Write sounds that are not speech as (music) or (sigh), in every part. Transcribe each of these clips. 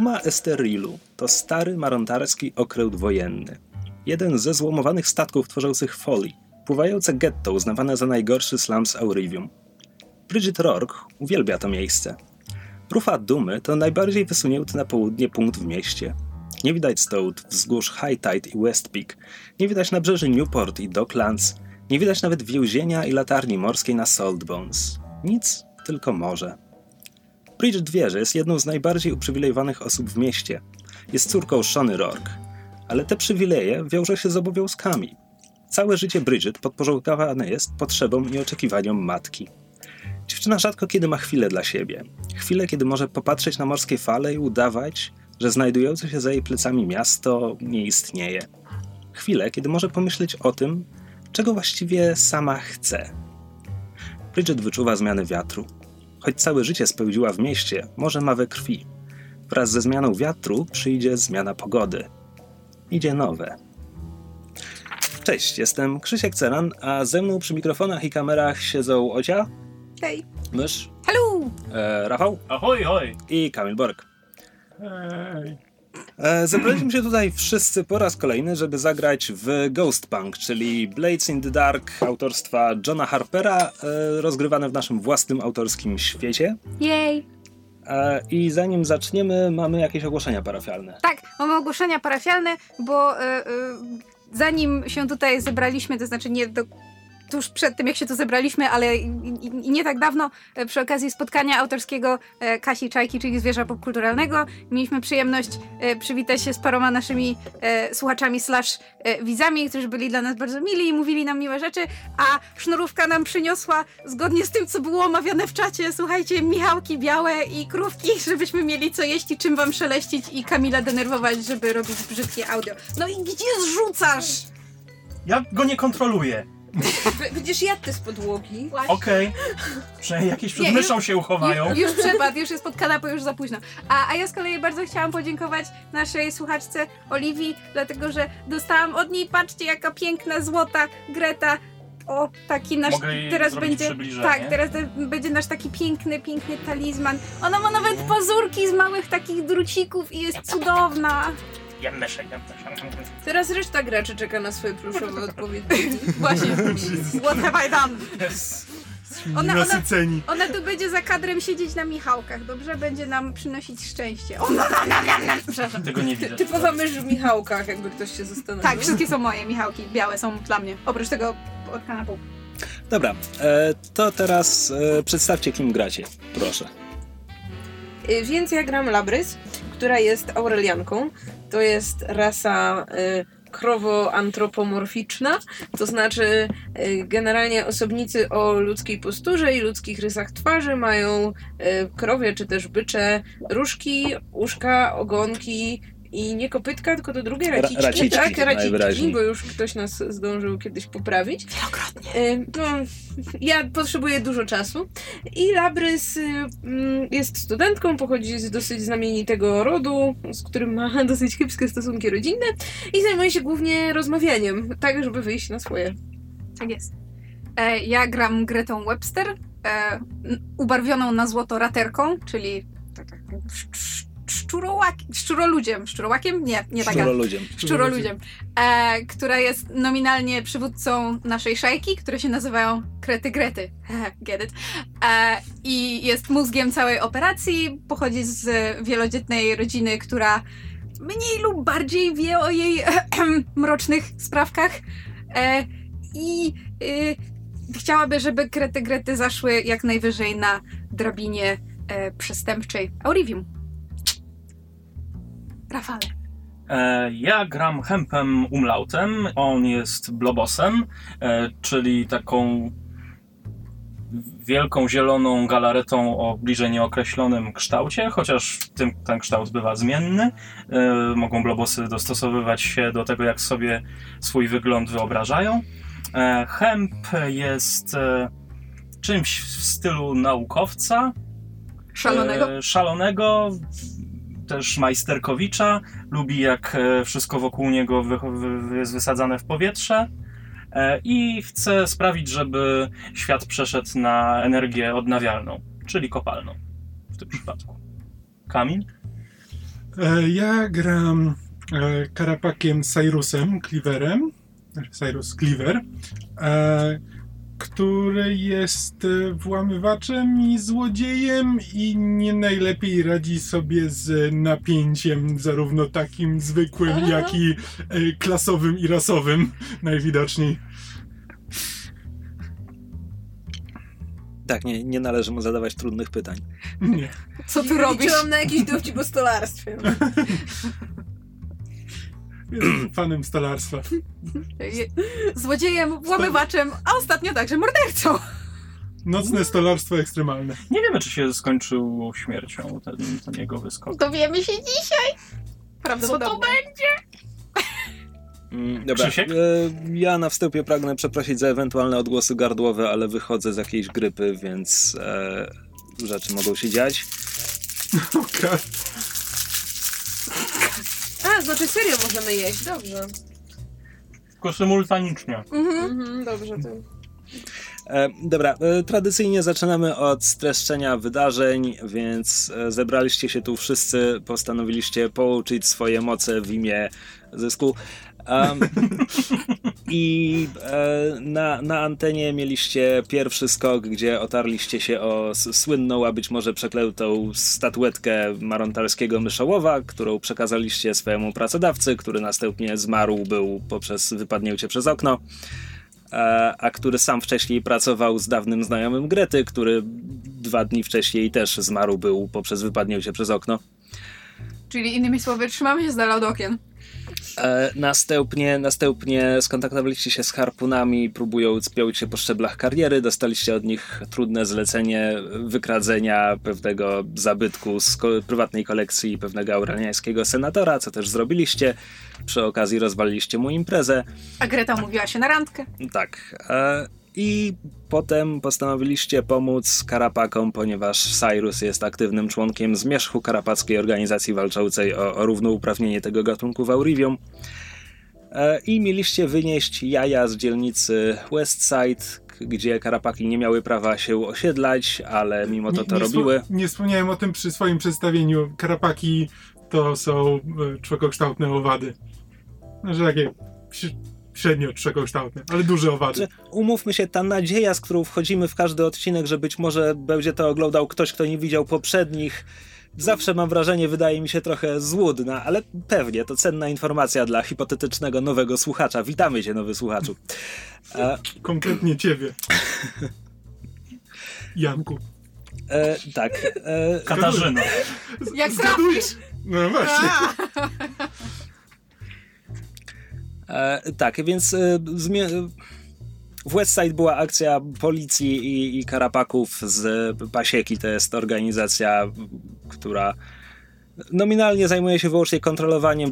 Duma Esterilu to stary marontarski okręt wojenny. Jeden ze złomowanych statków tworzących Folly, pływające getto uznawane za najgorszy slum z Aurivium. Bridget Rourke uwielbia to miejsce. Rufa Dumy to najbardziej wysunięty na południe punkt w mieście. Nie widać stąd wzgórz High Tide i West Peak, nie widać nabrzeży Newport i Docklands, nie widać nawet więzienia i latarni morskiej na Saltbones. Nic, tylko morze. Bridget wie, że jest jedną z najbardziej uprzywilejowanych osób w mieście. Jest córką Shony Rourke. Ale te przywileje wiążą się z obowiązkami. Całe życie Bridget podporządkowane jest potrzebom i oczekiwaniom matki. Dziewczyna rzadko kiedy ma chwilę dla siebie. Chwilę, kiedy może popatrzeć na morskie fale i udawać, że znajdujące się za jej plecami miasto nie istnieje. Chwilę, kiedy może pomyśleć o tym, czego właściwie sama chce. Bridget wyczuwa zmiany wiatru. Choć całe życie spełdziła w mieście, może ma we krwi. Wraz ze zmianą wiatru przyjdzie zmiana pogody. Idzie nowe. Cześć, jestem Krzysiek Ceran, a ze mną przy mikrofonach i kamerach siedzą Ocia, Hej. Mysz, Hello! e, Rafał Ahoj, hoj! i Kamil Borek. Hej. E, zebraliśmy się tutaj wszyscy po raz kolejny, żeby zagrać w Ghostpunk, czyli Blades in the Dark autorstwa Johna Harpera, e, rozgrywane w naszym własnym autorskim świecie. Jej! E, I zanim zaczniemy, mamy jakieś ogłoszenia parafialne. Tak, mamy ogłoszenia parafialne, bo y, y, zanim się tutaj zebraliśmy, to znaczy nie do, tuż przed tym, jak się tu zebraliśmy, ale nie tak dawno, e, przy okazji spotkania autorskiego e, Kasi Czajki, czyli Zwierza Popkulturalnego, mieliśmy przyjemność e, przywitać się z paroma naszymi słuchaczami slash widzami, którzy byli dla nas bardzo mili i mówili nam miłe rzeczy, a sznurówka nam przyniosła, zgodnie z tym, co było omawiane w czacie, słuchajcie, michałki białe i krówki, (laughs) żebyśmy mieli co jeść i czym wam szeleścić i Kamila denerwować, żeby robić brzydkie audio. No i gdzie zrzucasz? Ja go nie kontroluję. Będziesz jadł te z podłogi. Okej. Przynajmniej jakieś przed Nie, myszą się uchowają. Już, już przepadł, już jest pod kanapą, już za późno. A, a ja z kolei bardzo chciałam podziękować naszej słuchaczce Oliwii, dlatego że dostałam od niej, patrzcie jaka piękna, złota Greta. O, taki nasz, Mogę jej teraz zrobić będzie, przybliżenie? tak, teraz te- będzie nasz taki piękny, piękny talizman. Ona ma nawet pazurki z małych takich drucików i jest cudowna. Ja myszę, ja myszę. Teraz reszta graczy czeka na swoje pluszowe odpowiedniki. (laughs) Właśnie, what have I done? Yes. Ona- ona-. Ona tu będzie za kadrem siedzieć na Michałkach, dobrze? Będzie nam przynosić szczęście. O, no, no, no, no, no. Przepraszam. Tego nie widać. Typowa mysz w Michałkach, jakby ktoś się zastanowił. Tak, wszystkie są moje Michałki. Białe są dla mnie. Oprócz tego pod kanapą. Dobra, e, to teraz e, przedstawcie, kim gracie. Proszę. Y, Więc ja gram Labrys, która jest Aurelianką. To jest rasa y, krowo-antropomorficzna, to znaczy y, generalnie osobnicy o ludzkiej posturze i ludzkich rysach twarzy mają y, krowie czy też bycze różki, uszka, ogonki i nie kopytka, tylko to drugie Ra- raciczki, raciczki, tak, raciczki, bo już ktoś nas zdążył kiedyś poprawić. Wielokrotnie. No, ja potrzebuję dużo czasu. I Labrys y, mm, jest studentką, pochodzi z dosyć znamienitego rodu, z którym ma (laughs) dosyć kiepskie stosunki rodzinne i zajmuje się głównie rozmawianiem, tak żeby wyjść na swoje. Tak jest. E, ja gram Gretą Webster, e, ubarwioną na złoto raterką, czyli tak, tak, szczurołak, szczuroludziem. Szczurołakiem? Nie, nie taka. Szczuroludziem. Szczuroludziem, e, która jest nominalnie przywódcą naszej szajki, które się nazywają Krety Grety. (laughs) Get it? E, I jest mózgiem całej operacji. Pochodzi z wielodzietnej rodziny, która mniej lub bardziej wie o jej (clears throat) mrocznych sprawkach. E, I y, chciałaby, żeby Krety Grety zaszły jak najwyżej na drabinie e, przestępczej Aurivium. Rafale. E, Ja gram Hempem Umlautem. On jest Blobosem, e, czyli taką wielką zieloną galaretą o bliżej nieokreślonym kształcie, chociaż tym, ten kształt bywa zmienny. E, Mogą blobosy dostosowywać się do tego, jak sobie swój wygląd wyobrażają. Hemp jest czymś w stylu naukowca, Szalonego. Szalonego, też majsterkowicza. Lubi jak e, wszystko wokół niego jest wysadzane w powietrze. E, I chce sprawić, żeby świat przeszedł na energię odnawialną, czyli kopalną w tym przypadku. Kamil? E, ja gram karapakiem Cyrusem Cleaverem, znaczy Cyrus Cleaver, który jest e, włamywaczem i złodziejem i nie najlepiej radzi sobie z napięciem, zarówno takim zwykłym, (laughs) jak i e, klasowym i rasowym, najwidoczniej. Tak, nie, nie należy mu zadawać trudnych pytań. Nie. Co tu robisz? Liczyłam na jakiś dowcip o stolarstwie. (laughs) Jestem (clears throat) fanem stolarstwa. Je- Złodziejem, włamywaczem, a ostatnio także mordercą. Nocne stolarstwo ekstremalne. Nie wiemy, czy się skończył śmiercią ten, ten jego wyskok. Dowiemy się dzisiaj. Prawdopodobnie. Mm, Dobra, Krzysiek? e, ja na wstępie pragnę przeprosić za ewentualne odgłosy gardłowe, ale wychodzę z jakiejś grypy, więc e, rzeczy mogą się dziać. (laughs) Okej. A, znaczy serio możemy jeść, dobrze. Tylko symultanicznie. Mhm. Mhm, dobrze, to... E, dobra, e, tradycyjnie zaczynamy od streszczenia wydarzeń, więc e, zebraliście się tu wszyscy, postanowiliście połączyć swoje moce w imię zysku. Em, (laughs) I e, na, na antenie mieliście pierwszy skok, gdzie otarliście się o słynną, a być może przeklętą statuetkę marontalskiego myszołowa, którą przekazaliście swojemu pracodawcy, który następnie zmarł był poprzez wypadnięcie przez okno e, a który sam wcześniej pracował z dawnym znajomym Grety, który dwa dni wcześniej też zmarł był poprzez wypadnięcie przez okno. Czyli innymi słowy, trzymamy się z dala od okien. E, następnie, następnie skontaktowaliście się z harpunami, próbując piąć się po szczeblach kariery. Dostaliście od nich trudne zlecenie wykradzenia pewnego zabytku z ko- prywatnej kolekcji pewnego aureliańskiego senatora, co też zrobiliście. Przy okazji rozwaliliście mu imprezę. A Greta umówiła się na randkę. Tak. E, I potem postanowiliście pomóc Karapakom, ponieważ Cyrus jest aktywnym członkiem zmierzchu karapackiej organizacji walczącej o, o równouprawnienie tego gatunku w Aurivium. E, I mieliście wynieść jaja z dzielnicy Westside, gdzie Karapaki nie miały prawa się osiedlać, ale mimo to to nie, robiły. wspo- nie wspomniałem o tym przy swoim przedstawieniu. Karapaki to są e, człekokształtne owady. Znaczy takie średnio człekokształtne, ale duże owady. Że umówmy się, ta nadzieja, z którą wchodzimy w każdy odcinek, że być może będzie to oglądał ktoś, kto nie widział poprzednich, zawsze mam wrażenie, wydaje mi się trochę złudna, ale pewnie to cenna informacja dla hipotetycznego nowego słuchacza. Witamy cię, nowy słuchaczu. E, Konkretnie ciebie. (laughs) Janku. e, tak. E, Katarzyna. Jak trafisz? No właśnie. (laughs) E, tak, więc e, w Westside była akcja policji i, i karapaków z Pasieki. To jest organizacja, która nominalnie zajmuje się wyłącznie kontrolowaniem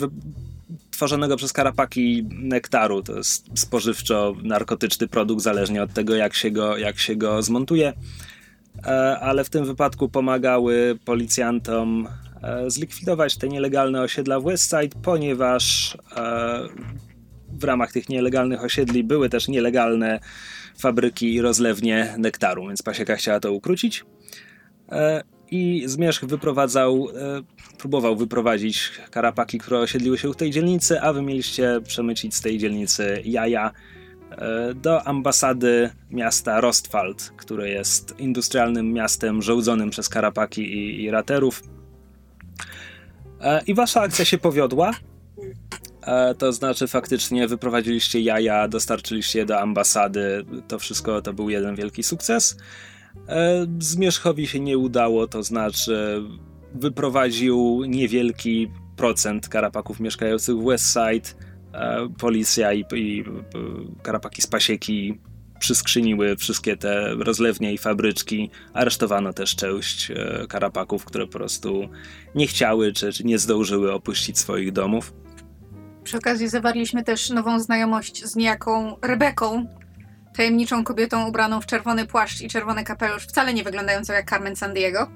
tworzonego przez karapaki nektaru. To jest spożywczo-narkotyczny produkt, zależnie od tego, jak się go, jak się go zmontuje. E, ale w tym wypadku pomagały policjantom zlikwidować te nielegalne osiedla w Westside, ponieważ w ramach tych nielegalnych osiedli były też nielegalne fabryki i rozlewnie nektaru, więc Pasieka chciała to ukrócić. E, I Zmierzch wyprowadzał, e, próbował wyprowadzić karapaki, które osiedliły się w tej dzielnicy, a wy mieliście przemycić z tej dzielnicy jaja e, do ambasady miasta Rostwald, które jest industrialnym miastem żołdzonym przez karapaki i, i raterów. I wasza akcja się powiodła. E, To znaczy, faktycznie wyprowadziliście jaja, dostarczyliście je do ambasady. To wszystko to był jeden wielki sukces. E, Zmierzchowi się nie udało, to znaczy, wyprowadził niewielki procent karapaków mieszkających w Westside. E, Policja i, i karapaki z pasieki przyskrzyniły wszystkie te rozlewnie i fabryczki. Aresztowano też część karapaków, które po prostu nie chciały czy, czy nie zdążyły opuścić swoich domów. Przy okazji zawarliśmy też nową znajomość z niejaką Rebeką, tajemniczą kobietą ubraną w czerwony płaszcz i czerwony kapelusz, wcale nie wyglądającą jak Carmen Sandiego,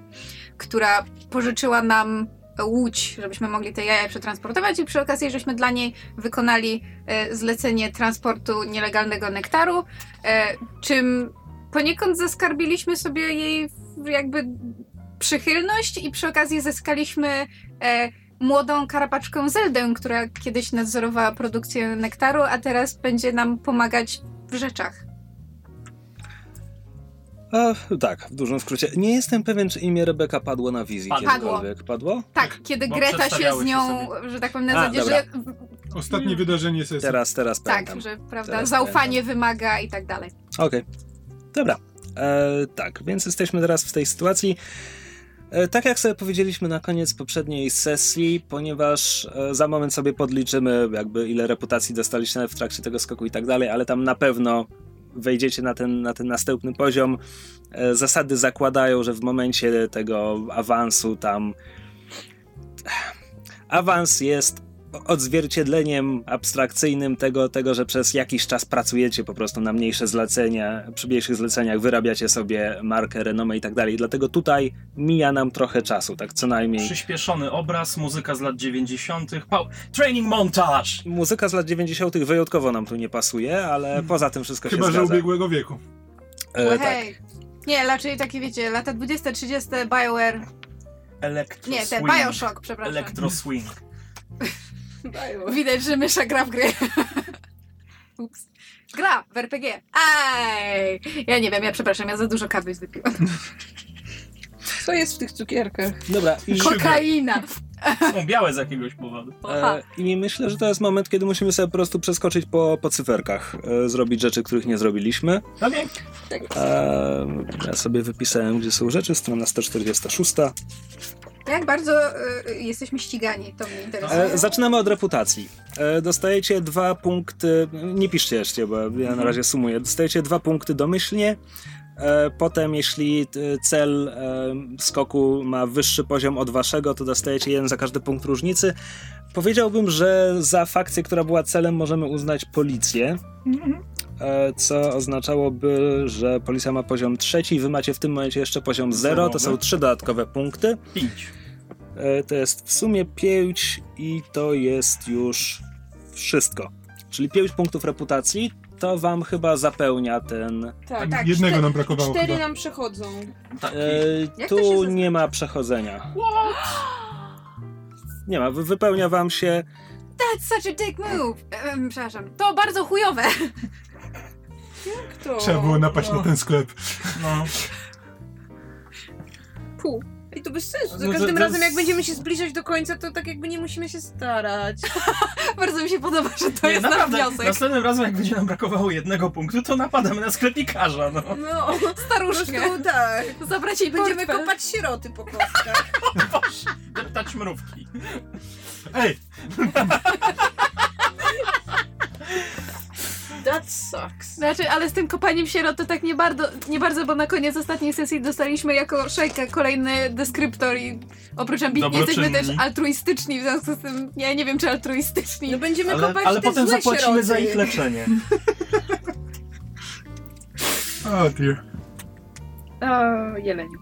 która pożyczyła nam łódź, żebyśmy mogli te jaja przetransportować i przy okazji, żeśmy dla niej wykonali e, zlecenie transportu nielegalnego nektaru, e, czym poniekąd zaskarbiliśmy sobie jej jakby przychylność i przy okazji zyskaliśmy e, młodą karapaczkę Zeldę, która kiedyś nadzorowała produkcję nektaru, a teraz będzie nam pomagać w rzeczach. A, tak, w dużym skrócie. Nie jestem pewien, czy imię Rebeka padło na wizji Padło. kiedykolwiek. Padło? Tak, kiedy bo Greta się z się nią, że tak powiem, na zasadzie, że Ostatnie wydarzenie sesji. Teraz, teraz tak, pamiętam. że prawda, Teraz zaufanie wymaga i tak dalej. Okej. Dobra. E, tak, więc jesteśmy teraz w tej sytuacji. E, tak jak sobie powiedzieliśmy na koniec poprzedniej sesji, ponieważ e, za moment sobie podliczymy, jakby ile reputacji dostaliście w trakcie tego skoku i tak dalej, ale tam na pewno wejdziecie na ten, na ten następny poziom. E, zasady zakładają, że w momencie tego awansu tam. Awans jest odzwierciedleniem abstrakcyjnym tego, tego, że przez jakiś czas pracujecie po prostu na mniejsze zlecenia, przy mniejszych zleceniach wyrabiacie sobie markę, renomę i tak dalej. Dlatego tutaj mija nam trochę czasu, tak co najmniej. Przyspieszony obraz, muzyka z lat 90. Pau- training montage! Muzyka z lat 90. wyjątkowo nam tu nie pasuje, ale poza tym wszystko Chyba, się że zgadza. ubiegłego wieku. E, tak. Hej. Nie, raczej takie wiecie, lata 20, 30, BioWare. Electro Nie, ten swing. Bioshock, przepraszam. Electro swing. (laughs) Widać, że mysza gra w gry. Ups. Gra w RPG. Aj! Ja nie wiem, ja przepraszam, ja za dużo kawy wypiłam. Co jest w tych cukierkach? Dobra, i, Kokaina! Są białe z jakiegoś powodu. E, i myślę, że to jest moment, kiedy musimy sobie po prostu przeskoczyć po, po cyferkach, e, zrobić rzeczy, których nie zrobiliśmy. Okej. E, ja sobie wypisałem, gdzie są rzeczy, strona 146. Jak bardzo y, jesteśmy ścigani, to mnie interesuje. E, zaczynamy od reputacji. E, dostajecie dwa punkty. Nie piszcie jeszcze, bo ja na razie sumuję. Dostajecie dwa punkty domyślnie. Potem, jeśli cel skoku ma wyższy poziom od waszego, to dostajecie jeden za każdy punkt różnicy. Powiedziałbym, że za fakcję, która była celem, możemy uznać policję. E, Co oznaczałoby, że policja ma poziom trzeci, wy macie w tym momencie jeszcze poziom zero. To są trzy dodatkowe punkty. Pięć. E, To jest w sumie 5 i to jest już wszystko. Czyli 5 punktów reputacji, to wam chyba zapełnia ten. Tak, Tak, jednego cztery- nam brakowało Cztery chyba. nam przechodzą. Taki. E, tu nie ma przechodzenia. Nie ma, wy- wypełnia wam się. That's such a dick move! Em, przepraszam, to bardzo chujowe. Kto? Trzeba było napaść na ten sklep. No. Pół. I to bez sensu. Za No to- każdym to razem, jest- jak będziemy się zbliżać do końca, to tak jakby nie musimy się starać. (laughs) bardzo mi się podoba, że to Nie, jest nasz naprawdę, wniosek. następnym razem jak będzie nam brakowało jednego punktu, to napadamy na sklepikarza, no. No, Staruszkę. prostu tak. Zabrać jej Będziemy portfel. kopać sieroty po kostkach. (laughs) Deptać mrówki. Ej, (laughs) That sucks. Znaczy, ale z tym kopaniem sierot to tak nie bardzo, nie bardzo, bo na koniec ostatniej sesji dostaliśmy jako szejka kolejny deskryptor i oprócz ambitni jesteśmy też altruistyczni, w związku z tym ja nie wiem, czy altruistyczni. No będziemy ale, kopać ale te potem złe zapłacimy sieroty. za ich leczenie. (laughs) O dear. O, jeleniu.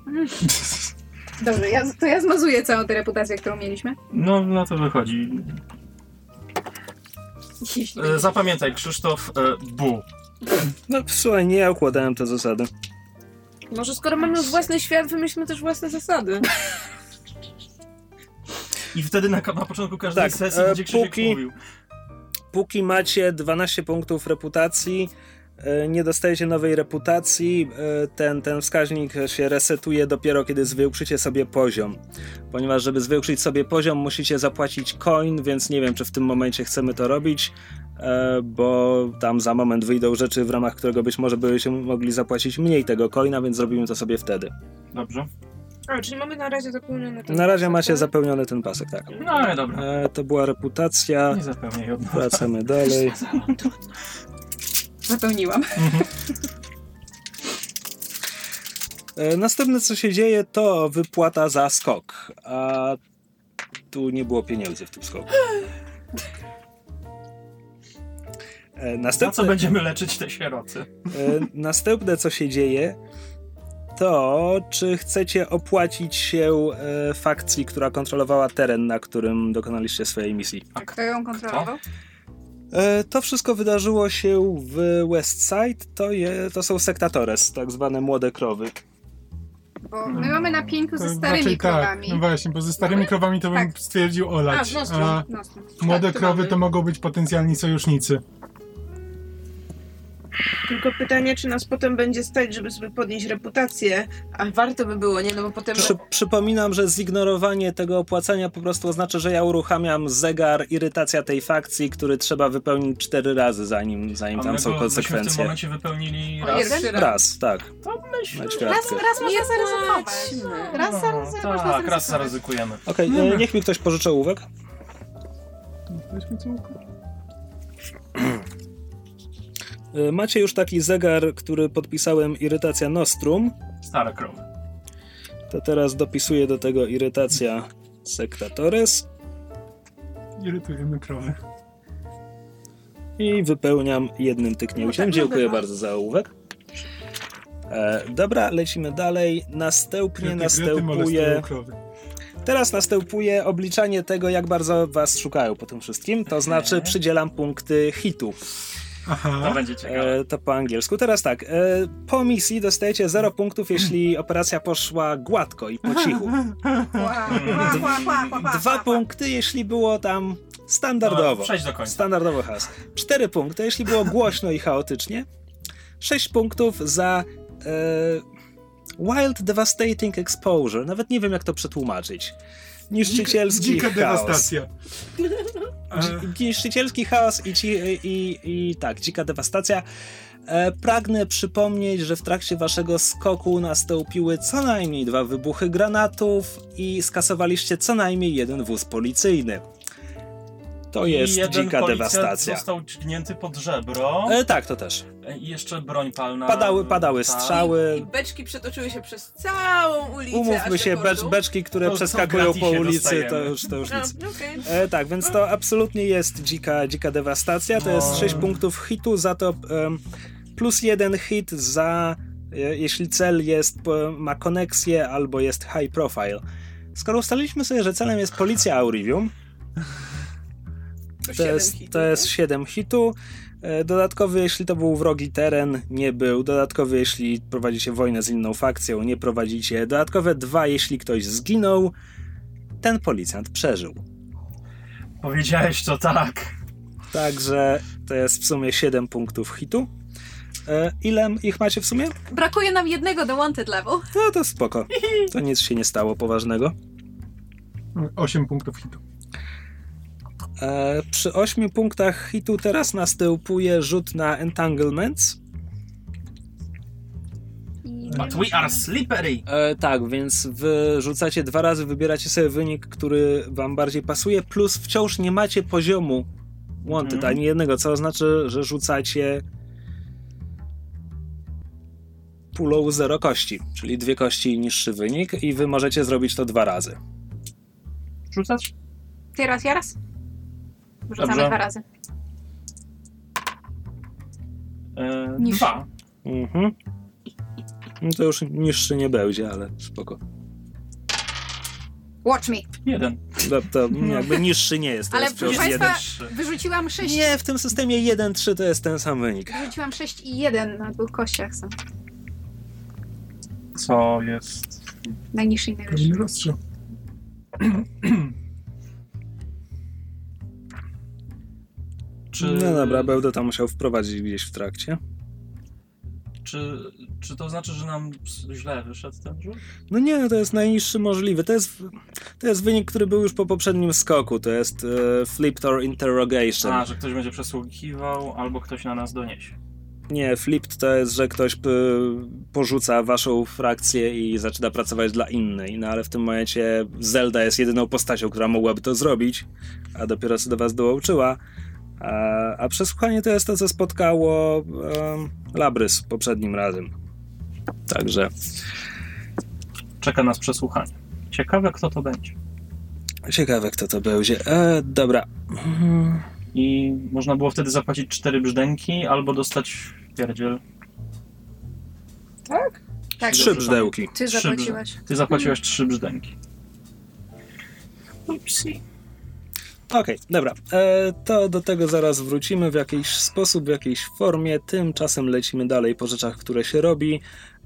(laughs) Dobrze, ja, to ja zmazuję całą tę reputację, którą mieliśmy. No, no to wychodzi. E, zapamiętaj, Krzysztof e, Bu. No słuchaj, nie ja układałem te zasady. Może skoro mamy już własny świat, wymyślmy też własne zasady. I wtedy na, na początku każdej Tak, sesji e, będzie Krzysiek póki- mówił. Póki macie 12 punktów reputacji, e, nie dostajecie nowej reputacji, e, ten, ten wskaźnik się resetuje dopiero kiedy zwiększycie sobie poziom. Ponieważ żeby zwiększyć sobie poziom musicie zapłacić coin, więc nie wiem czy w tym momencie chcemy to robić, e, bo tam za moment wyjdą rzeczy w ramach którego być może byście mogli zapłacić mniej tego coina, więc zrobimy to sobie wtedy. Dobrze. A, czyli mamy na razie zapełnione ten Na razie pasek, macie tak? zapełniony ten pasek, tak. No ale dobra. E, to była reputacja, Nie zapełniaj od wracamy dalej. (laughs) Zapełniłam. E, Następne co się dzieje to wypłata za skok, a tu nie było pieniędzy w tym skoku. E, Na co Następne, będziemy leczyć te sieroty? e, następne co się dzieje to czy chcecie opłacić się fakcji, która kontrolowała teren, na którym dokonaliście swojej misji. Kto ją kontrolował? E, To wszystko wydarzyło się w Westside, to, je, to są sektatores, tak zwane młode krowy. Bo my mamy na pieńku ze To starymi tak, krowami. no właśnie, bo ze starymi Mamy? krowami to bym Tak. stwierdził A, olać, z Nostrum. a młode Tak, krowy mamy. to mogą być potencjalni sojusznicy. Tylko pytanie, czy nas potem będzie stać, żeby sobie podnieść reputację, a warto by było, nie? No bo potem... Przy, przypominam, że zignorowanie tego opłacenia po prostu oznacza, że ja uruchamiam zegar irytacja tej fakcji, który trzeba wypełnić cztery razy, zanim, zanim A tam my są go- myśmy w tym konsekwencje. momencie wypełnili raz. jeden? Raz, tak, To myślę. Raz, raz można zaryzykować. Raz, raz, raz można Tak, raz zaryzykować. zaryzykujemy. Okej, Dobra. e, niech mi ktoś pożyczy ołówek. Weźmy cółko. E, Macie już taki zegar, który podpisałem irytacja Nostrum. Stare krowy. To teraz dopisuję do tego irytacja Sectatores Irytujemy krowy. i wypełniam jednym tyknięciem. Dziękuję bardzo za ołówek. E, dobra, lecimy dalej. Następnie następuje. Teraz następuje obliczanie tego, jak bardzo was szukają po tym wszystkim. To znaczy, przydzielam punkty hitu. To Aha, będzie ciekawe. E, to po angielsku. Teraz tak. E, po misji dostajecie 0 punktów, jeśli operacja poszła gładko i po cichu. (laughs) Dwa punkty, jeśli było tam standardowo. No, Przejdź do końca. Standardowo has. Cztery punkty, jeśli było głośno i chaotycznie. Sześć punktów za e, Wild Devastating Exposure. Nawet nie wiem, jak to przetłumaczyć. Niszczycielski dzika chaos. dewastacja. (laughs) E, Dzi- Niszczycielski chaos i, i, i tak, dzika dewastacja. E, pragnę przypomnieć, że w trakcie waszego skoku nastąpiły co najmniej dwa wybuchy granatów i skasowaliście co najmniej jeden wóz policyjny. To I jest jeden dzika dewastacja. został dźgnięty pod żebro. E, tak, to też. I jeszcze broń palna. Padały, padały strzały. I beczki przetoczyły się przez całą ulicę. Umówmy się, becz, beczki, które To- to przeskakują po ulicy, to już, to już A, nic. okej. E, tak, więc to absolutnie jest dzika, dzika dewastacja. To No. jest 6 punktów hitu, za to em, plus jeden hit za e, jeśli cel jest, ma koneksję albo jest high profile. Skoro ustaliliśmy sobie, że celem jest policja Aurivium, to siedem jest, hitów, to jest tak? 7 hitu. E, Dodatkowy, jeśli to był wrogi teren, nie był. Dodatkowy, jeśli prowadzicie wojnę z inną fakcją, nie prowadzicie. Dodatkowe dwa, jeśli ktoś zginął, ten policjant przeżył. Powiedziałeś to tak. Także to jest w sumie 7 punktów hitu. E, ile ich macie w sumie? Brakuje nam jednego do wanted level. No to spoko. To nic się nie stało poważnego. 8 punktów hitu. E, przy 8 punktach hitu teraz następuje rzut na entanglements. But we are slippery. E, tak, więc wy rzucacie dwa razy, wybieracie sobie wynik, który wam bardziej pasuje, plus wciąż nie macie poziomu wanted, Mhm. ani jednego, co oznacza, że rzucacie pulą zero kości, czyli dwie kości i niższy wynik i wy możecie zrobić to dwa razy. Rzucać? Ty raz, ja raz? Rzucamy Dobrze. dwa razy. E, Niż. dwa. Mhm. No to już niższy nie będzie, ale spoko. Watch me. Jeden. To, (laughs) to jakby niższy nie jest, to Ale jest proszę wciąż Państwa, jeden. Wyrzuciłam 6. Nie, w tym systemie 1-3 to jest ten sam wynik. Wyrzuciłam 6 i 1 na dwóch kościach są. Co jest? Najniższy i najwyższy. (clears throat) Czy, No dobra, będę to musiał wprowadzić gdzieś w trakcie. czy, czy to znaczy, że nam źle wyszedł ten rzut? No nie, no to jest najniższy możliwy. To jest, to jest wynik, który był już po poprzednim skoku. To jest e, flipped or interrogation. A, że ktoś będzie przesłuchiwał, albo ktoś na nas doniesie. Nie, flipped to jest, że ktoś p, porzuca waszą frakcję i zaczyna pracować dla innej. No ale w tym momencie Zelda jest jedyną postacią, która mogłaby to zrobić, a dopiero co do was dołączyła. A, a przesłuchanie to jest to, co spotkało Labrys poprzednim razem. Także Czeka nas przesłuchanie. Ciekawe, kto to będzie. ciekawe, kto to będzie. E, dobra. Mhm. I można było wtedy zapłacić cztery brzdęki, albo dostać pierdziel. Tak? Tak, Trzy brzdełki. ty zapłaciłaś. Ty zapłaciłaś trzy brzdęki. Upsi. Okej, dobra. E, to do tego zaraz wrócimy w jakiś sposób, w jakiejś formie. Tymczasem lecimy dalej po rzeczach, które się robi.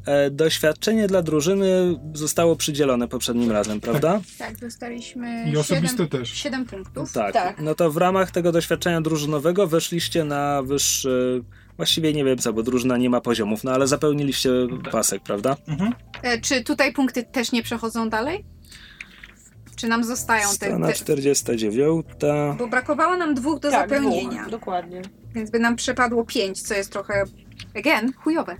E, doświadczenie dla drużyny zostało przydzielone poprzednim razem, prawda? Tak, dostaliśmy I osobiste 7, też. 7 punktów. Tak. Tak. No to w ramach tego doświadczenia drużynowego weszliście na wyższy. Właściwie nie wiem co, bo drużyna nie ma poziomów, no ale zapełniliście pasek, prawda? Mhm. E, czy tutaj punkty też nie przechodzą dalej? Czy nam zostają te, Strona te... 49. Bo brakowało nam dwóch do tak, zapełnienia. dwóch, dokładnie. Więc by nam przepadło pięć, co jest trochę, again, chujowe.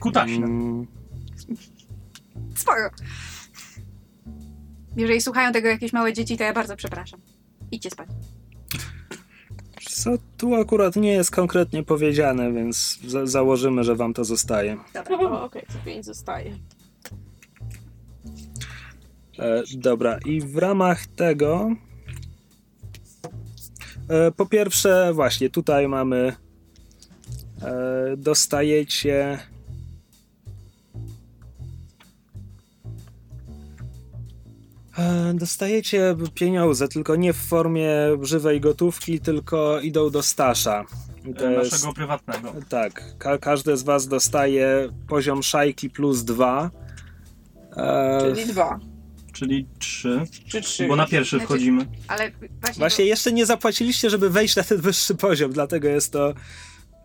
Kutaśne. Mm, Spoko. Jeżeli słuchają tego jakieś małe dzieci, to ja bardzo przepraszam. Idźcie spać. Co tu akurat nie jest konkretnie powiedziane, więc za założymy, że wam to zostaje. Dobra. Okej, to pięć zostaje. E, dobra, i w ramach tego. E, po pierwsze, właśnie tutaj mamy. E, dostajecie. E, Dostajecie pieniądze, tylko nie w formie żywej gotówki, tylko idą do stasza. To E, jest- Naszego prywatnego. tak, ka każdy z was dostaje poziom szajki plus dwa. E, Czyli dwa. Czyli trzy. Czy trzy. Bo na pierwszy Znaczy- wchodzimy. Ale właśnie, Właśnie jeszcze nie zapłaciliście, żeby wejść na ten wyższy poziom, dlatego jest to.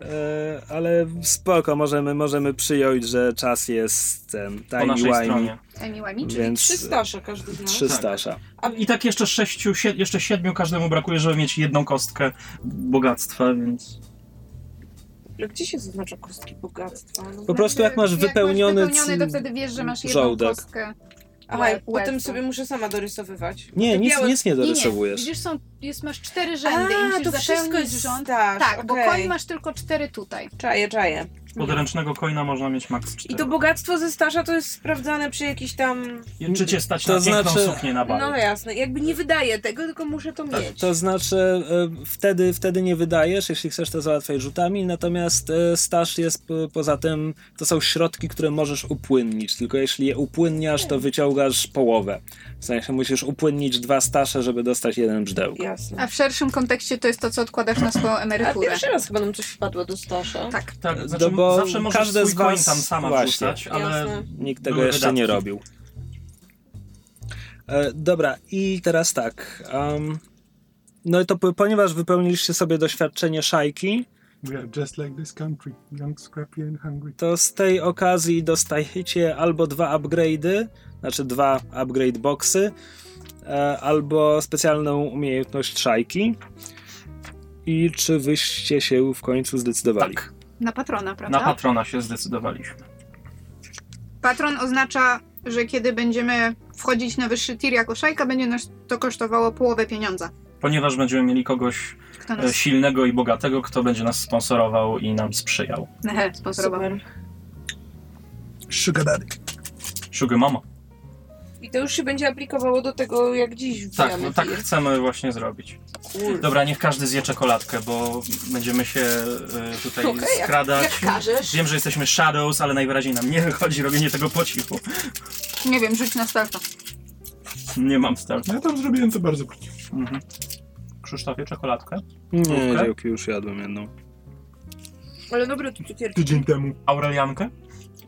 E, ale spoko, możemy, możemy przyjąć, że czas jest ten Po naszej timey stronie. to miła mi. Czyli więc- trzy każdy z nas. Trzy Tak. stasza. A i tak jeszcze sześciu, sie, jeszcze siedmiu każdemu brakuje, żeby mieć jedną kostkę bogactwa, więc... Ale Gdzie się zaznacza kostki bogactwa? No, Po prostu jak masz wypełniony wypełniony, to wtedy wiesz, że masz jedną żołdek. kostkę. Aha, potem sobie muszę sama dorysowywać. Nie, nic, białe- nic nie Nie, nie, dorysowujesz. widzisz, są, jest, masz cztery rzędy i A, musisz to wszystko jest rząd. Tak, bo okej. koń masz tylko cztery tutaj. Czaję, czaję. Podręcznego coina można mieć max 4. I to bogactwo ze stasza to jest sprawdzane przy jakiejś tam... Czy cię stać To na piękną znaczy- suknię na balu? No jasne, jakby nie wydaję tego, tylko muszę to mieć. To znaczy, e, wtedy, wtedy nie wydajesz, jeśli chcesz to załatwiać rzutami, natomiast e, staż jest p- poza tym, to są środki, które możesz upłynnić, tylko jeśli je upłynniasz, to wyciągasz połowę. W sensie musisz upłynnić dwa stasze, żeby dostać jeden brzdęk. Jasne. A w szerszym kontekście to jest to, co odkładasz na swoją A emeryturę. pierwszy raz chyba nam coś wpadło do stasza. Tak. Tak, znaczy No bo zawsze możesz każde swój z was- tam sama właśnie. wrzucać, ale Jasne. Nikt tego Były jeszcze nie wydatki. robił. E, dobra, i teraz tak. Um, no i to po- ponieważ wypełniliście sobie doświadczenie szajki, We are just like this country. Young, scrappy and hungry. to z tej okazji dostajecie albo dwa upgrade'y, znaczy dwa upgrade boxy, albo specjalną umiejętność szajki. I czy wyście się w końcu zdecydowali? tak, Na patrona, prawda? na patrona się zdecydowaliśmy. Patron oznacza, że kiedy będziemy wchodzić na wyższy tier jako szajka, będzie nas to kosztowało połowę pieniądza. Ponieważ będziemy mieli kogoś Kto e, nas silnego i bogatego, kto będzie nas sponsorował i nam sprzyjał. Nehe, sponsorował. Super. Sugar daddy. Sugar Mama. I to już się będzie aplikowało do tego, jak dziś Tak, no, tak chcemy właśnie zrobić. Kurde. Dobra, niech każdy zje czekoladkę, bo będziemy się e, tutaj jak, skradać. jak każesz. Wiem, że jesteśmy Shadows, ale najwyraźniej nam nie wychodzi robienie tego po cichu. Nie wiem, rzuć na starta. Nie mam startu. Ja tam zrobiłem to bardzo krótko. Mhm. Krzysztofie, czekoladkę? Nie, działki już jadłem jedną. Ale dobre to cukierki. Tydzień temu. Aureliankę?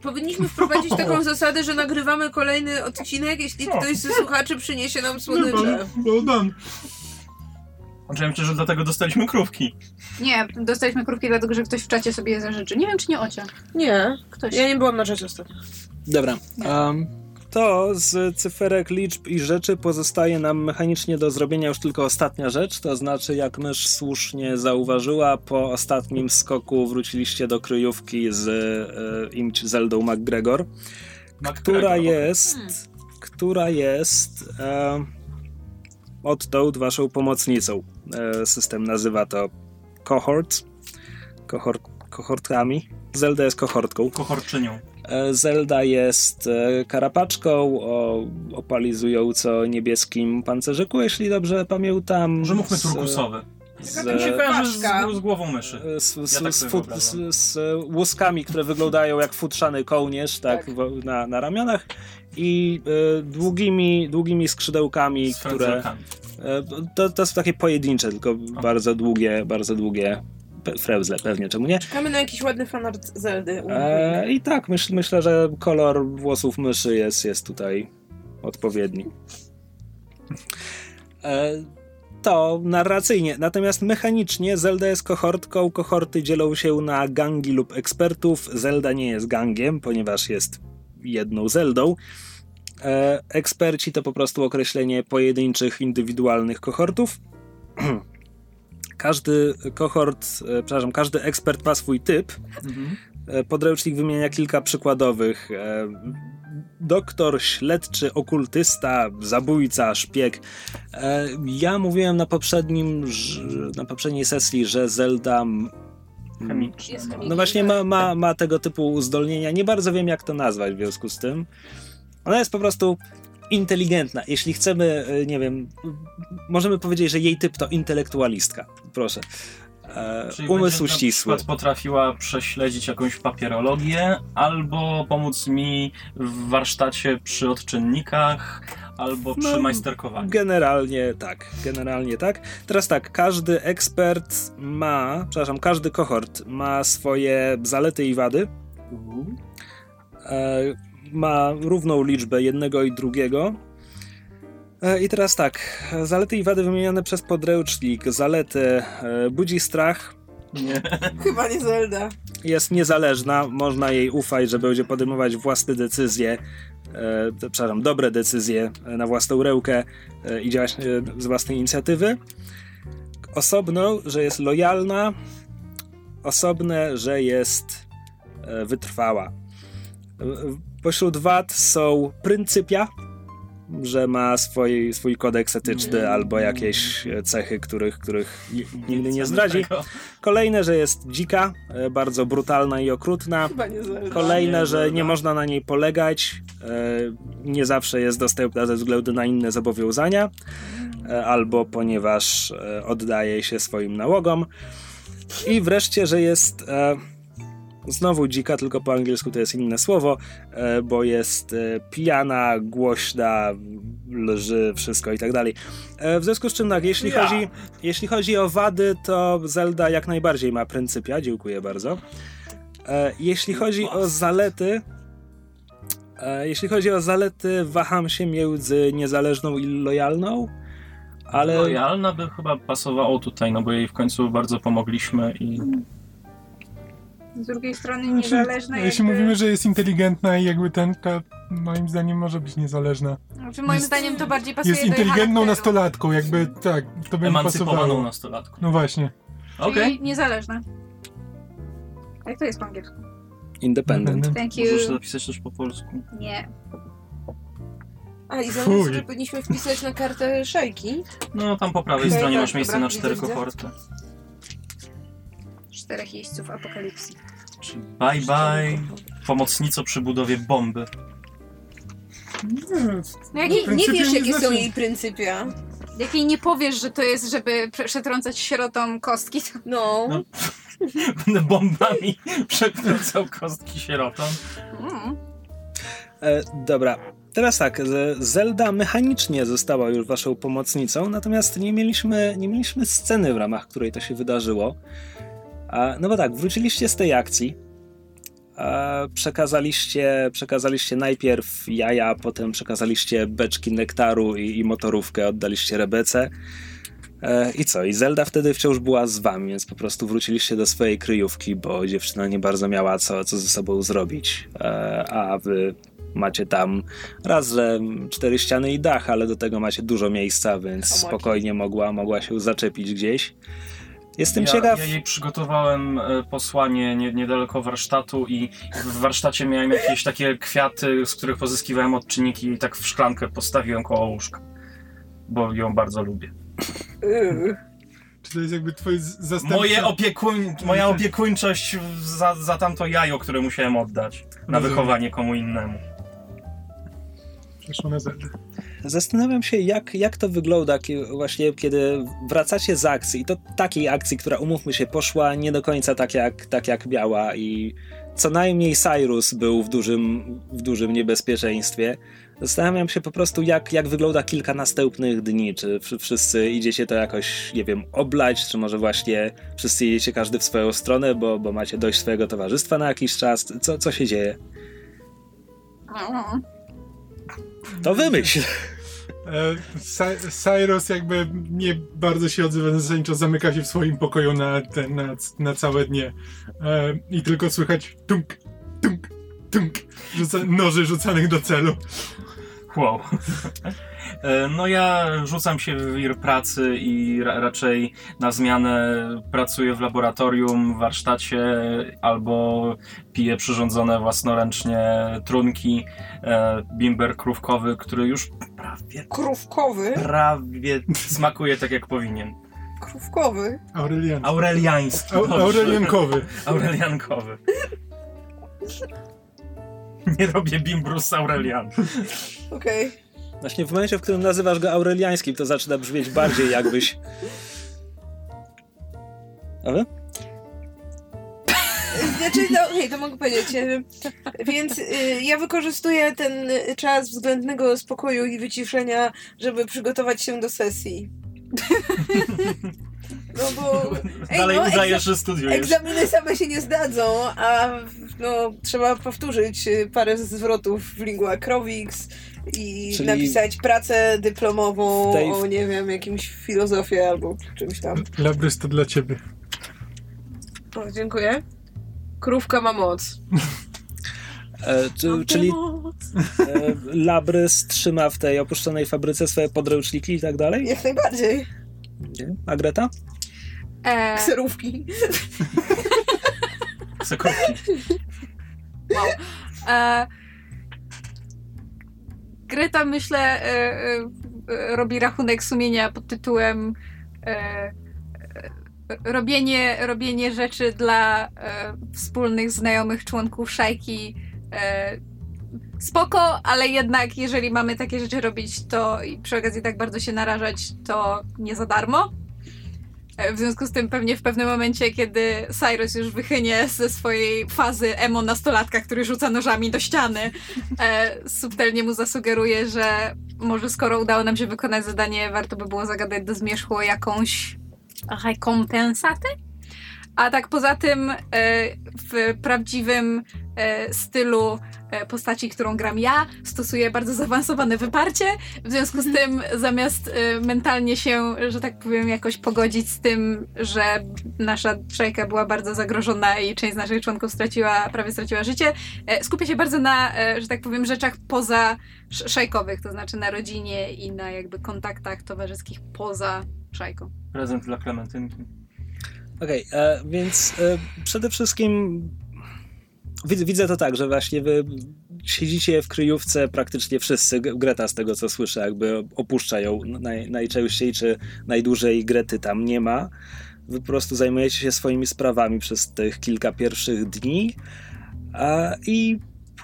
Powinniśmy wprowadzić taką zasadę, że nagrywamy kolejny odcinek, jeśli ktoś ze słuchaczy przyniesie nam No, słodycze. well done. Znaczy, że dlatego dostaliśmy krówki. Nie, dostaliśmy krówki dlatego, że ktoś w czacie sobie je zażyczy. Nie wiem, czy nie Ocia. Nie, Ktoś. ja nie byłam na czacie ostatnio. Dobra. Um, to z cyferek, liczb i rzeczy pozostaje nam mechanicznie do zrobienia już tylko ostatnia rzecz, to znaczy, jak mysz słusznie zauważyła, po ostatnim skoku wróciliście do kryjówki z e, Imć Zeldą McGregor, która McGregor, okej. jest, która jest e, odtąd waszą pomocnicą. E, system nazywa to cohort, cohort kohortkami. Zelda jest kohortką. Kohorczynią. E, Zelda jest e, karapaczką o opalizująco niebieskim pancerzyku, jeśli dobrze pamiętam. Może mówmy Z- turkusowy. Z, Tak mi się kojarzy Ważka. z, z głową myszy. z, z, Ja tak z, z, z łuskami, które wyglądają jak futrzany kołnierz tak, Tak. w- na, na ramionach i e, długimi, długimi skrzydełkami, Z które... E, to, to są takie pojedyncze, tylko bardzo długie, bardzo długie Pe Frewzle pewnie, czemu nie? Czekamy na jakiś ładny fanart Zeldy. E, I tak, myśl, myślę, że kolor włosów myszy jest, jest tutaj odpowiedni. E, to narracyjnie. Natomiast mechanicznie Zelda jest kohortką. Kohorty dzielą się na gangi lub ekspertów. Zelda nie jest gangiem, ponieważ jest jedną Zeldą. E, eksperci to po prostu określenie pojedynczych, indywidualnych kohortów. (clears throat) każdy kohort, e, przepraszam, każdy ekspert ma swój typ. Mhm. E, Podręcznik wymienia kilka przykładowych. E, Doktor, śledczy, okultysta, zabójca, szpieg. Ja mówiłem na poprzednim, na poprzedniej sesji, że Zelda no. chemiczne. no właśnie ma, ma, ma tego typu uzdolnienia. Nie bardzo wiem, jak to nazwać w związku z tym. Ona jest po prostu inteligentna. Jeśli chcemy, e, nie wiem, możemy powiedzieć, że jej typ to intelektualistka. Proszę. E, Czyli umysł będzie na ścisły. przykład potrafiła prześledzić jakąś papierologię, albo pomóc mi w warsztacie przy odczynnikach, albo przy No, majsterkowaniu. Generalnie tak, generalnie tak. Teraz tak, każdy ekspert ma, przepraszam, każdy kohort ma swoje zalety i wady. E, ma równą liczbę jednego i drugiego. E, I teraz tak, zalety i wady wymienione przez podręcznik. Zalety e, budzi strach, Nie. (laughs) Chyba nie Zelda. jest niezależna, można jej ufać, że będzie podejmować własne decyzje, e, przepraszam, dobre decyzje e, na własną rękę e, i działać e, z własnej inicjatywy. Osobno, że jest lojalna, osobne, że jest e, wytrwała. Pośród wad są pryncypia, że ma swój, swój kodeks etyczny Mm. albo jakieś e, cechy, których, których ni- nigdy nie zdradzi. Kolejne, że jest dzika, e, bardzo brutalna i okrutna. Kolejne, że nie, no. można na niej polegać, e, nie zawsze jest dostępna ze względu na inne zobowiązania, albo ponieważ oddaje się swoim nałogom. I wreszcie, że jest znowu dzika, tylko po angielsku to jest inne słowo, e, bo jest e, pijana, głośna, lży, wszystko i tak dalej. E, W związku z czym tak, jeśli Ja. chodzi, jeśli chodzi o wady, to Zelda jak najbardziej ma pryncypia, dziękuję bardzo. Jeśli chodzi o zalety, jeśli chodzi o zalety, waham się między niezależną i lojalną, ale Lojalna by chyba pasowało tutaj, no bo jej w końcu bardzo pomogliśmy i Z drugiej strony Znaczy, niezależna Jeśli jakby... mówimy, że jest inteligentna i jakby ten, to moim zdaniem może być niezależna. Znaczy, moim jest- zdaniem to bardziej pasuje Jest inteligentną nastolatką, jakby tak, to by emancypowaną pasowało. nastolatką. No właśnie. Czyli Okej. niezależna. Jak to jest po angielsku? independent. Thank you. Możesz zapisać też po polsku. Nie. A i Fuj. zauważ, że powinniśmy wpisać na kartę szejki. No tam po prawej Okej, stronie tak, masz miejsce dobra, na cztery widzę, widzę. Czterech jeźdźców apokalipsji. Czyli bye bye, pomocnico przy budowie bomby. No jak, Nie, jej, nie Pryncypia wiesz, nie jakie są znaczy- jej pryncypia. jak jej nie powiesz, że to jest, żeby prze- przetrącać sierotom kostki, to... No. No. Będę (laughs) bombami przekręcał kostki sierotom. Mm. E, dobra, teraz tak, z- Zelda mechanicznie została już waszą pomocnicą, natomiast nie mieliśmy, nie mieliśmy sceny, w ramach której to się wydarzyło. No bo tak, wróciliście z tej akcji, przekazaliście, przekazaliście najpierw jaja, potem przekazaliście beczki nektaru i, i motorówkę, oddaliście Rebece. E, I co? I Zelda wtedy wciąż była z wami, więc po prostu wróciliście do swojej kryjówki, bo dziewczyna nie bardzo miała co, co ze sobą zrobić. E, a wy macie tam raz, że cztery ściany i dach, ale do tego macie dużo miejsca, więc spokojnie mogła, mogła się zaczepić gdzieś. Jestem ja, ciekaw. Ja jej przygotowałem e, posłanie nie, niedaleko warsztatu i w warsztacie miałem jakieś takie kwiaty, z których pozyskiwałem odczynniki i tak w szklankę postawiłem koło łóżka. Bo ją bardzo lubię. Czy to jest jakby twój z- zastępca? Moje opiekuń, moja opiekuńczość za, za tamto jajo, które musiałem oddać na Rozumiem. wychowanie komu innemu. Przeszło na Zeldę. Zastanawiam się, jak, jak to wygląda właśnie, kiedy wracacie z akcji. I to takiej akcji, która, umówmy się, poszła nie do końca tak, jak, tak jak miała i co najmniej Cyrus był w dużym, w dużym niebezpieczeństwie. Zastanawiam się po prostu, jak, jak wygląda kilka następnych dni. Czy wszyscy idziecie to jakoś, nie wiem, oblać, czy może właśnie wszyscy idziecie każdy w swoją stronę, bo, bo macie dość swojego towarzystwa na jakiś czas. Co, co się dzieje? To wymyśl. E, Cyrus jakby nie bardzo się odzywa, zasadniczo zamyka się w swoim pokoju na, na, na całe dnie. E, I tylko słychać tunk, tunk, tunk rzuca, noży rzucanych do celu. Wow. E, no ja rzucam się w wir pracy i ra raczej na zmianę pracuję w laboratorium, w warsztacie albo piję przyrządzone własnoręcznie trunki. E, bimber krówkowy, który już prawie... Krówkowy? Prawie smakuje tak jak powinien. Krówkowy? Aurelian. Aureliański. Aureliankowy. Aureliankowy. Nie robię bimbrus z Aurelian. Okej. Okay. Właśnie w momencie, w którym nazywasz go aureliańskim, to zaczyna brzmieć bardziej jakbyś... A wy? Znaczy, no okej, to mogę powiedzieć. Więc y, ja wykorzystuję ten czas względnego spokoju i wyciszenia, żeby przygotować się do sesji. No bo. (laughs) Ej, Dalej no, udajesz, że studiujesz. Egzaminy same się nie zdadzą, a no, trzeba powtórzyć parę zwrotów w lingua Crowix i Czyli napisać pracę dyplomową tej... o, nie wiem, jakimś filozofie albo czymś tam. Labrys to dla ciebie. O, dziękuję. Krówka ma moc. (laughs) E, czy, czyli e, Labrys trzyma w tej opuszczonej fabryce swoje podręczniki i tak dalej? Jak najbardziej. A Greta? E... Kserówki. (laughs) Kserówki. Wow. E... Greta, myślę, e, e, e, robi rachunek sumienia pod tytułem robienie, robienie rzeczy dla wspólnych znajomych członków szajki spoko, ale jednak jeżeli mamy takie rzeczy robić, to i przy okazji tak bardzo się narażać, to nie za darmo. W związku z tym pewnie w pewnym momencie, kiedy Cyrus już wychynie ze swojej fazy emo nastolatka, który rzuca nożami do ściany, e, subtelnie mu zasugeruje, że może skoro udało nam się wykonać zadanie, warto by było zagadać do zmierzchu o jakąś rekompensatę? A tak poza tym e, w prawdziwym e, stylu e, postaci, którą gram ja, stosuję bardzo zaawansowane wyparcie. W związku z tym zamiast mentalnie się, że tak powiem, jakoś pogodzić z tym, że nasza szajka była bardzo zagrożona i część z naszych członków straciła, prawie straciła życie, skupię się bardzo na, że tak powiem, rzeczach poza szajkowych, to znaczy na rodzinie i na jakby kontaktach towarzyskich poza szajką. Prezent dla Klementynki. Okej, okay, e, więc e, przede wszystkim widzę, widzę to tak, że właśnie wy siedzicie w kryjówce praktycznie wszyscy. Greta z tego co słyszę jakby opuszcza ją naj, najczęściej czy najdłużej Grety tam nie ma. Wy po prostu zajmujecie się swoimi sprawami przez tych kilka pierwszych dni a, i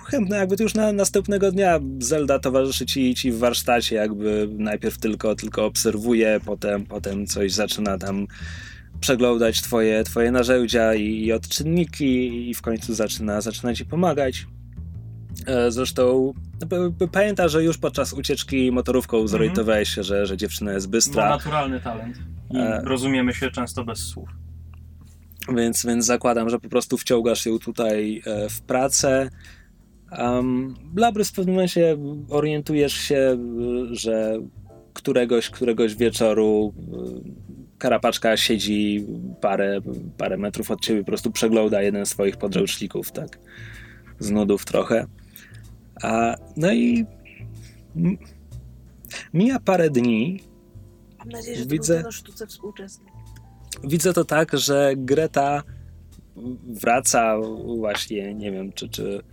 chętne jakby już na następnego dnia Zelda towarzyszy ci, ci w warsztacie jakby najpierw tylko, tylko obserwuje, potem, potem coś zaczyna tam przeglądać twoje, twoje narzędzia i, i odczynniki i w końcu zaczyna, zaczyna ci pomagać. E, zresztą no, pamięta, że już podczas ucieczki motorówką mhm. zorientowałeś się, że, że dziewczyna jest bystra. Ma naturalny talent. I e... rozumiemy się często bez słów. Więc, więc zakładam, że po prostu wciągasz ją tutaj e, w pracę. Um, Labrys w pewnym momencie orientujesz się, że któregoś, któregoś wieczoru Karapaczka siedzi parę, parę metrów od ciebie, po prostu przegląda jeden z swoich podręczników, tak, z nudów trochę. A, no i mija parę dni. Mam nadzieję, że widzę, to sztuce współczesnej. Widzę to tak, że Greta wraca właśnie, nie wiem, czy, czy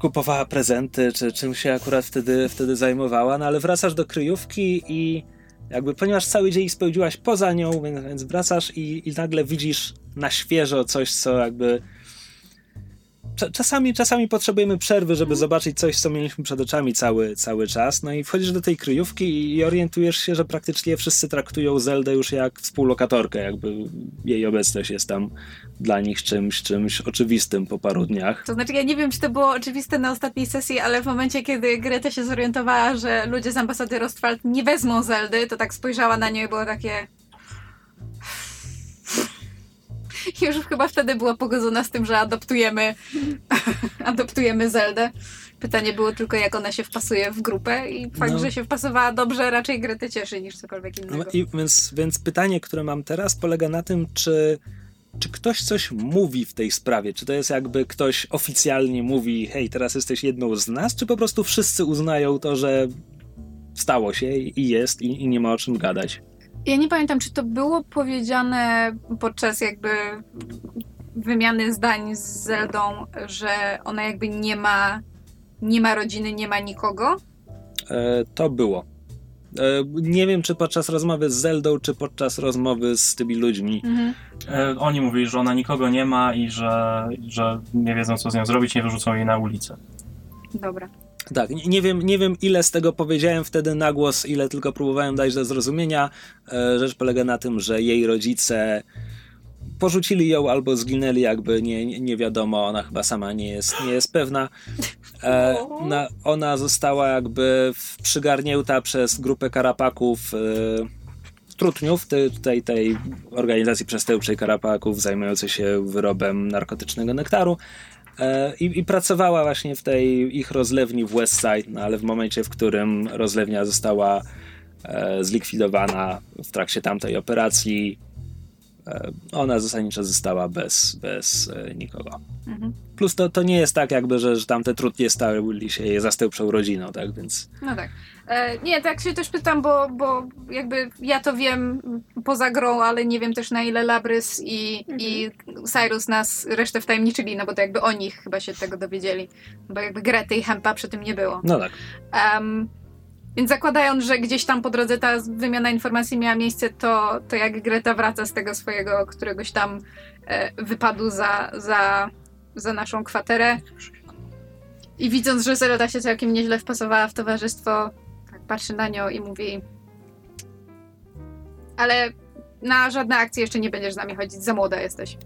kupowała prezenty, czy czym się akurat wtedy, wtedy zajmowała, no ale wracasz do kryjówki i jakby, ponieważ cały dzień spędziłaś poza nią, więc, więc wracasz i, i nagle widzisz na świeżo coś, co jakby czasami, czasami potrzebujemy przerwy, żeby zobaczyć coś, co mieliśmy przed oczami cały, cały czas. No i wchodzisz do tej kryjówki i orientujesz się, że praktycznie wszyscy traktują Zeldę już jak współlokatorkę, jakby jej obecność jest tam dla nich czymś, czymś oczywistym po paru dniach. To znaczy, ja nie wiem, czy to było oczywiste na ostatniej sesji, ale w momencie, kiedy Greta się zorientowała, że ludzie z ambasady Rostwald nie wezmą Zeldy, to tak spojrzała na nią i było takie... (laughs) Już chyba wtedy była pogodzona z tym, że adoptujemy, (laughs) adoptujemy Zeldę. Pytanie było tylko, jak ona się wpasuje w grupę i fakt, No. że się wpasowała dobrze, raczej Gretę cieszy niż cokolwiek No innego. i więc, więc pytanie, które mam teraz, polega na tym, czy, czy ktoś coś mówi w tej sprawie? Czy to jest jakby ktoś oficjalnie mówi, hej, teraz jesteś jedną z nas, czy po prostu wszyscy uznają to, że stało się i jest i, i nie ma o czym gadać? Ja nie pamiętam, czy to było powiedziane podczas jakby wymiany zdań z Zeldą, że ona jakby nie ma, nie ma rodziny, nie ma nikogo. E, to było. E, nie wiem, czy podczas rozmowy z Zeldą, czy podczas rozmowy z tymi ludźmi. E, Oni mówili, że ona nikogo nie ma i że, że nie wiedzą, co z nią zrobić, nie wyrzucą jej na ulicę. Dobra. Tak, nie, wiem, nie wiem ile z tego powiedziałem wtedy na głos, ile tylko próbowałem dać do zrozumienia. E, rzecz polega na tym, że jej rodzice porzucili ją albo zginęli, jakby nie, nie, wiadomo, ona chyba sama nie jest, nie jest pewna. E, na, ona została jakby przygarnięta przez grupę karapaków e, trutniów, tej, tej, tej organizacji przestępczej karapaków zajmującej się wyrobem narkotycznego nektaru. E, I, I pracowała właśnie w tej ich rozlewni w Westside, no ale w momencie, w którym rozlewnia została e, zlikwidowana w trakcie tamtej operacji, e, ona zasadniczo została bez, bez e, nikogo. Mhm. Plus to, to nie jest tak jakby, że, że tamte trudnie stali się jej zastępczą rodziną, tak więc... No tak. E, nie, tak się też pytam, bo, bo jakby ja to wiem poza grą, ale nie wiem też na ile Labrys i, i Cyrus nas resztę wtajemniczyli, no bo to jakby oni chyba się tego dowiedzieli. Bo jakby Grety i Hempa przy tym nie było. No tak. Em, więc zakładając, że gdzieś tam po drodze ta wymiana informacji miała miejsce, to, to jak Greta wraca z tego swojego któregoś tam e, wypadu za, za, za naszą kwaterę i widząc, że Zelda się całkiem nieźle wpasowała w towarzystwo, patrzy na nią i mówi ale na żadne akcje jeszcze nie będziesz z nami chodzić, za młoda jesteś.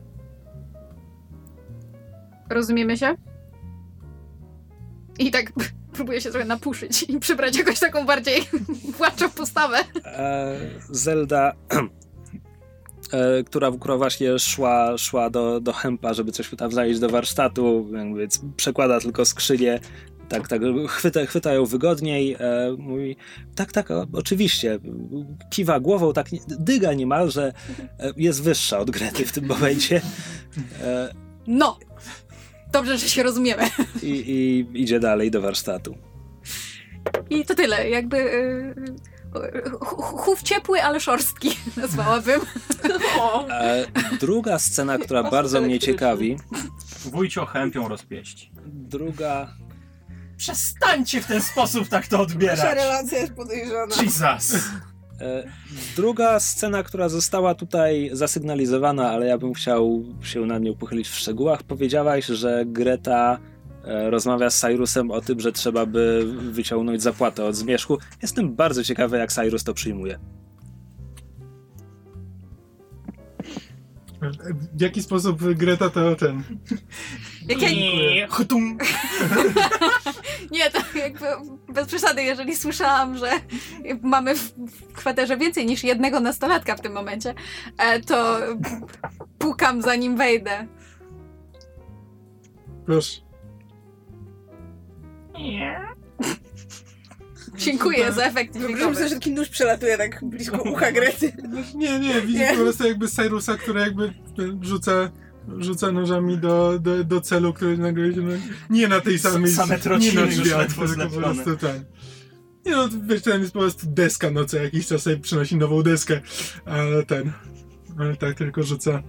Rozumiemy się? I tak (laughs) próbuję się trochę napuszyć i przybrać jakąś taką bardziej (laughs) płaczą postawę. E, Zelda, (clears throat) e, która, która właśnie szła, szła do, do Hempa, żeby coś tam zajść do warsztatu, jakby c- przekłada tylko skrzynię, tak, tak, chwyta, chwyta ją wygodniej, e, mówi, tak, tak, o, oczywiście, kiwa głową, tak, dyga niemalże, e, jest wyższa od Grety w tym (laughs) momencie e, No! Dobrze, że się rozumiemy. i, i idzie dalej do warsztatu. I to tyle. Jakby ch- chów ciepły, ale szorstki (laughs) nazwałabym. (laughs) E, druga scena, która bardzo mnie ciekawi, Wójcio chępią rozpieści. druga... Przestańcie w ten sposób tak to nasza odbierać. relacja jest podejrzana. Jesus. E, Druga scena, która została tutaj zasygnalizowana, ale ja bym chciał się nad nią pochylić w szczegółach. Powiedziałaś, że Greta e, rozmawia z Cyrusem o tym, że trzeba by wyciągnąć zapłatę od zmierzchu. Jestem bardzo ciekawy, jak Cyrus to przyjmuje. W jaki sposób Greta to ten. (laughs) Jak ja, Nie, (laughs) nie, to jakby bez przesady, jeżeli słyszałam, że mamy w, kwaterze więcej niż jednego nastolatka w tym momencie, e, to pukam zanim wejdę. Proszę. Dziękuję za efekt Wyobrażam sobie, że taki nóż przelatuje tak blisko (laughs) ucha Grety. Nie, nie, widzisz Nie. po prostu jakby Cyrusa, który jakby rzuca, rzuca nożami do, do, do celu, który nagle się, no, nie na tej samej, Same nie na drzwiach, tylko po prostu ten. Nie no, wiesz, tam jest po prostu deska, no co jakiś czas sobie przynosi nową deskę, ale ten, ale tak tylko rzuca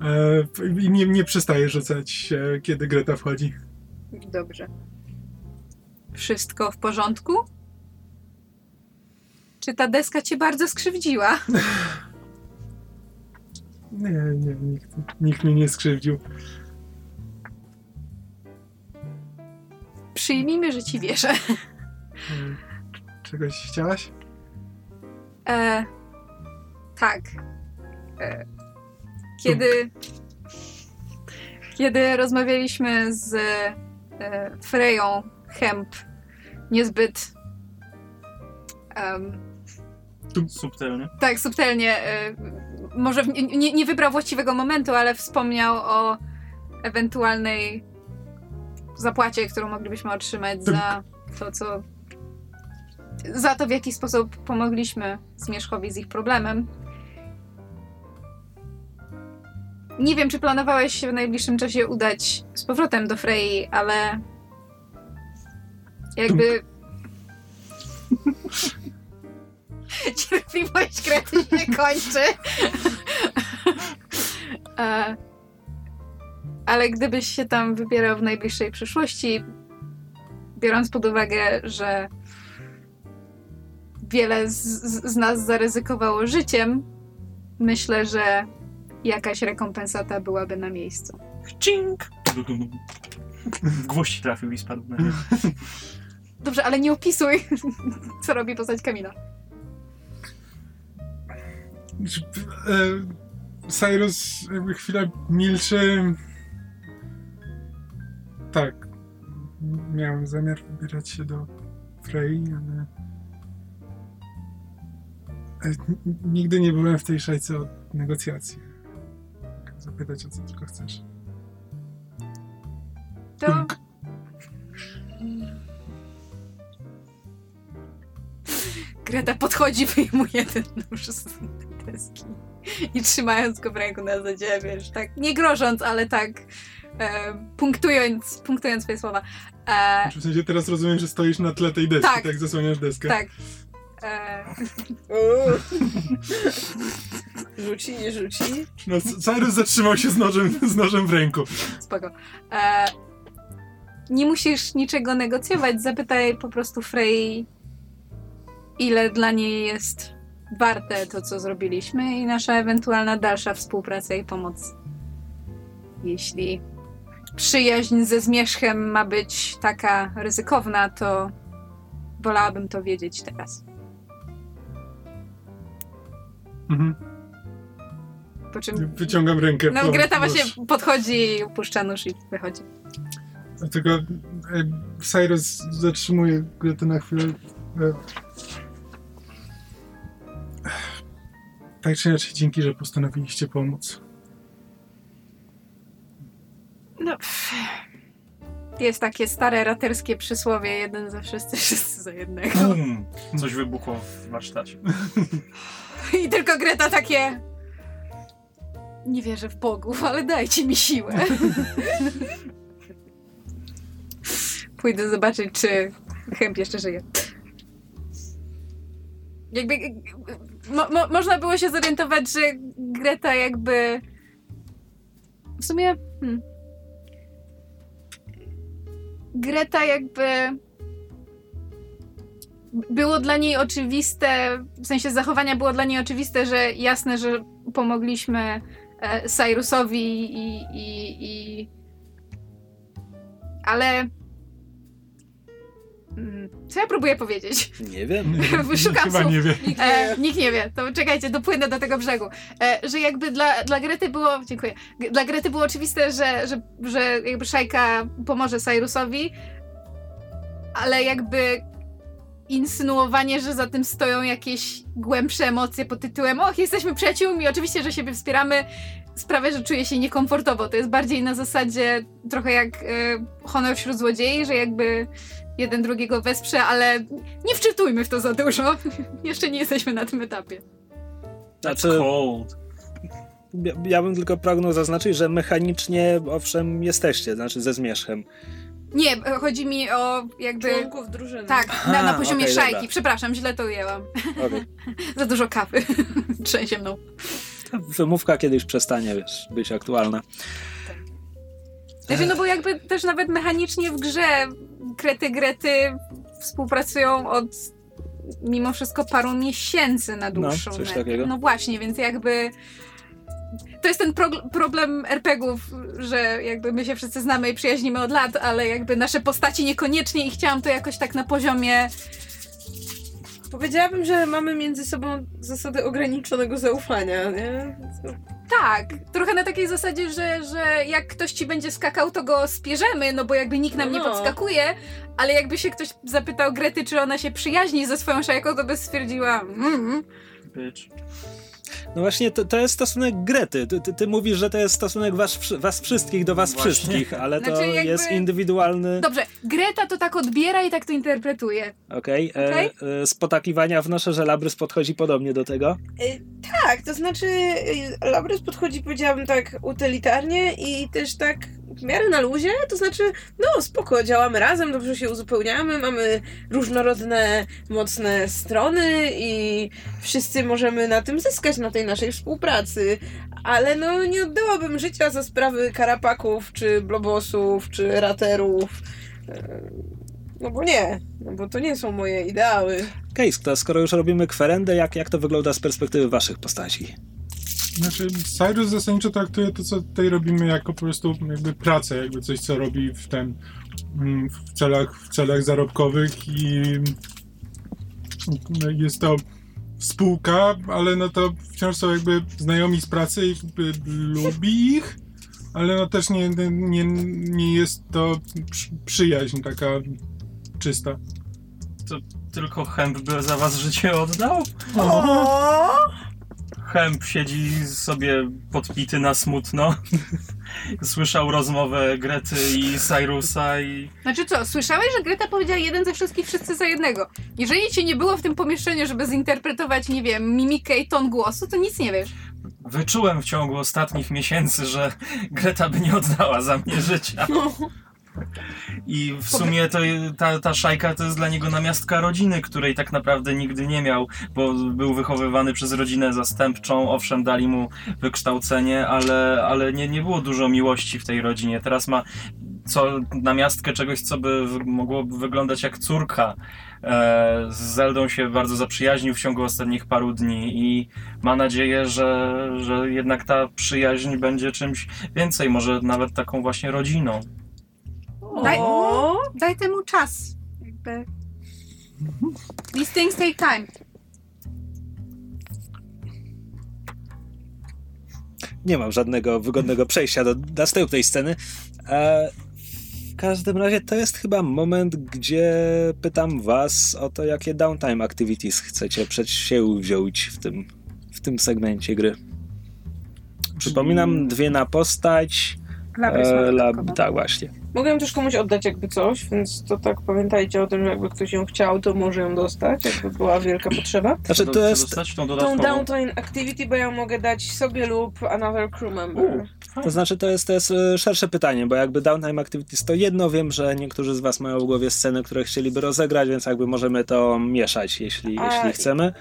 e, i nie, nie przestaje rzucać, e, kiedy Greta wchodzi. Dobrze. Wszystko w porządku? Czy ta deska cię bardzo skrzywdziła? (laughs) Nie, nie, nikt, nikt mnie nie skrzywdził. Przyjmijmy, że ci wierzę. E, Czegoś chciałaś? E, tak. E, kiedy, kiedy rozmawialiśmy z e, Freją Hemp, niezbyt em, Subtelnie. tak subtelnie, e, może nie, nie wybrał właściwego momentu, ale wspomniał o ewentualnej zapłacie, którą moglibyśmy otrzymać za to, co. za to, w jaki sposób pomogliśmy Zmierzchowi z ich problemem. Nie wiem, czy planowałeś się w najbliższym czasie udać z powrotem do Frei, ale jakby. (laughs) (laughs) Cierpliwość krety się kończy. E, ale gdybyś się tam wybierał w najbliższej przyszłości, biorąc pod uwagę, że wiele z, z nas zaryzykowało życiem, myślę, że jakaś rekompensata byłaby na miejscu. Cink! Gwoźdź trafił i spadł na. Dobrze, ale nie opisuj, co robi postać Kamila. E, Cyrus jakby chwilę milczy. Tak. Miałem zamiar wybierać się do Frey, ale. e, Nigdy nie byłem w tej szajce od negocjacji. Zapytać o co tylko chcesz. To Greta podchodzi, wyjmuje ten nóż z deski i trzymając go w ręku na zasadzie, wiesz, tak nie grożąc, ale tak e, punktując, punktując swoje słowa. E, W sensie teraz rozumiem, że stoisz na tle tej deski, Tak. tak, zasłaniasz deskę. tak. E. (laughs) Rzuci, nie rzuci. No, Cyrus zatrzymał się z nożem, z nożem w ręku. spoko. E, nie musisz niczego negocjować, zapytaj po prostu Frey, ile dla niej jest warte to, co zrobiliśmy i nasza ewentualna dalsza współpraca i pomoc. Jeśli przyjaźń ze zmierzchem ma być taka ryzykowna, to wolałabym to wiedzieć teraz. Mhm. Po czym Wyciągam rękę. no, po Greta nóż. właśnie podchodzi i upuszcza nóż i wychodzi. Dlatego e, Cyrus zatrzymuje Gretę na chwilę. E, tak czy inaczej, dzięki, że postanowiliście pomóc. No. Jest takie stare raterskie przysłowie: jeden za wszyscy, (laughs) wszyscy za jednego. Bum! Coś wybuchło w warsztacie. (laughs) I tylko Greta takie. Nie wierzę w bogów, ale dajcie mi siłę. (laughs) Pójdę zobaczyć, czy Hemp jeszcze żyje. Jakby. Mo, mo, można było się zorientować, że Greta jakby. W sumie. Hmm. Greta jakby. Było dla niej oczywiste, w sensie zachowania było dla niej oczywiste, że jasne, że pomogliśmy e, Cyrusowi i, i, i. Ale. Mm, Co ja próbuję powiedzieć? Nie wiem. (laughs) Szukam Chyba słów. nie wie. Nikt nie E, wie. nikt nie wie, to czekajcie, dopłynę do tego brzegu. E, że jakby dla, dla Grety było, dziękuję, dla Grety było oczywiste, że, że, że jakby Szajka pomoże Cyrusowi, ale jakby insynuowanie, że za tym stoją jakieś głębsze emocje pod tytułem och, jesteśmy przyjaciółmi, oczywiście, że siebie wspieramy, sprawia, że czuję się niekomfortowo. To jest bardziej na zasadzie trochę jak e, honor wśród złodziei, że jakby jeden drugiego wesprze, ale nie wczytujmy w to za dużo. (laughs) Jeszcze nie jesteśmy na tym etapie. Znaczy, Cold. ja, ja bym tylko pragnął zaznaczyć, że mechanicznie owszem jesteście, znaczy ze zmierzchem. Nie, chodzi mi o jakby... Członków drużyny. Tak, na, na Aha, poziomie okej, szajki. dobra. Przepraszam, źle to ujęłam. Okej. (laughs) Za dużo kawy. (laughs) Trzęsie mną. Ta Wymówka kiedyś przestanie wiesz, być aktualna. Znaczy, no bo jakby też nawet mechanicznie w grze krety grety współpracują od mimo wszystko paru miesięcy na dłuższą No, coś metę. takiego. No właśnie, więc jakby to jest ten problem RPGów, że jakby my się wszyscy znamy i przyjaźnimy od lat, ale jakby nasze postaci niekoniecznie i chciałam to jakoś tak na poziomie Powiedziałabym, że mamy między sobą zasadę ograniczonego zaufania, nie? Tak, trochę na takiej zasadzie, że, że jak ktoś ci będzie skakał, to go spierzemy, no bo jakby nikt nam nie No. podskakuje, ale jakby się ktoś zapytał Grety, czy ona się przyjaźni ze swoją szajką, to by stwierdziła, mm, Bitch. No właśnie, to, to jest stosunek Grety. Ty, ty, ty mówisz, że to jest stosunek was, was wszystkich do was Właśnie. wszystkich, ale to Znaczy jakby- jest indywidualny. Dobrze, Greta to tak odbiera i tak to interpretuje. Okej. e, Okej. e, Z potakiwania wnoszę, że Labrys podchodzi podobnie do tego. Y, Tak, to znaczy y, Labrys podchodzi, powiedziałabym tak utylitarnie i też tak w miarę na luzie, to znaczy no spoko, działamy razem, dobrze się uzupełniamy, mamy różnorodne, mocne strony i wszyscy możemy na tym zyskać, na tej naszej współpracy, ale no nie oddałabym życia za sprawy karapaków, czy blobosów, czy raterów, Y, no bo nie, no bo to nie są moje ideały. Case, to skoro już robimy kwerendę, jak, jak to wygląda z perspektywy waszych postaci? Znaczy, Cyrus zasadniczo traktuje to, co tutaj robimy, jako po prostu jakby pracę, jakby coś, co robi w ten mm, w celach, w celach zarobkowych i no, jest to spółka, ale no to wciąż są jakby znajomi z pracy i jakby lubi ich, ale no też nie, nie, nie jest to przy- przyjaźń taka czysta. Tylko Hemp by za was życie oddał? Hemp siedzi sobie podpity na smutno. (laughs) Słyszał rozmowę Grety i Cyrusa i Znaczy co, słyszałeś, że Greta powiedziała jeden ze wszystkich, wszyscy za jednego. Jeżeli cię nie było w tym pomieszczeniu, żeby zinterpretować, nie wiem, mimikę i ton głosu, to nic nie wiesz. wyczułem w ciągu ostatnich miesięcy, że Greta by nie oddała za mnie życia. (laughs) I w sumie to ta, ta szajka to jest dla niego namiastka rodziny, której tak naprawdę nigdy nie miał, bo był wychowywany przez rodzinę zastępczą. Owszem, dali mu wykształcenie, ale, ale nie, nie było dużo miłości w tej rodzinie. Teraz ma co namiastkę czegoś, co by mogłoby wyglądać jak córka. E, z Zeldą się bardzo zaprzyjaźnił w ciągu ostatnich paru dni i ma nadzieję, że, że jednak ta przyjaźń będzie czymś więcej, może nawet taką właśnie rodziną. Daj, daj temu czas. Jakby. These things take time. Nie mam żadnego wygodnego przejścia do następnej sceny. E, w każdym razie to jest chyba moment, gdzie pytam was o to, jakie downtime activities chcecie przedsięwziąć w tym, w tym segmencie gry. Przypominam, dwie na postać. Labrys E, lab, tak, właśnie. Mogę ją też komuś oddać jakby coś, więc to tak pamiętajcie o tym, że jakby ktoś ją chciał, to może ją dostać, jakby była wielka (clears throat) potrzeba. Znaczy, to jest, dostać tą Tą activity, bo ja mogę dać sobie lub another crew member. to znaczy, to jest, to jest e, szersze pytanie, bo jakby downtime activities to jedno, wiem, że niektórzy z was mają w głowie sceny, które chcieliby rozegrać, więc jakby możemy to mieszać, jeśli, A, jeśli chcemy.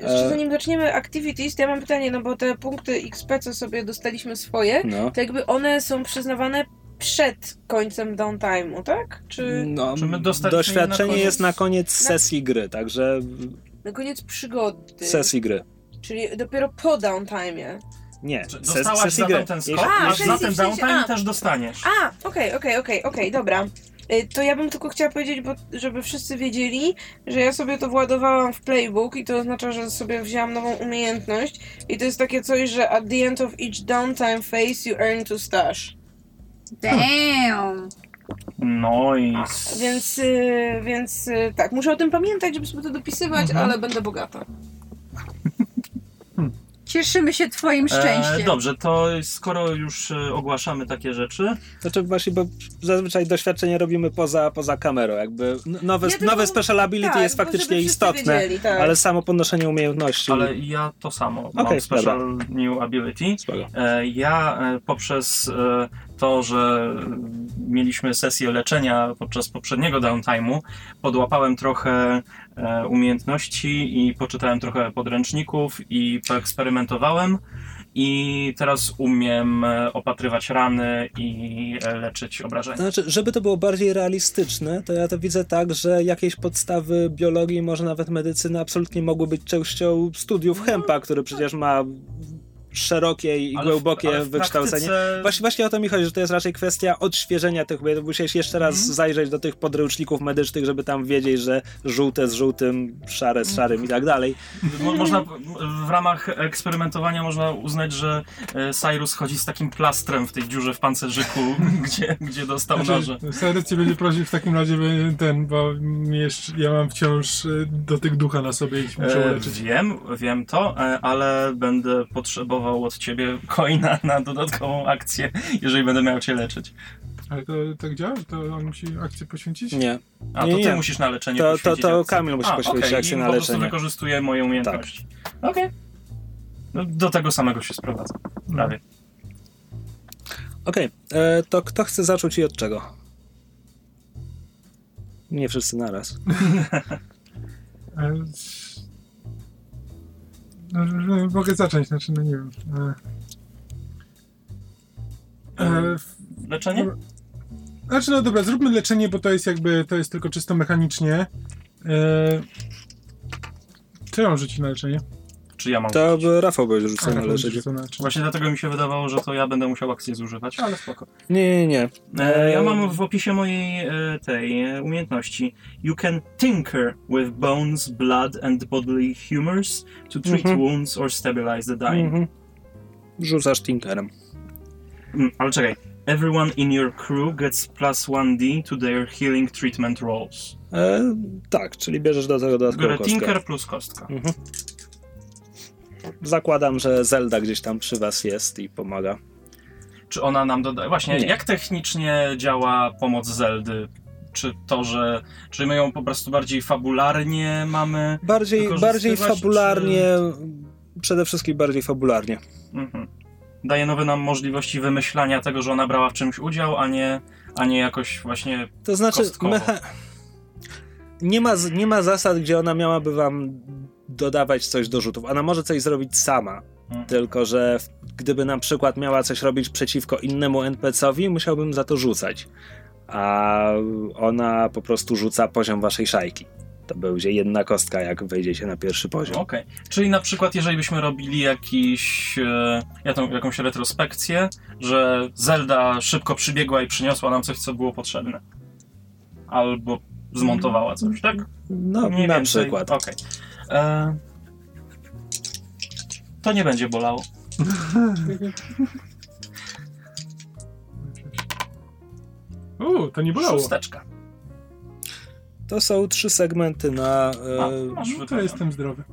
Jeszcze E. zanim zaczniemy activities, to ja mam pytanie, no bo te punkty XP, co sobie dostaliśmy swoje, No. to jakby one są przyznawane przed końcem downtime'u, tak? Czy No, Czy my doświadczenie na jest na koniec sesji gry, także na koniec przygody? sesji gry. Czyli dopiero po downtime'ie. Nie, Czy ses- Dostałaś sesji gry. ten skok, A, masz sesji za ten downtime a. też dostaniesz. A, okej, okej, okej, okej, dobra. Y, To ja bym tylko chciała powiedzieć, bo żeby wszyscy wiedzieli, że ja sobie to władowałam w playbook i to oznacza, że sobie wzięłam nową umiejętność i to jest takie coś, że at the end of each downtime phase you earn to stash. Damn. Nice. Więc, y, więc y, tak, muszę o tym pamiętać, żeby sobie to dopisywać, Mhm. ale będę bogata. Cieszymy się twoim szczęściem. E, dobrze, to skoro już e, ogłaszamy takie rzeczy, Znaczy właśnie, bo zazwyczaj doświadczenie robimy poza, poza kamerą, jakby nowe, Ja tylko- nowe special ability tak, jest faktycznie istotne, wiedzieli, tak. ale samo podnoszenie umiejętności. ale ja to samo. Mam Okej, special new ability. Spoko. E, Ja e, poprzez e, to, że mieliśmy sesję leczenia podczas poprzedniego downtime'u, podłapałem trochę e, umiejętności i poczytałem trochę podręczników i poeksperymentowałem. I teraz umiem e, opatrywać rany i e, leczyć obrażenia. Znaczy, żeby to było bardziej realistyczne, to ja to widzę tak, że jakieś podstawy biologii, może nawet medycyny absolutnie mogły być częścią studiów Hempa, który przecież ma szerokie i Ale w- głębokie ale w wykształcenie. praktyce- Właśnie, właśnie o to mi chodzi, że to jest raczej kwestia odświeżenia tych, bo musiałeś jeszcze raz Mhm. zajrzeć do tych podręczników medycznych, żeby tam wiedzieć, że żółte z żółtym, szare z szarym i tak dalej. Mo- Można, w ramach eksperymentowania można uznać, że e, Cyrus chodzi z takim plastrem w tej dziurze w pancerzyku, (laughs) gdzie, gdzie dostał noże. Znaczy, Cyrus cię będzie prosił w takim razie ten, bo jeszcze, ja mam wciąż y, dotyk ducha na sobie i muszę E, uleczyć. wiem, wiem to, e, ale będę potrzebował od ciebie coina na dodatkową akcję, jeżeli będę miał cię leczyć. Ale to tak działa? To on musi akcję poświęcić? Nie. A Nie, to ty nie. musisz na leczenie To- to- poświęcić to akcję. Kamil musi A, poświęcić okej, akcję i na po prostu leczenie. Tak. wykorzystuję moje umiejętności. Okej. No, do tego samego się sprowadza. Prawie. Okej, e, to kto chce zacząć i od czego? Nie wszyscy naraz. (laughs) (laughs) No, mogę zacząć, znaczy, no nie wiem. E, e, Leczenie? Znaczy, no dobra, zróbmy leczenie, bo to jest jakby, to jest tylko czysto mechanicznie. E, czy on rzuci na leczenie? Czy ja mam To by Rafał będzie rzucał na rzuca na leczenie. Właśnie dlatego mi się wydawało, że to ja będę musiał akcję zużywać, ale spoko. Nie, nie, nie. E, ja mam w opisie mojej e, tej e, umiejętności. You can tinker with bones, blood and bodily humors to treat Mhm. wounds or stabilize the dying. Mhm. Rzucasz Tinkerem. Mm, ale czekaj. Everyone in your crew gets plus 1d to their healing treatment rolls. E, tak, czyli bierzesz do tego kostkę. tinker plus kostka. Mhm. Zakładam, że Zelda gdzieś tam przy was jest i pomaga. Czy ona nam dodaje... Właśnie, Nie. jak technicznie działa pomoc Zeldy? Czy to, że... Czy my ją po prostu bardziej fabularnie mamy? Bardziej, bardziej fabularnie, przede wszystkim bardziej fabularnie. Mhm. Daje nowe nam możliwości wymyślania tego, że ona brała w czymś udział, a nie, a nie jakoś właśnie... To znaczy, mecha... nie, ma, nie ma zasad, gdzie ona miałaby wam dodawać coś do rzutów. Ona może coś zrobić sama. Mhm. Tylko, że gdyby na przykład miała coś robić przeciwko innemu NPC-owi, musiałbym za to rzucać. A ona po prostu rzuca poziom waszej szajki. To będzie jedna kostka, jak wejdziecie na pierwszy poziom. Okej. Czyli na przykład, jeżeli byśmy robili jakiś, e, jaką, jakąś retrospekcję, że Zelda szybko przybiegła i przyniosła nam coś, co było potrzebne. Albo zmontowała coś, tak? No, Mniej na więcej. przykład. Okej. E, To nie będzie bolało. (laughs) O, to nie bolało. Szósteczka. To są trzy segmenty na. E, A, masz No, to wypełnione. jestem zdrowy.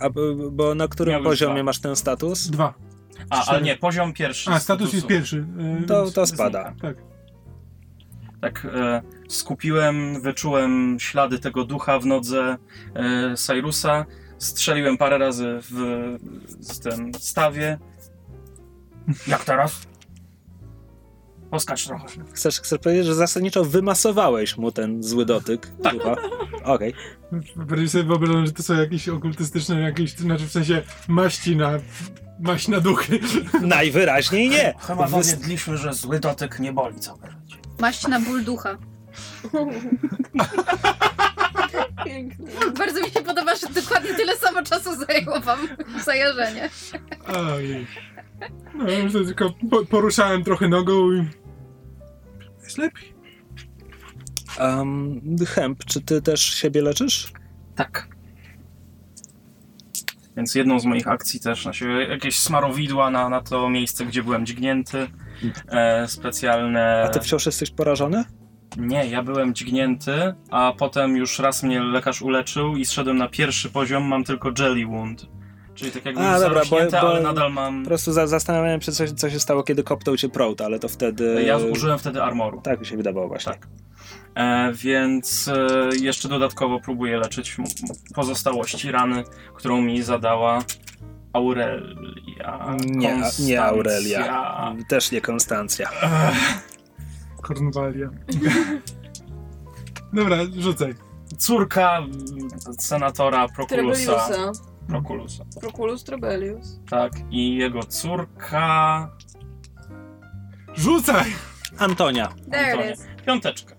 a, b- bo na którym poziomie dwa. masz ten status? Dwa. A, ale nie, poziom pierwszy. A, status jest statusu. pierwszy. e, To, więc- to spada. Tak. Tak, e, skupiłem, wyczułem ślady tego ducha w nodze e, Cyrusa, strzeliłem parę razy w, w tym stawie. Jak teraz? Poskacz trochę. Chcesz, chcesz powiedzieć, że zasadniczo wymasowałeś mu ten zły dotyk ducha? Okej. Bardziej sobie wyobrażam, że to są jakieś okultystyczne, jakieś, znaczy w sensie maści na, maść na duchy. Najwyraźniej nie. Chyba Wys- dowiedliśmy, że zły dotyk nie boli życie. Maść na ból ducha. Pięknie. Bardzo mi się podoba, że dokładnie tyle samo czasu zajęło wam zajarzenie. Ojej. No, ja tylko po, poruszałem trochę nogą i... Jest lepiej. Um, Hemp, czy ty też siebie leczysz? Tak. Więc jedną z moich akcji też na siebie, jakieś smarowidła na, na to miejsce, gdzie byłem dźgnięty. E, specjalne... A ty wciąż jesteś porażony? Nie, ja byłem dźgnięty, a potem już raz mnie lekarz uleczył i zszedłem na pierwszy poziom, mam tylko Jelly Wound. Czyli tak jakby A, dobra, bo- bo- ale nadal mam... Po prostu za, zastanawiałem się, co, co się stało, kiedy kopnął cię Prout, ale to wtedy... Ja użyłem wtedy armoru. Tak mi się wydawało właśnie. Tak. E, więc e, jeszcze dodatkowo próbuję leczyć pozostałości rany, którą mi zadała Aurelia. Nie, nie. Aurelia. Też nie Konstancja. Ech, Kornwalia. Dobra, rzucaj. Córka mm, senatora Proculusa. Trebeliusa. Proculusa. Proculus Trebelius. Tak, i jego córka. Rzucaj! Antonia. There Antonia. it is. Piąteczka.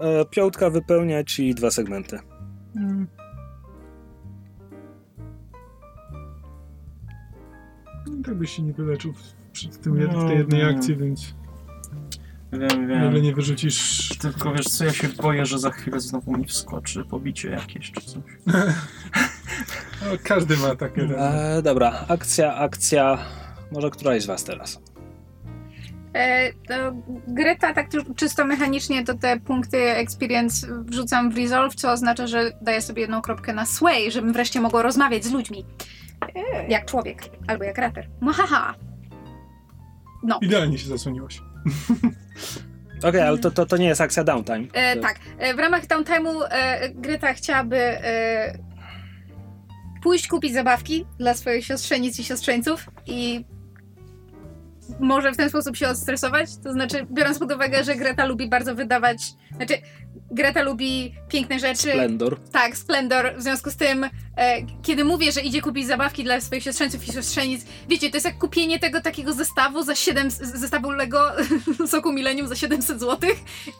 E, piątka wypełnia ci dwa segmenty. E, tak byś się nie wyleczył w, przy tym, jed- w tej jednej Mhm. akcji, więc Wiem, nagle wiem. nie wyrzucisz... Tylko wiesz co, ja się boję, że za chwilę znowu mi wskoczy pobicie jakieś czy coś. (laughs) No, każdy ma takie... E, dobra, akcja, akcja. Może któraś z was teraz? E, to Greta tak czysto mechanicznie to te punkty experience wrzucam w resolve, co oznacza, że daję sobie jedną kropkę na sway, żebym wreszcie mogła rozmawiać z ludźmi. Jak człowiek, albo jak raper. Mahaha. No. Idealnie się zasłoniłaś. (laughs) Okej, ale to, to, to nie jest akcja downtime. E, tak, e, w ramach downtime'u e, Greta chciałaby e, pójść kupić zabawki dla swoich siostrzenic i siostrzeńców i może w ten sposób się odstresować. To znaczy, biorąc pod uwagę, że Greta lubi bardzo wydawać. Znaczy, Greta lubi piękne rzeczy. Splendor. Tak, Splendor. W związku z tym, e, kiedy mówię, że idzie kupić zabawki dla swoich siostrzeńców i siostrzenic, wiecie, to jest jak kupienie tego takiego zestawu za 7, z- zestawu Lego (laughs) Soku Millennium za 700 zł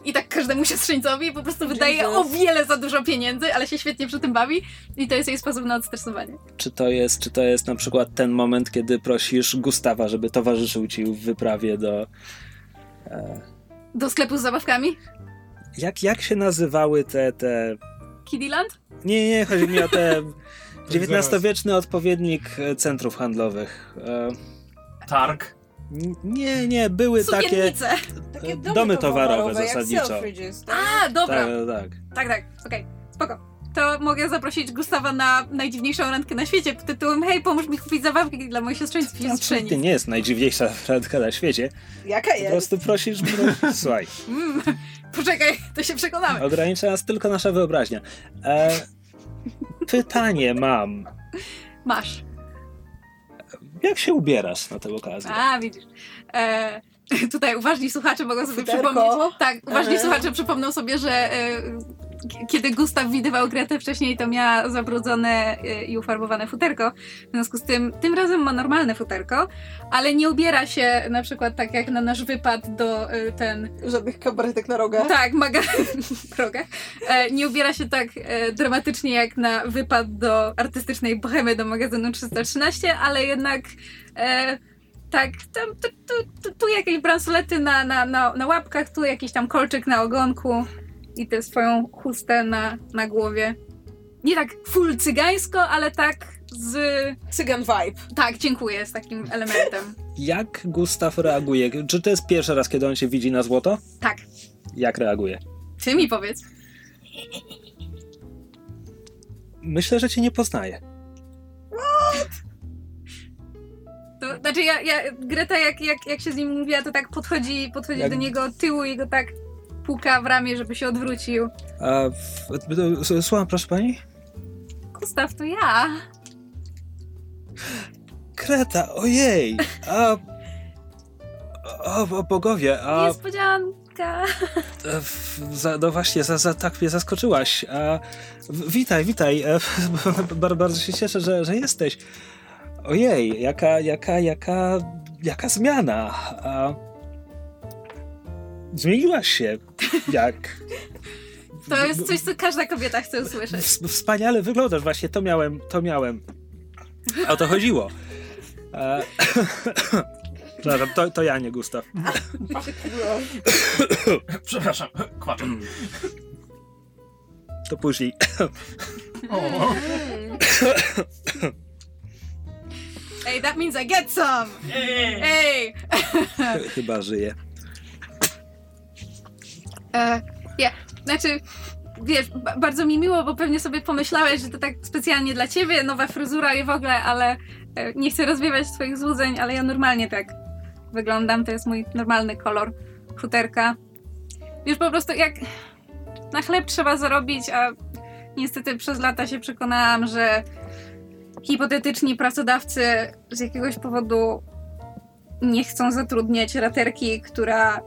i tak każdemu siostrzeńcowi po prostu wydaje Jesus. o wiele za dużo pieniędzy, ale się świetnie przy tym bawi i to jest jej sposób na odstresowanie. Czy to jest, czy to jest na przykład ten moment, kiedy prosisz Gustawa, żeby towarzyszył ci w wyprawie do... E, Do sklepu z zabawkami? Jak, jak się nazywały te, te... Kiddyland? Nie, nie, chodzi mi o te... (laughs) (laughs) XIX-wieczny odpowiednik e, centrów handlowych. E, Targ. nie, nie, były takie... Sukiennice! Takie domy, domy towarowe towarowe jak zasadniczo. Selfridges, tak? A, dobra. Tak, tak. Tak, tak, okej, spoko. To mogę zaprosić Gustawa na najdziwniejszą randkę na świecie pod tytułem Hej, pomóż mi kupić zabawki dla i To siostrzenic. absolutnie nie jest najdziwniejsza randka na świecie. Jaka Po jest? prostu prosisz... pro- (laughs) Słuchaj, Mm, poczekaj, to się przekonamy. ogranicza nas tylko nasza wyobraźnia. E, pytanie mam. Masz. Jak się ubierasz na tę okazję? A, widzisz. E, tutaj uważni słuchacze mogą sobie Futerko. przypomnieć. Tak, uważni Aha. słuchacze przypomną sobie, że e, kiedy Gustaw widywał Gretę wcześniej, to miała zabrudzone e, i ufarbowane futerko. W związku z tym, tym razem ma normalne futerko, ale nie ubiera się na przykład tak jak na nasz wypad do e, ten Żadnych kabaretek na rogach. Tak, maga (laughs) rogach. E, nie ubiera się tak e, dramatycznie jak na wypad do artystycznej bohemy do magazynu 313, ale jednak e, tak, tam, tu, tu, tu, tu jakieś bransolety na, na, na, na łapkach, tu jakiś tam kolczyk na ogonku i tę swoją chustę na, na głowie. Nie tak full cygańsko, ale tak z... Cygan vibe. Tak, dziękuję, z takim elementem. Jak Gustaw reaguje? Czy to jest pierwszy raz, kiedy on się widzi na złoto? Tak, Jak reaguje? ty mi powiedz. Myślę, że cię nie poznaje. To, znaczy ja, ja Greta jak, jak, jak się z nim mówiła, to tak podchodzi, podchodzi Jak- do niego od tyłu i go tak puka w ramię, żeby się odwrócił. A, słucham, proszę pani? Gustaw, to ja. Kreta, ojej! A, o, o bogowie, a Niespodzianka. e, za, no właśnie, za, za, tak mnie zaskoczyłaś. A, witaj, witaj. E, (laughs) bar- bardzo się cieszę, że, że jesteś. Ojej, jaka, jaka, jaka, jaka zmiana. A, zmieniłaś się. Jak? (laughs) To jest coś, co każda kobieta chce usłyszeć. Wspaniale wyglądasz, właśnie to miałem, to miałem. O to chodziło. E, (laughs) Przepraszam, to, to ja, nie Gustaw. (laughs) Przepraszam, kłaczę. To później. O, Hey, that means I get some! Hey! Chyba żyje. E, ja, znaczy, wiesz, ba- bardzo mi miło, bo pewnie sobie pomyślałeś, że to tak specjalnie dla ciebie, nowa fryzura i w ogóle, ale e, nie chcę rozwiewać twoich złudzeń, ale ja normalnie tak wyglądam, to jest mój normalny kolor futerka. Wiesz, po prostu jak na chleb trzeba zarobić, a niestety przez lata się przekonałam, że hipotetyczni pracodawcy z jakiegoś powodu nie chcą zatrudniać raterki, która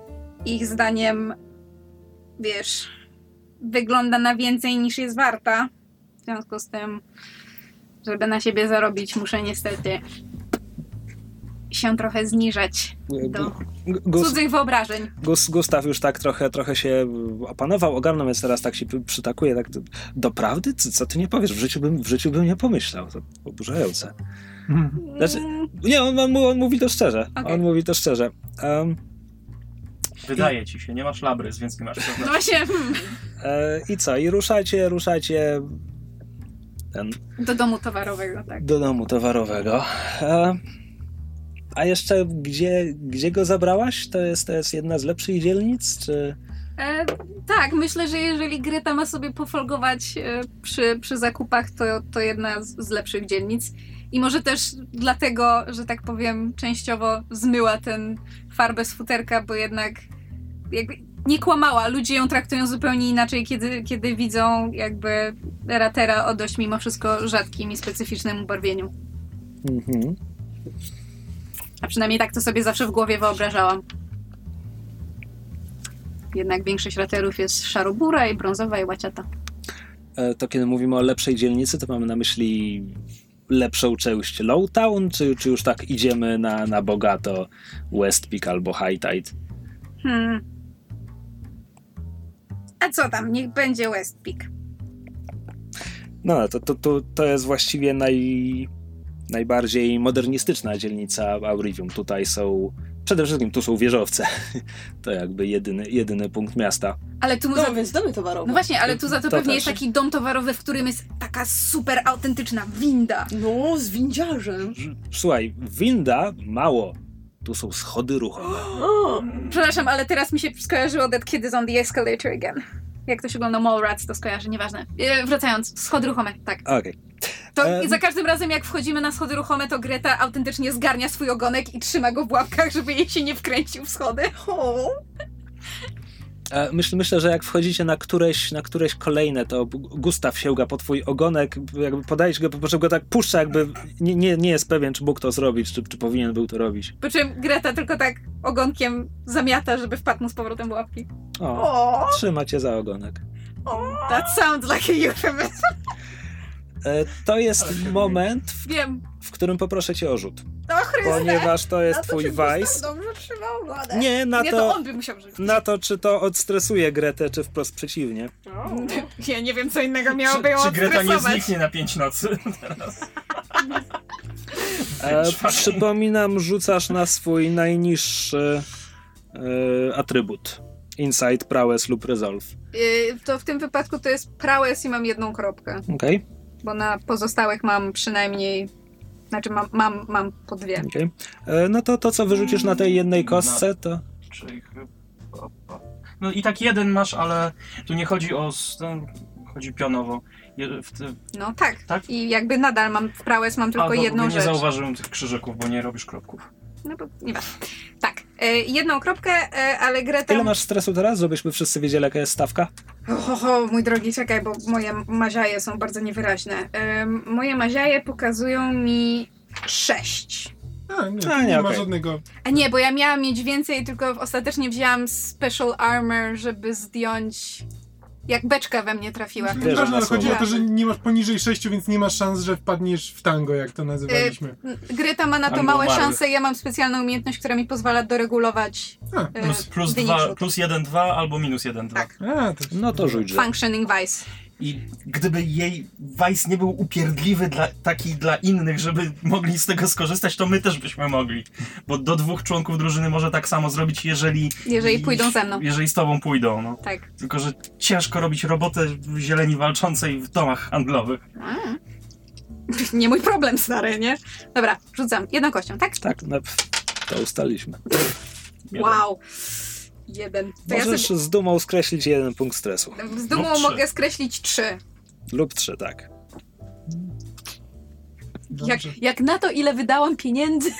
ich zdaniem wiesz, wygląda na więcej niż jest warta. W związku z tym, żeby na siebie zarobić, muszę niestety się trochę zniżać do Gus, cudzych wyobrażeń. Gus, Gustaw już tak trochę, trochę się opanował, ogarnął, więc teraz tak się przy- przytakuje. Tak, doprawdy? Co, co ty nie powiesz? W życiu bym, w życiu bym nie pomyślał. To oburzające. Znaczy- Mm, Nie, on, on, on mówi to szczerze. Okej. On mówi to szczerze. Um, Wydaje ci się, nie masz labrys, więc nie masz No pewności. właśnie, hmm, e, I co? I ruszacie, ruszacie ten, do domu towarowego, tak. do domu towarowego. E, a jeszcze gdzie, gdzie go zabrałaś? To jest, to jest jedna z lepszych dzielnic? Czy... E, tak, myślę, że jeżeli Greta ma sobie pofolgować e, przy, przy zakupach, to, to jedna z, z lepszych dzielnic. I może też dlatego, że tak powiem, częściowo zmyła ten farbę z futerka, bo jednak jakby nie kłamała. Ludzie ją traktują zupełnie inaczej, kiedy, kiedy widzą jakby ratera o dość mimo wszystko rzadkim i specyficznym ubarwieniu. Mhm. A przynajmniej tak to sobie zawsze w głowie wyobrażałam. Jednak większość raterów jest szarobura i brązowa i łaciata. E, To kiedy mówimy o lepszej dzielnicy, to mamy na myśli lepszą część Lowtown, czy, czy już tak idziemy na, na bogato West Peak albo High Tide? Hmm. A co tam? Niech będzie West Peak. No, to, to, to, to jest właściwie naj, najbardziej modernistyczna dzielnica Aurivium. Tutaj są, przede wszystkim tu są wieżowce. (laughs) To jakby jedyny, jedyny punkt miasta. Ale tu No, za... więc domy towarowe. No właśnie, ale tu za to, To pewnie też. jest taki dom towarowy, w którym jest taka super autentyczna winda. No, z windziarzem. Słuchaj, winda mało. Tu są schody ruchome. (gasps) Przepraszam, ale teraz mi się skojarzyło That Kid is on the escalator again. Jak to się ogląda Mallrats, to skojarzy, nieważne. E, wracając, schody ruchome, tak. Okej. To Em. i za każdym razem, jak wchodzimy na schody ruchome, to Greta autentycznie zgarnia swój ogonek i trzyma go w łapkach, żeby jej się nie wkręcił w schody. o. E, Myślę, myślę, że jak wchodzicie na któreś, na któreś kolejne, to Gustaw sięga po twój ogonek, jakby podajesz go, po czym go tak puszcza, jakby nie, nie, nie jest pewien, czy mógł to zrobić, czy, czy powinien był to robić. Po czym Greta tylko tak ogonkiem zamiata, żeby wpadł mu z powrotem w łapki. O, O. trzyma cię za ogonek. That sounds like a euphemism. E, To jest moment, w, Wiem. w którym poproszę cię o rzut. O Chryste! Ponieważ to jest Na to twój vice. dobrze trzymał. Nie, na Nie, to to, on by musiał żyć. na to, czy to odstresuje Gretę, czy wprost przeciwnie. O. (laughs) Ja nie wiem, co innego miałoby ją czy Greta nie odstresować. zniknie na pięć nocy (laughs) teraz? E, przypominam, rzucasz na swój najniższy e, atrybut. Insight, prowess lub resolve. Y, To w tym wypadku to jest prałes i mam jedną kropkę, Okej, bo na pozostałych mam przynajmniej, znaczy mam, mam, mam po dwie. okej. E, No to to, co wyrzucisz na tej jednej kostce, to... No i tak jeden masz, ale tu nie chodzi o... no, Chodzi pionowo. No tak. Tak? I jakby nadal mam w prałes mam tylko A, jedną nie rzecz. zauważyłem tych krzyżyków, bo nie robisz kropków. No bo nie ważne. Tak, y, jedną kropkę, y, ale Greta... Ile masz stresu teraz, żebyśmy wszyscy wiedzieli, jaka jest stawka? Ho, ho, ho, mój drogi, czekaj, bo moje maziaje są bardzo niewyraźne. Ym, moje maziaje pokazują mi sześć. A, nie, A, nie, nie, ma okej. żadnego. A nie, bo ja miałam mieć więcej, tylko ostatecznie wzięłam special armor, żeby zdjąć... Jak beczka we mnie trafiła. Wierzę Ważne, ale chodzi o to, że nie masz poniżej 6, więc nie masz szans, że wpadniesz w tango, jak to nazywaliśmy. Greta ma na to Albo małe umarły. szanse, ja mam specjalną umiejętność, która mi pozwala doregulować A, e, Plus, plus, wynik dwa, plus jeden, dwa albo minus jeden, dwa. Tak. a, to No to rzuć, że... Functioning Vice. I gdyby jej Vice nie był upierdliwy dla, taki dla innych, żeby mogli z tego skorzystać, to my też byśmy mogli. Bo do dwóch członków drużyny może tak samo zrobić, jeżeli... Jeżeli pójdą ze mną. Jeżeli z tobą pójdą, no. Tak. Tylko, że ciężko robić robotę w zieleni walczącej w domach handlowych. Mm. (laughs) Nie mój problem, stary, nie? Dobra, rzucam. Jedną kością, tak? Tak, no, to ustaliliśmy. Wow. Jeden. To ja Możesz sobie z dumą skreślić jeden punkt stresu. z dumą trzy. mogę skreślić trzy. Lub trzy, tak. Jak, Dobrze. jak na to, ile wydałam pieniędzy,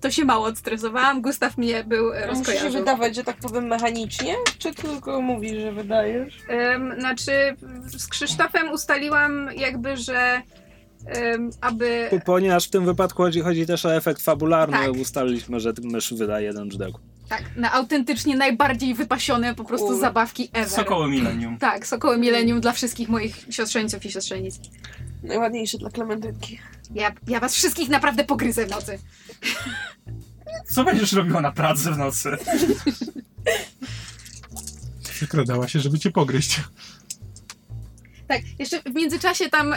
to się mało odstresowałam. Gustaw mnie był się rozkojarzył. wydawać, że tak powiem mechanicznie? Czy tylko mówisz, że wydajesz? Em, znaczy, z Krzysztofem ustaliłam jakby, że em, aby... Po- Ponieważ w tym wypadku chodzi, chodzi też o efekt fabularny, Tak. ustaliliśmy, że mysz wydaje jeden brzdęk. Tak, na autentycznie najbardziej wypasione po prostu zabawki ever. Sokoły Millennium. Tak, Sokoły Millennium dla wszystkich moich siostrzeńców i siostrzenic. Najładniejsze dla Klementynki. Ja, ja was wszystkich naprawdę pogryzę w nocy. Co będziesz robiła na pracy w nocy? Wykradała się, żeby cię pogryźć. Tak, jeszcze w międzyczasie tam y,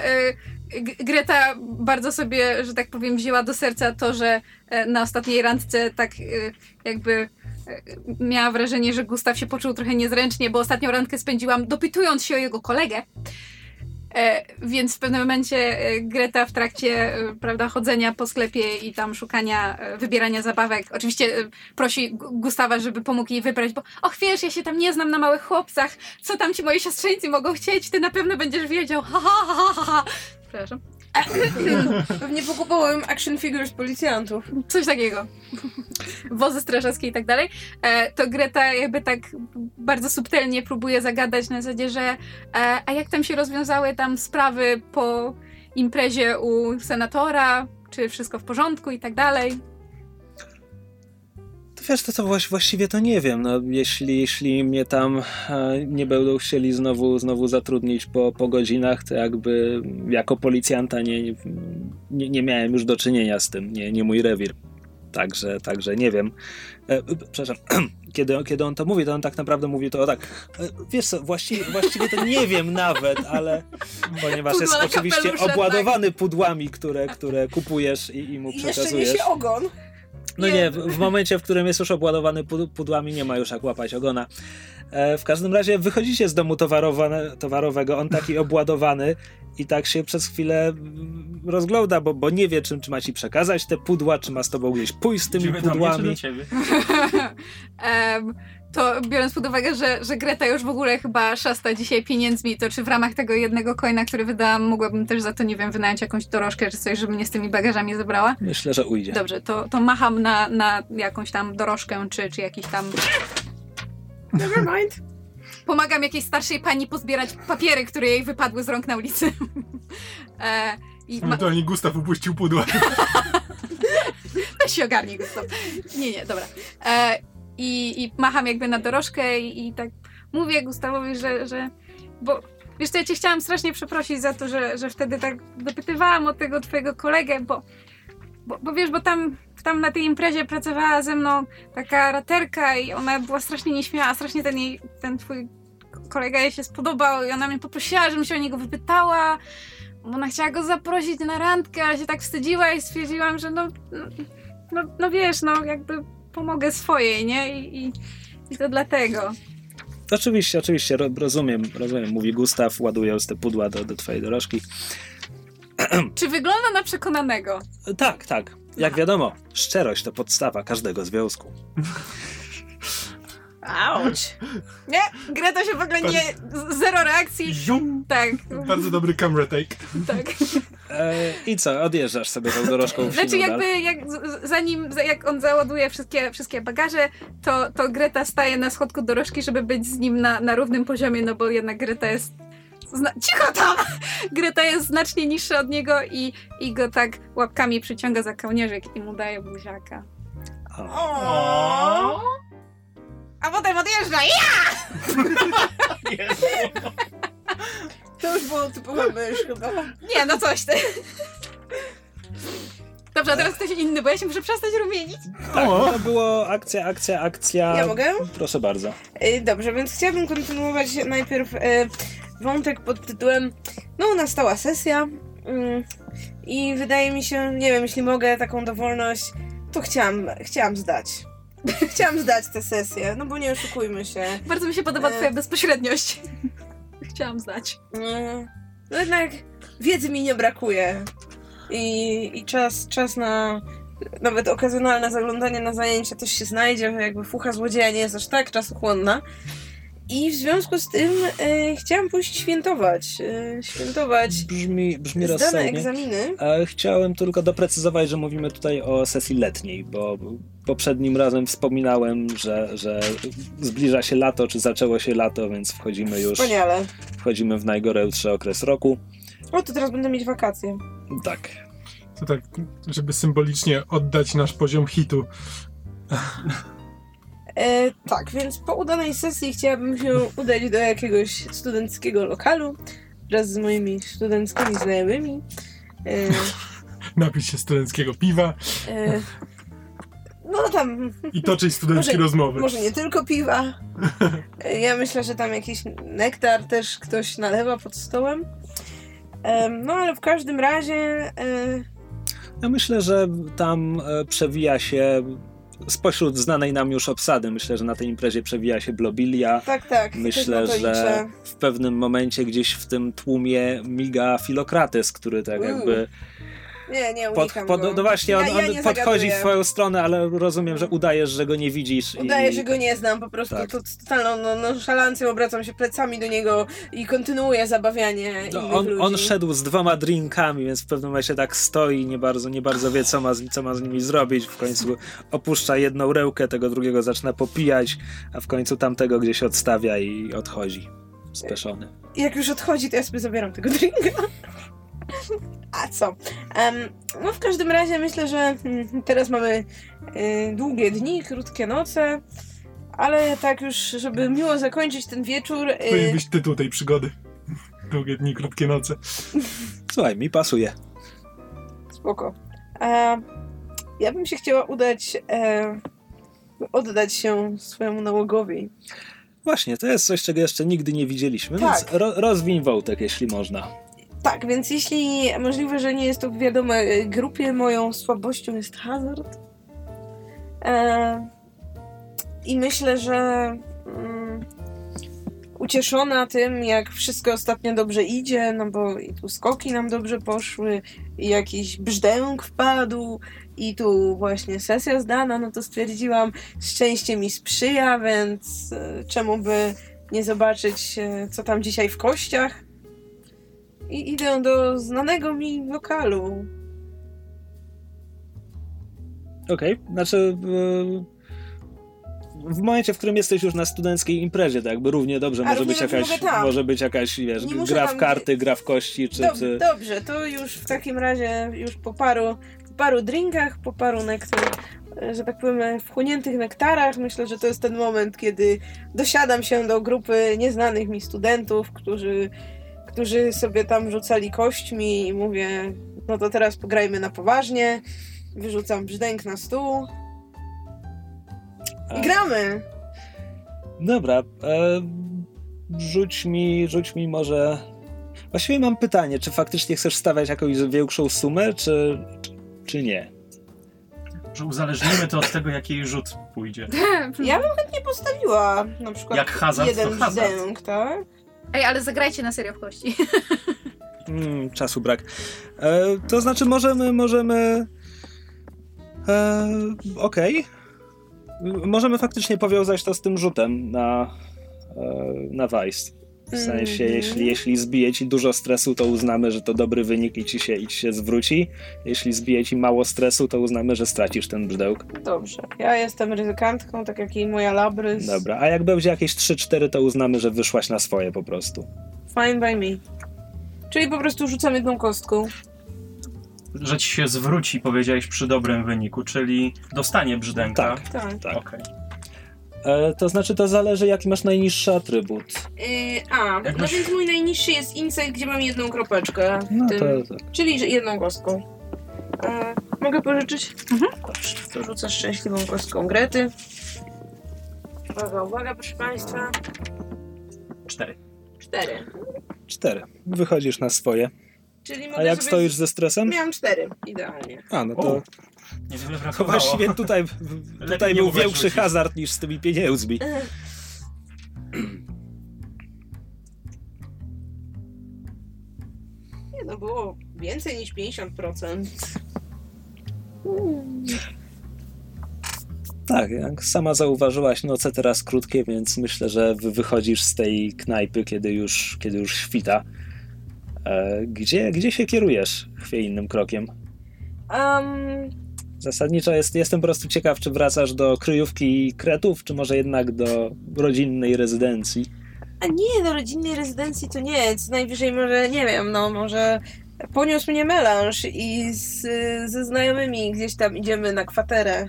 G- Greta bardzo sobie, że tak powiem, wzięła do serca to, że e, na ostatniej randce tak y, jakby y, miała wrażenie, że Gustaw się poczuł trochę niezręcznie, bo ostatnią randkę spędziłam dopytując się o jego kolegę. E, więc w pewnym momencie e, Greta w trakcie e, prawda, chodzenia po sklepie i tam szukania, e, wybierania zabawek, oczywiście e, prosi Gu- Gustawa, żeby pomógł jej wybrać, bo och wiesz, ja się tam nie znam na małych chłopcach, co tam ci moi siostrzeńcy mogą chcieć, ty na pewno będziesz wiedział, ha ha ha ha ha. Przepraszam. (laughs) Pewnie pokupowałem action figures policjantów. Coś takiego. Wozy strażackie i tak dalej. E, to Greta jakby tak bardzo subtelnie próbuje zagadać na zasadzie, że e, a jak tam się rozwiązały tam sprawy po imprezie u senatora, czy wszystko w porządku i tak dalej. Wiesz, to, właś- właściwie to nie wiem. No, jeśli, jeśli mnie tam e, nie będą chcieli znowu, znowu zatrudnić po, po godzinach, to jakby jako policjanta nie, nie, nie miałem już do czynienia z tym. Nie, nie mój rewir. Także, także nie wiem. E, przepraszam, (clears throat) kiedy, kiedy on to mówi, to on tak naprawdę mówi to tak. E, wiesz co, właściwie, właściwie to nie wiem nawet, ale (laughs) ponieważ jest Pudła na oczywiście tak. obładowany pudłami, które, które kupujesz i, i mu I jeszcze przekazujesz. niesie ogon. No Nie. nie, w, w momencie, w którym jest już obładowany pud- pudłami, nie ma już jak łapać ogona. E, w każdym razie wychodzicie z domu towarowego, on taki (laughs) obładowany i tak się przez chwilę rozgląda, bo, bo nie wie, czym, czy ma ci przekazać te pudła, czy ma z tobą gdzieś pójść z tymi Idziemy do mnie czy pudłami. do ciebie? (laughs) Em, to biorąc pod uwagę, że, że Greta już w ogóle chyba szasta dzisiaj pieniędzmi, to czy w ramach tego jednego coina, który wydałam, mogłabym też za to, nie wiem, wynająć jakąś dorożkę czy coś, żeby mnie z tymi bagażami zabrała? Myślę, że ujdzie. Dobrze, to, to macham na, na jakąś tam dorożkę, czy, czy jakiś tam Never mind. (laughs) pomagam jakiejś starszej pani pozbierać papiery, które jej wypadły z rąk na ulicy. (laughs) e, I ma- Ewentualnie Gustaw upuścił pudła. (laughs) weź się ogarnij, Gustaw. Nie, nie, dobra. E, i, I macham jakby na dorożkę i, i tak mówię Gustawowi, że, że bo wiesz co, ja cię chciałam strasznie przeprosić za to, że, że wtedy tak dopytywałam o tego twojego kolegę, bo, bo, bo wiesz, bo tam, tam na tej imprezie pracowała ze mną taka raterka i ona była strasznie nieśmiała, strasznie ten jej, ten twój kolega jej się spodobał i ona mnie poprosiła, żebym się o niego wypytała, bo ona chciała go zaprosić na randkę, ale się tak wstydziła i stwierdziłam, że no, no, no, no wiesz, no jakby pomogę swojej, nie? I, i, i to dlatego. Oczywiście, oczywiście, ro, rozumiem, rozumiem, mówi Gustaw, ładując te pudła do, do twojej dorożki. (clears throat) Czy wygląda na przekonanego? Tak, tak. Jak wiadomo, szczerość to podstawa każdego związku. Auć. Nie, Greta się w ogóle nie... Zero reakcji. Zium! Tak, Bardzo dobry camera take. tak. E, I co, odjeżdżasz sobie tą dorożką w Znaczy jakby jak, zanim, za- jak on załaduje wszystkie, wszystkie bagaże, to, to Greta staje na schodku dorożki, żeby być z nim na, na równym poziomie, no bo jednak Greta jest... Zna- Cicho tam! (laughs) Greta jest znacznie niższa od niego i, i go tak łapkami przyciąga za kołnierzyk i mu daje buziaka. O. A potem odjeżdża. Ja! (laughs) To już było typowe mysz chyba. Nie, no coś ty. Dobrze, a teraz ktoś inny, bo ja się muszę przestać rumienić. Tak, O. to było akcja, akcja, akcja. Ja mogę? Proszę bardzo. Y, Dobrze, więc chciałabym kontynuować najpierw y, wątek pod tytułem No, nastała sesja mm, i wydaje mi się, nie wiem, jeśli mogę taką dowolność, to chciałam, chciałam zdać. (laughs) Chciałam zdać tę sesję, no bo nie oszukujmy się. Bardzo mi się podoba E. twoja bezpośredniość. (laughs) Chciałam znać. Mm, No jednak wiedzy mi nie brakuje i, i czas, czas na nawet okazjonalne zaglądanie na zajęcia też się znajdzie, jakby fucha złodzieja nie jest aż tak czasochłonna. I w związku z tym e, chciałam pójść świętować. E, świętować Brzmi, brzmi zdane rozsądnie. egzaminy. E, Chciałem tylko doprecyzować, że mówimy tutaj o sesji letniej, bo poprzednim razem wspominałem, że, że zbliża się lato, czy zaczęło się lato, więc wchodzimy już Wspaniale. wchodzimy w najgorętszy okres roku. O, to teraz będę mieć wakacje. Tak. To tak, żeby symbolicznie oddać nasz poziom hitu. E, tak, więc po udanej sesji chciałabym się udać do jakiegoś studenckiego lokalu wraz z moimi studenckimi znajomymi. E, (laughs) Napić się studenckiego piwa. E, No tam, I toczyć studenckie Może- rozmowy. może nie tylko piwa. (laughs) Ja myślę, że tam jakiś nektar też ktoś nalewa pod stołem. Em, No ale w każdym razie e, Ja myślę, że tam e, przewija się spośród znanej nam już obsady. Myślę, że na tej imprezie przewija się Blobilia. tak, tak. Myślę, że w pewnym momencie gdzieś w tym tłumie miga Filokrates, który tak Uuu, jakby Nie, nie, pod, unikam pod, go. no właśnie, on, ja, ja on nie podchodzi w zagaduję. twoją stronę, ale rozumiem, że udajesz, że go nie widzisz. Udaję, i... że go nie znam, po prostu Tak. to z totalną no, nonszalancją obracam się plecami do niego i kontynuuję zabawianie No, innych on, ludzi. on szedł z dwoma drinkami, więc w pewnym momencie tak stoi, nie bardzo, nie bardzo wie, co ma, z- co ma z nimi zrobić. W końcu opuszcza jedną rękę, tego drugiego zaczyna popijać, a w końcu tamtego gdzieś odstawia i odchodzi. Speszony. I jak już odchodzi, to ja sobie zabieram tego drinka. A co? Em, no w każdym razie myślę, że mm, teraz mamy y, długie dni, krótkie noce, ale tak już, żeby miło zakończyć ten wieczór, Powinien y, być tytuł tej przygody. Długie dni, krótkie noce. Słuchaj, mi pasuje. spoko. E, ja bym się chciała udać, e, oddać się swojemu nałogowi. Właśnie, to jest coś, czego jeszcze nigdy nie widzieliśmy, Tak. więc ro, rozwiń wątek, jeśli można. Tak, więc jeśli możliwe, że nie jest to wiadome e, grupie, moją słabością jest hazard. E, I myślę, że mm, ucieszona tym, jak wszystko ostatnio dobrze idzie, no bo i tu skoki nam dobrze poszły, i jakiś brzdęk wpadł, i tu właśnie sesja zdana, no to stwierdziłam, szczęście mi sprzyja, więc e, czemu by nie zobaczyć, e, co tam dzisiaj w kościach. I idę do znanego mi lokalu. Okej, znaczy e, w momencie, w którym jesteś już na studenckiej imprezie, to jakby równie dobrze A, może równie być jakaś, może być jakaś, wiesz, Nie gra w karty, gra w kości, czy, Dob- czy... Dobrze, to już w takim razie, już po paru, po paru drinkach, po paru nektar, że tak powiem, wchłoniętych nektarach, myślę, że to jest ten moment, kiedy dosiadam się do grupy nieznanych mi studentów, którzy, którzy sobie tam rzucali kośćmi i mówię, no to teraz pograjmy na poważnie. Wyrzucam brzdęk na stół i gramy. Dobra, e, rzuć mi, rzuć mi może... Właściwie mam pytanie, czy faktycznie chcesz stawiać jakąś większą sumę, czy, czy nie? Że uzależnimy to od tego, jaki jej rzut pójdzie. (laughs) Ja bym chętnie postawiła na przykład Jak hazard, jeden to hazard. brzdęk, tak? Ej, ale zagrajcie na serio w kości. (laughs) Mm, czasu brak. E, to znaczy możemy, możemy... E, Okej. Możemy faktycznie powiązać to z tym rzutem na, e, na Vice. W sensie, Mhm. jeśli, jeśli zbije ci dużo stresu, to uznamy, że to dobry wynik i ci, się, i ci się zwróci. Jeśli zbije ci mało stresu, to uznamy, że stracisz ten brzdęk. Dobrze. Ja jestem ryzykantką, tak jak i moja labrys. Dobra, a jak będzie jakieś 3-4, to uznamy, że wyszłaś na swoje po prostu. Fine by me. Czyli po prostu rzucam jedną kostką. Że ci się zwróci, powiedziałeś przy dobrym wyniku, czyli dostanie brzdęka. Tak. Tak. Tak. Okej. E, to znaczy, to zależy, jaki masz najniższy atrybut. Yy, a, Jak no masz- więc mój najniższy jest insight, gdzie mam jedną kropeczkę. w No tym, to, to Czyli że jedną kostką. E, mogę pożyczyć? Mhm. Dobrze, to rzucę szczęśliwą kostką Grety. Uwaga, uwaga, proszę Państwa. Cztery. Cztery. cztery. Wychodzisz na swoje. Czyli mogę A jak sobie... stoisz ze stresem? Miałam cztery, idealnie. A, no to, Niewiele (laughs) to brakowało. właściwie tutaj, tutaj był większy hazard niż z tymi pieniędzmi. Nie no, było więcej niż 50%. Tak, jak sama zauważyłaś, noce teraz krótkie, więc myślę, że wy wychodzisz z tej knajpy, kiedy już, kiedy już świta. E, gdzie, gdzie się kierujesz chwiejnym krokiem? Um, Zasadniczo jest, jestem po prostu ciekaw, czy wracasz do kryjówki kretów, czy może jednak do rodzinnej rezydencji. a nie, do rodzinnej rezydencji to nie. Co najwyżej może, nie wiem, no może poniósł mnie melanż i z, ze znajomymi gdzieś tam idziemy na kwaterę,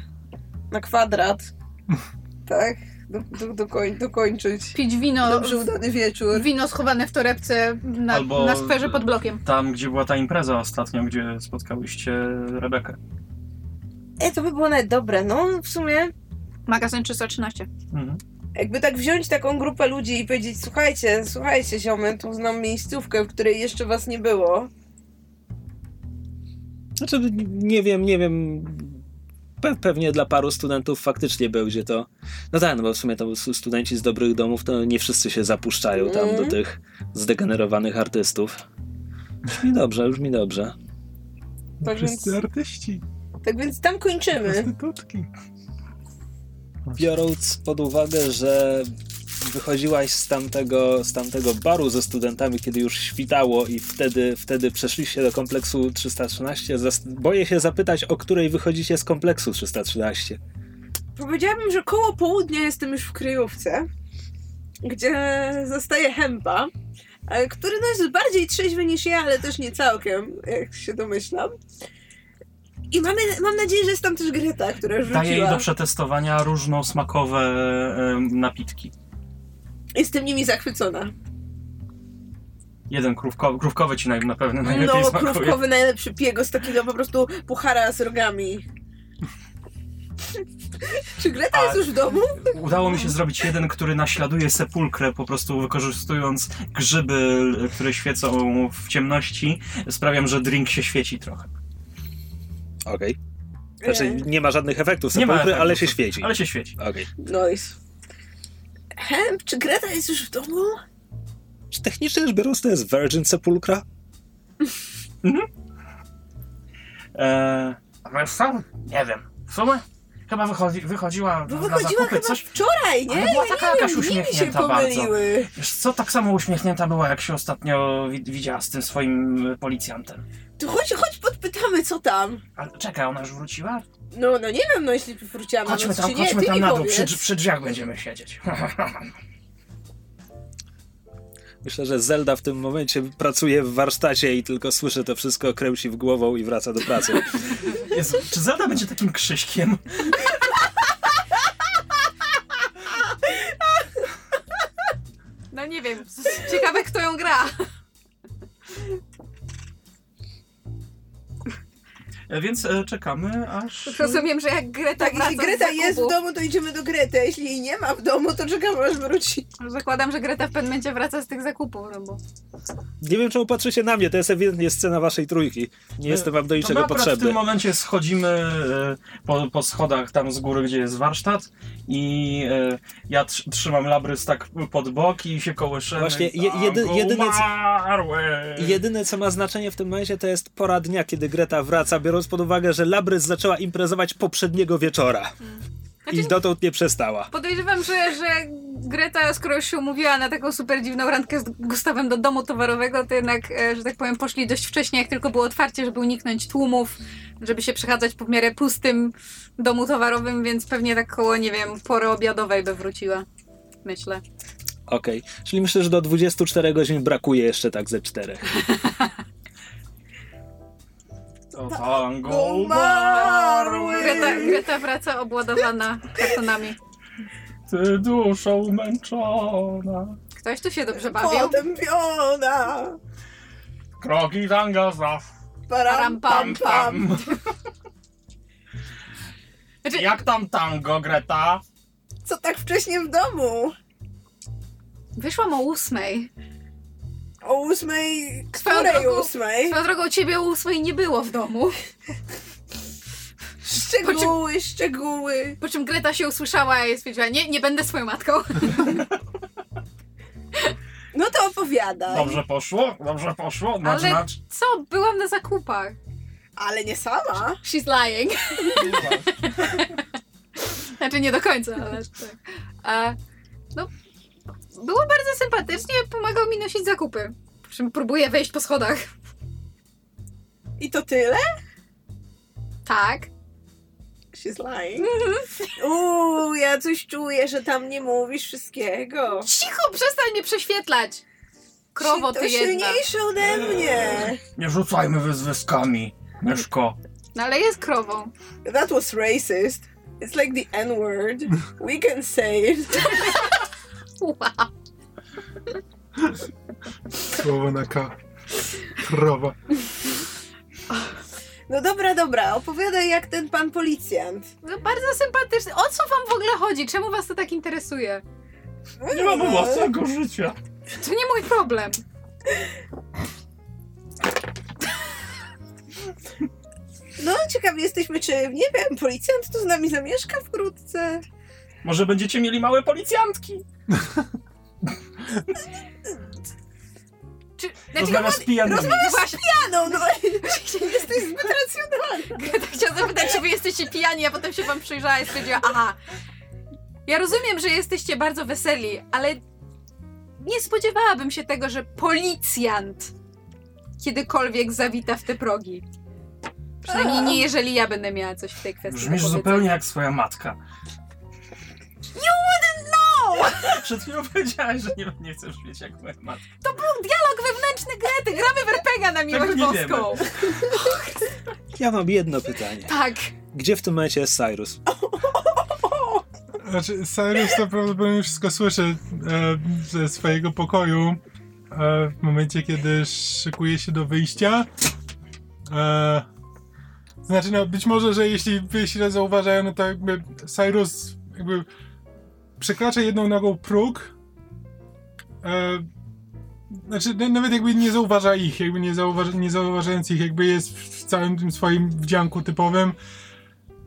na kwadrat. (laughs) Tak, do, do, dokoń, dokończyć. Pić wino, Dobrze udany wieczór. wino schowane w torebce na, Albo- na skwerze pod blokiem. Tam, gdzie była ta impreza ostatnio, gdzie spotkałyście Rebekę. E, to by było nawet dobre, no w sumie. Magazyn 313. Mhm. Jakby tak wziąć taką grupę ludzi i powiedzieć, słuchajcie, słuchajcie ziomy, tu znam miejscówkę, w której jeszcze was nie było. Znaczy, nie wiem, nie wiem. Pe- pewnie dla paru studentów faktycznie będzie to. No tak, no bo w sumie to s- studenci z dobrych domów to nie wszyscy się zapuszczają tam Mm. do tych zdegenerowanych artystów. Brzmi dobrze, brzmi dobrze. Tak Wszyscy więc- artyści, Tak więc tam kończymy. prostytutki. Biorąc pod uwagę, że wychodziłaś z tamtego, z tamtego baru ze studentami, kiedy już świtało i wtedy, wtedy przeszliście do kompleksu 313, zas- boję się zapytać, o której wychodzicie z kompleksu 313. Powiedziałabym, że koło południa jestem już w kryjówce, gdzie zostaje Hempa, e, który no jest bardziej trzeźwy niż ja, ale też nie całkiem, jak się domyślam. I mamy, mam nadzieję, że jest tam też Greta, która już Daję jej do przetestowania różnosmakowe em, napitki. Jestem nimi zachwycona. Jeden krówkowy, krówkowy ci na, na pewno najlepiej No, smakuje. krówkowy najlepszy piego z takiego po prostu puchara z rogami. (laughs) Czy Greta A- jest już w domu? Udało mi się zrobić jeden, który naśladuje sepulkrę, po prostu wykorzystując grzyby, które świecą w ciemności. Sprawiam, że drink się świeci trochę. Okej. Znaczy, E, nie ma żadnych efektów Nie ma efektów, ale się świeci. Ale się świeci. Okej. Nice. Hemp, czy Greta jest już w domu? Czy technicznie rzecz biorąc to jest Virgin Sepulchra? Eee, wiesz co? Nie wiem. W sumie chyba wychodzi, wychodziła Bo na wychodziła zakupy chyba coś. wczoraj, nie? Ale była Ja taka nie jakaś wiem, dni mi się uśmiechnięta bardzo. pomyliły. Wiesz co, tak samo uśmiechnięta była, jak się ostatnio wi- widziała z tym swoim y, policjantem. To chodź, chodź podpytamy, co tam. Ale czekaj, ona już wróciła? No, no nie wiem, no jeśli wróciłam na Chodźmy tam, czy nie, chodźmy ty tam mi na dół, powiedz. przy, przy drzwiach będziemy siedzieć. (laughs) Myślę, że Zelda w tym momencie pracuje w warsztacie i tylko słyszy to wszystko, kręci w głową i wraca do pracy. (laughs) Jezu, czy Zelda będzie takim krzyśkiem? No nie wiem, ciekawe kto ją gra. Więc e, czekamy, aż... Rozumiem, że jak Greta Tak, jeśli z Greta jest w domu, to idziemy do Grety, a jeśli jej nie ma w domu, to czekamy, aż wróci. Zakładam, że Greta w pewnym momencie wraca z tych zakupów, no bo... Nie wiem, czemu patrzycie na mnie, to jest ewidentnie scena waszej trójki. Nie jestem wam do To my niczego akurat w potrzebny. tym momencie schodzimy e, po, po schodach tam z góry, gdzie jest warsztat i e, ja tr- trzymam labrys tak pod bok i się kołyszę. Właśnie, je- jedy- jedyne co- co... Jedyne, co ma znaczenie w tym momencie, to jest pora dnia, kiedy Greta wraca, biorąc pod uwagę, że Labrys zaczęła imprezować poprzedniego wieczora. I Znaczy- dotąd nie przestała. Podejrzewam, że, że Greta, skoro już się umówiła na taką super dziwną randkę z Gustawem do domu towarowego, to jednak, e, że tak powiem, poszli dość wcześnie, jak tylko było otwarcie, żeby uniknąć tłumów, żeby się przechadzać po w miarę pustym domu towarowym, więc pewnie tak koło, nie wiem, pory obiadowej by wróciła. Myślę. Okej, czyli myślę, że do 24 godzin brakuje jeszcze tak ze czterech. (laughs) To tango umarły. Greta, Greta wraca obładowana kartonami. Ty duszą męczona. Ktoś tu się dobrze bawił. Potępiona. Kroki tanga za... Param, pam, pam. Znaczy, Jak tam tango, Greta? Co tak wcześnie w domu? wyszłam o ósmej. O ósmej... Swoją Której drogą- ósmej? Swoją drogą ciebie o ósmej nie było w domu. Szczegóły, szczegóły. Po czym Greta się usłyszała i stwierdziła, nie, nie będę swoją matką. (laughs) No to opowiadaj. Dobrze poszło? Dobrze poszło? Nacz, Ale- nacz. Co? Byłam na zakupach. Ale nie sama. She's lying. (laughs) Znaczy nie do końca, ale tak. A, no, było bardzo sympatycznie, pomagał mi nosić zakupy. Po czym próbuję wejść po schodach. I to tyle? Tak. She's lying. (laughs) Uuu, ja coś czuję, że tam nie mówisz wszystkiego. Cicho, przestań mnie prześwietlać! Krowo to ty jedna. silniejsze ode mnie. Nie rzucajmy wyzwyskami, Myszko. No ale jest krową. That was racist. It's like the N-word. We can say it. (laughs) Wow. Słowo na K. Krowa. No dobra, dobra, opowiadaj jak ten pan policjant. No bardzo sympatyczny. O co wam w ogóle chodzi? Czemu was to tak interesuje? No Nie mamy własnego życia. To nie mój problem. No ciekawi jesteśmy, czy, nie wiem, policjant tu z nami zamieszka wkrótce. Może będziecie mieli małe policjantki? Czy, znaczy, Rozmawia z pijanymi. właśnie, Ja no, (laughs) no, jesteś zbyt racjonalny. Greta chciała zapytać, czy wy jesteście pijani, a potem się wam przyjrzała i stwierdziła, aha. Ja rozumiem, że jesteście bardzo weseli, ale nie spodziewałabym się tego, że policjant kiedykolwiek zawita w te progi. Przynajmniej nie jeżeli ja będę miała coś w tej kwestii. Brzmisz zupełnie jak swoja matka. (laughs) Przed chwilą powiedziałaś, że nie, nie chcesz brzmieć jak moja matka. Dialog wewnętrzny Grety, gramy w RPGa na miłość Tego boską. (laughs) Ja mam jedno pytanie. Tak. Gdzie w tym momencie jest Cyrus? Znaczy, Cyrus to prawdopodobnie wszystko słyszy e, ze swojego pokoju e, w momencie, kiedy szykuje się do wyjścia. E, znaczy, no, być może, że jeśli wy źle zauważają, no to jakby Cyrus jakby przekracza jedną nogą próg. E, znaczy, nawet jakby nie zauważa ich, jakby nie, zauważa, nie zauważając ich, jakby jest w, całym tym swoim wdzianku typowym.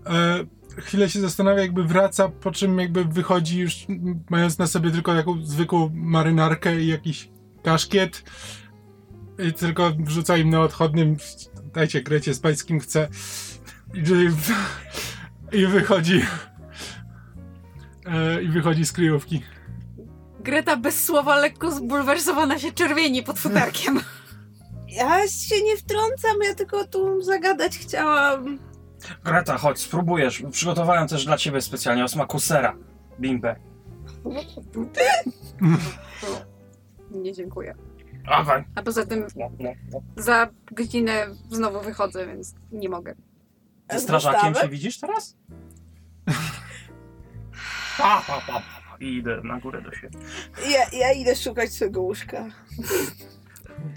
E, chwilę się zastanawia, jakby wraca, po czym jakby wychodzi już mając na sobie tylko taką zwykłą marynarkę i jakiś kaszkiet. I tylko wrzuca im na odchodnym dajcie Grecie spać z kim chce. I, i wychodzi e, i wychodzi z kryjówki. Greta bez słowa lekko zbulwersowana się czerwieni pod futerkiem. (laughs) Ja się nie wtrącam, ja tylko tu zagadać chciałam. Greta, chodź, spróbujesz. Przygotowałem też dla ciebie specjalnie o smaku sera. Bimbę. (laughs) Nie dziękuję. Dawaj. A poza tym No, no, no. za godzinę znowu wychodzę, więc nie mogę. Ze Z strażakiem się widzisz teraz? (laughs) Pa, pa, pa, pa. pa. I idę na górę do siebie. Ja, ja idę szukać swojego łóżka.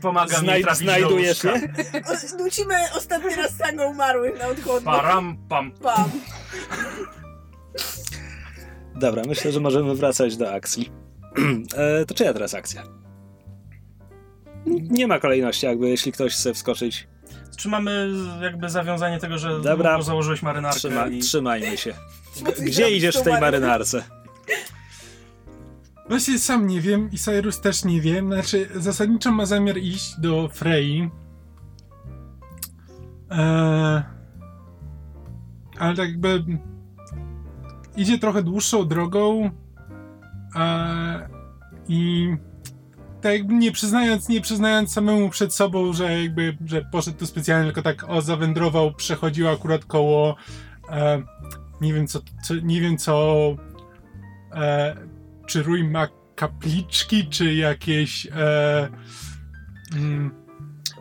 Pomagam Znaj- jej trafić znajdujesz do. O, Nucimy ostatni raz sangą umarłych na odchodnym. Param, pam. Pam. Dobra, myślę, że możemy wracać do akcji. (clears throat) e, to czyja teraz akcja? Nie ma kolejności, jakby jeśli ktoś chce wskoczyć, Czy mamy jakby zawiązanie tego, że Dobra. założyłeś marynarkę trzyma, i... trzymajmy się. (laughs) Gdzie idziesz w tej marynarce? (laughs) Właśnie sam nie wiem i Cyrus też nie wie. Znaczy, zasadniczo ma zamiar iść do Frey. Eee, ale tak jakby idzie trochę dłuższą drogą eee, i tak jakby nie przyznając, nie przyznając samemu przed sobą, że jakby, że poszedł tu specjalnie, tylko tak o, zawędrował, przechodził akurat koło e, nie wiem co, co nie wiem co e, czy Rój ma kapliczki, czy jakieś e, mm,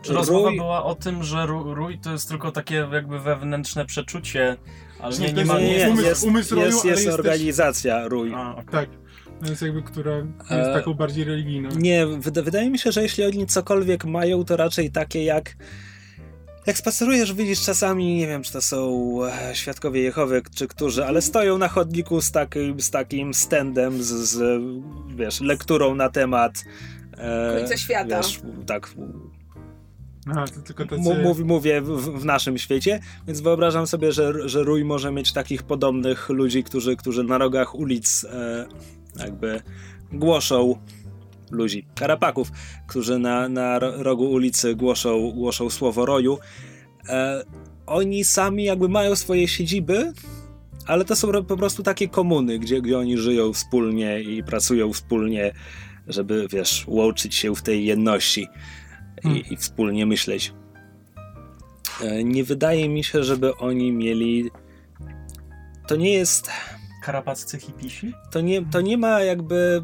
Czy rozmowa Rój- była o tym, że ró- rój to jest tylko takie jakby wewnętrzne przeczucie, ale nie, nie jest- ma... Nie, Nie, nie, umysł- jest, umysł roju, jest, ale jest jest też- organizacja RUJ. A, okej. tak, jest jakby, która jest E, taką bardziej religijną. Nie, wyda- wydaje mi się, że jeśli oni cokolwiek mają, to raczej takie jak. Jak spacerujesz, widzisz czasami, nie wiem, czy to są e, świadkowie Jehowy, czy którzy, ale stoją na chodniku z takim, z takim standem, z, z wiesz, lekturą na temat. E, Końca świata. Wiesz, tak, A, to tylko tacy... mu- mów, mówię w, w naszym świecie, więc wyobrażam sobie, że, że Rój może mieć takich podobnych ludzi, którzy, którzy na rogach ulic e, jakby głoszą ludzi, karapaków, którzy na, na ro- rogu ulicy głoszą, głoszą słowo roju. E, oni sami jakby mają swoje siedziby, ale to są po prostu takie komuny, gdzie, gdzie oni żyją wspólnie i pracują wspólnie, żeby, wiesz, łączyć się w tej jedności Hmm. i, i wspólnie myśleć. E, Nie wydaje mi się, żeby oni mieli. To nie jest. Karapaccy hipisi? To nie, to nie ma jakby.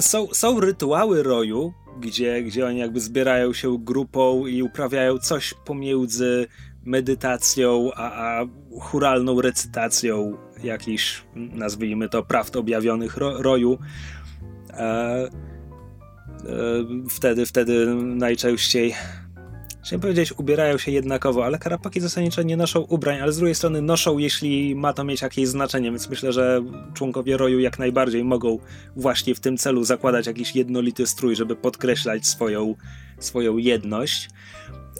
Są, są rytuały roju, gdzie, gdzie oni jakby zbierają się grupą i uprawiają coś pomiędzy medytacją a, a churalną recytacją jakichś, nazwijmy to, prawd objawionych ro, roju. E, e, wtedy, wtedy najczęściej chciałem powiedzieć, ubierają się jednakowo, ale karapaki zasadniczo nie noszą ubrań, ale z drugiej strony noszą, jeśli ma to mieć jakieś znaczenie, więc myślę, że członkowie roju jak najbardziej mogą właśnie w tym celu zakładać jakiś jednolity strój, żeby podkreślać swoją, swoją jedność.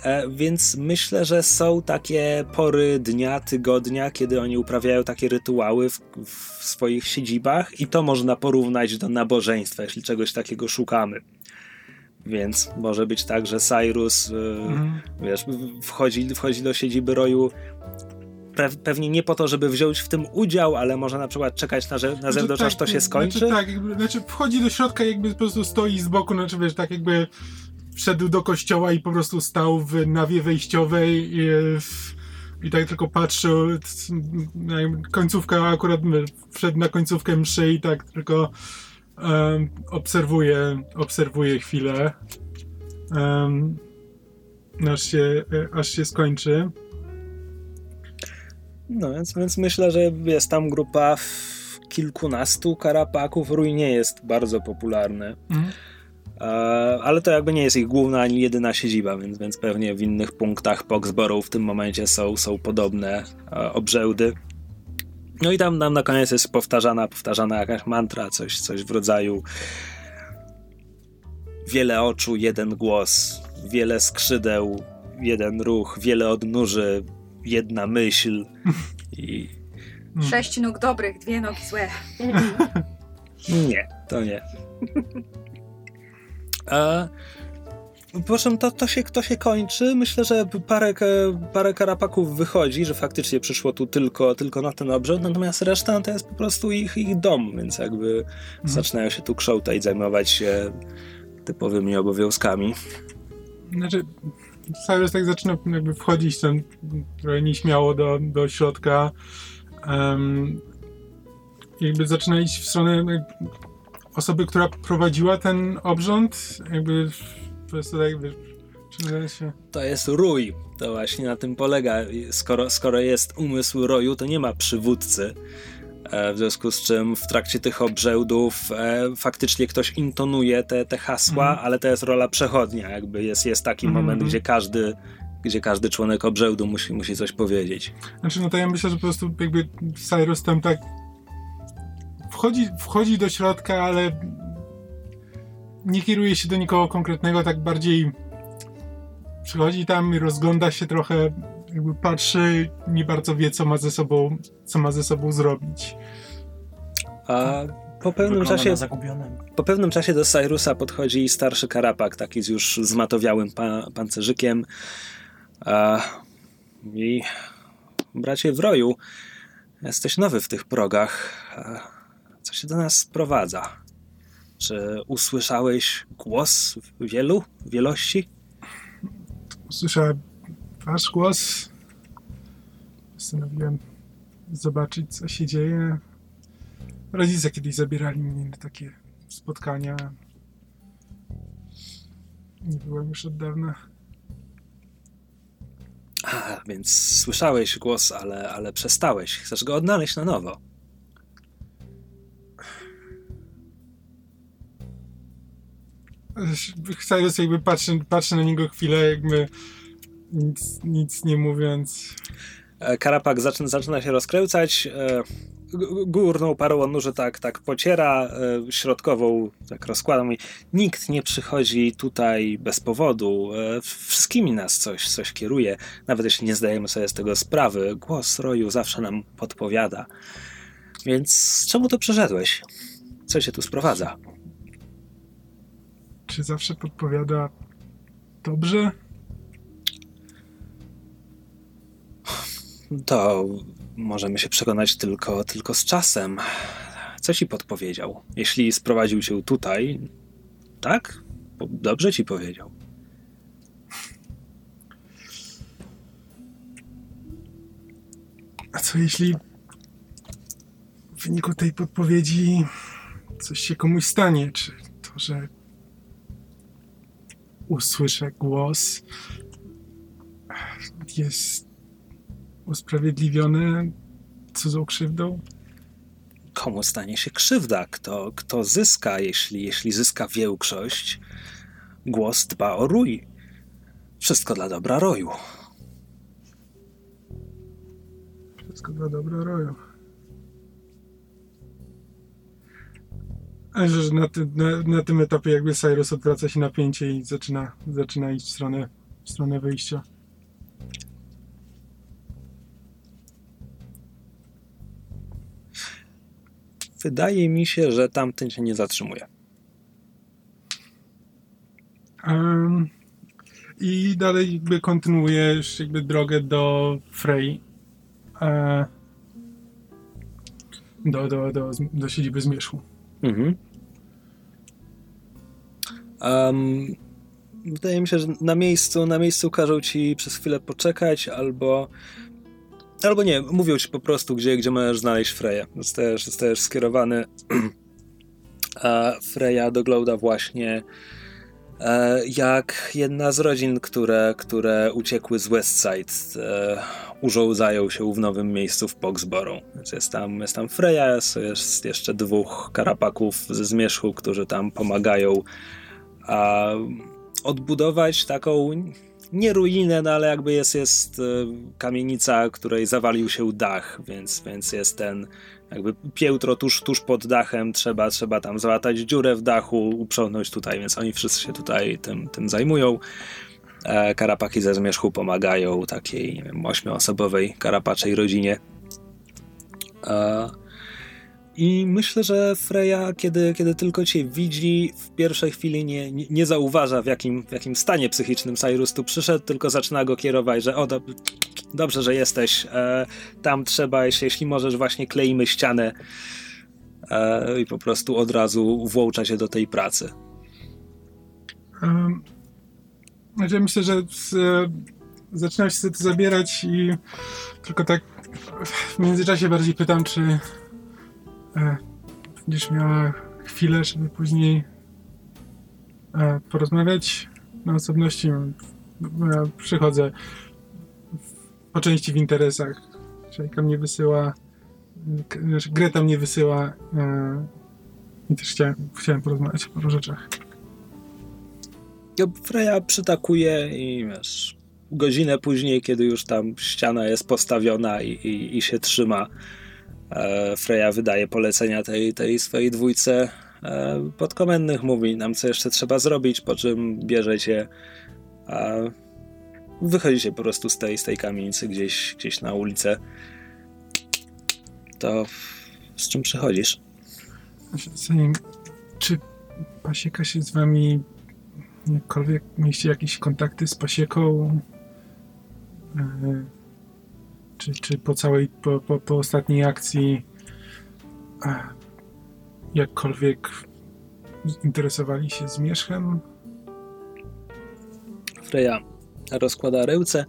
E, więc myślę, że są takie pory dnia, tygodnia, kiedy oni uprawiają takie rytuały w, w swoich siedzibach, i to można porównać do nabożeństwa, jeśli czegoś takiego szukamy. Więc może być tak, że Cyrus, mhm. wiesz, wchodzi, wchodzi do siedziby roju pewnie nie po to, żeby wziąć w tym udział, ale może na przykład czekać na, na znaczy, zewnątrz, tak, aż to się skończy. Znaczy, tak, jakby, znaczy wchodzi do środka jakby po prostu stoi z boku, znaczy wiesz, tak jakby wszedł do kościoła i po prostu stał w nawie wejściowej i, i tak tylko patrzył, końcówka akurat wszedł na końcówkę mszy i tak tylko um, obserwuje, obserwuje chwilę, um, aż, się, aż się skończy. No więc, więc myślę, że jest tam grupa kilkunastu karapaków. Rój nie jest bardzo popularny. Mhm. E, ale to jakby nie jest ich główna ani jedyna siedziba, więc, więc pewnie w innych punktach Poxborough w tym momencie są, są podobne e, obrzędy. No i tam, tam na koniec jest powtarzana, powtarzana jakaś mantra, coś, coś w rodzaju wiele oczu, jeden głos, wiele skrzydeł, jeden ruch, wiele odnóży, jedna myśl i... (laughs) Sześć nóg dobrych, dwie nogi złe. Nie, to nie. (laughs) A Proszę, to, to, się, to się kończy. Myślę, że parę, parę karapaków wychodzi, że faktycznie przyszło tu tylko, tylko na ten obrzęd, natomiast reszta to jest po prostu ich, ich dom, więc jakby mhm. zaczynają się tu kształtać, zajmować się typowymi obowiązkami. Znaczy, Cyrus tak zaczyna jakby wchodzić tam trochę nieśmiało do, do środka. Um, jakby zaczyna iść w stronę osoby, która prowadziła ten obrząd, jakby po prostu tak, wiesz, się... To jest rój, to właśnie na tym polega. Skoro, skoro jest umysł roju, to nie ma przywódcy. E, w związku z czym w trakcie tych obrzędów e, faktycznie ktoś intonuje te, te hasła, mm. ale to jest rola przechodnia. Jakby jest, jest taki mm. moment, gdzie każdy, gdzie każdy członek obrzędu musi, musi coś powiedzieć. Znaczy, no to ja myślę, że po prostu jakby Cyrus tam tak wchodzi, wchodzi do środka, ale nie kieruje się do nikogo konkretnego, tak bardziej przychodzi tam i rozgląda się trochę, jakby patrzy, nie bardzo wie, co ma ze sobą, co ma ze sobą zrobić. A po pewnym czasie po pewnym czasie do Cyrusa podchodzi starszy karapak, taki z już zmatowiałym pa pancerzykiem. A, I bracie w roju, jesteś nowy w tych progach. A, co się do nas sprowadza? Czy usłyszałeś głos wielu, wielości? Usłyszałem wasz głos. Postanowiłem zobaczyć, co się dzieje. Rodzice kiedyś zabierali mnie na takie spotkania. Nie byłem już od dawna. A, więc słyszałeś głos, ale, ale przestałeś. Chcesz go odnaleźć na nowo. Cyrus jakby patrzy, na niego chwilę, jakby nic, nic nie mówiąc. E, Karapak zaczyna, zaczyna się rozkręcać. E, górną parą odnóży tak, tak pociera, e, środkową tak rozkładam i nikt nie przychodzi tutaj bez powodu. Wszystkimi nas coś, coś kieruje, nawet jeśli nie zdajemy sobie z tego sprawy. Głos roju zawsze nam podpowiada. Więc czemu tu przyszedłeś? Co się tu sprowadza? Czy zawsze podpowiada dobrze? To możemy się przekonać tylko, tylko z czasem. Co ci podpowiedział? Jeśli sprowadził cię tutaj, tak? Dobrze ci powiedział. A co jeśli w wyniku tej podpowiedzi coś się komuś stanie? Czy to, że usłyszę głos, jest usprawiedliwiony cudzą krzywdą? Komu stanie się krzywda? Kto, kto zyska, jeśli, jeśli zyska większość? Głos dba o rój. Wszystko dla dobra roju. Wszystko dla dobra roju. Że na, ty, na, na tym etapie jakby Cyrus odwraca się napięcie i zaczyna, zaczyna iść w stronę, w stronę wyjścia. Wydaje mi się, że tamten się nie zatrzymuje. Em, I dalej jakby kontynuujesz jakby drogę do Frey. E, do, do, do, do siedziby Zmierzchu. Mhm. Em, wydaje mi się, że na miejscu, na miejscu każą ci przez chwilę poczekać, albo albo nie, mówią ci po prostu, gdzie, gdzie możesz znaleźć Freję. Zostajesz, zostajesz skierowany, (clears throat) a Freya dogląda właśnie jak jedna z rodzin, które, które uciekły z Westside, e, urządzają się w nowym miejscu w Poxborough. Więc jest tam, jest tam Freya, jest, jeszcze dwóch karapaków ze Zmierzchu, którzy tam pomagają odbudować taką nie ruinę, no ale jakby jest, jest e, kamienica, której zawalił się dach, więc, więc jest ten jakby piętro tuż, tuż pod dachem, trzeba, trzeba tam załatać dziurę w dachu, uprzątnąć tutaj, więc oni wszyscy się tutaj tym, tym zajmują. E, Karapaki ze zmierzchu pomagają takiej, nie wiem, ośmioosobowej karapaczej rodzinie. E, I myślę, że Freya, kiedy, kiedy tylko cię widzi, w pierwszej chwili nie, nie, zauważa, w jakim, w jakim stanie psychicznym Cyrus tu przyszedł, tylko zaczyna go kierować, że o, do, dobrze, że jesteś. E, tam trzeba, jeśli, jeśli możesz, właśnie kleimy ścianę e, i po prostu od razu włącza się do tej pracy. Um, znaczy myślę, że z, e, zaczynam się zabierać i tylko tak w międzyczasie bardziej pytam, czy e, będziesz miała chwilę, żeby później e, porozmawiać na osobności. Ja przychodzę po części w interesach. Szejka mnie wysyła, Greta mnie wysyła e, i też chciałem, chciałem porozmawiać o paru rzeczach. Ja- Freya przytakuje i wiesz, godzinę później, kiedy już tam ściana jest postawiona i, i, i się trzyma, e, Freya wydaje polecenia tej, tej swojej dwójce e, podkomendnych, mówi nam, co jeszcze trzeba zrobić, po czym bierze cię, a wychodzicie po prostu z tej, z tej kamienicy gdzieś, gdzieś na ulicę. To z czym przychodzisz? Zanim, czy Pasieka się z wami jakkolwiek mieliście jakieś kontakty z Pasieką? Czy, czy po całej, po, po, po ostatniej akcji jakkolwiek interesowali się Zmierzchem? Freya rozkłada ręce.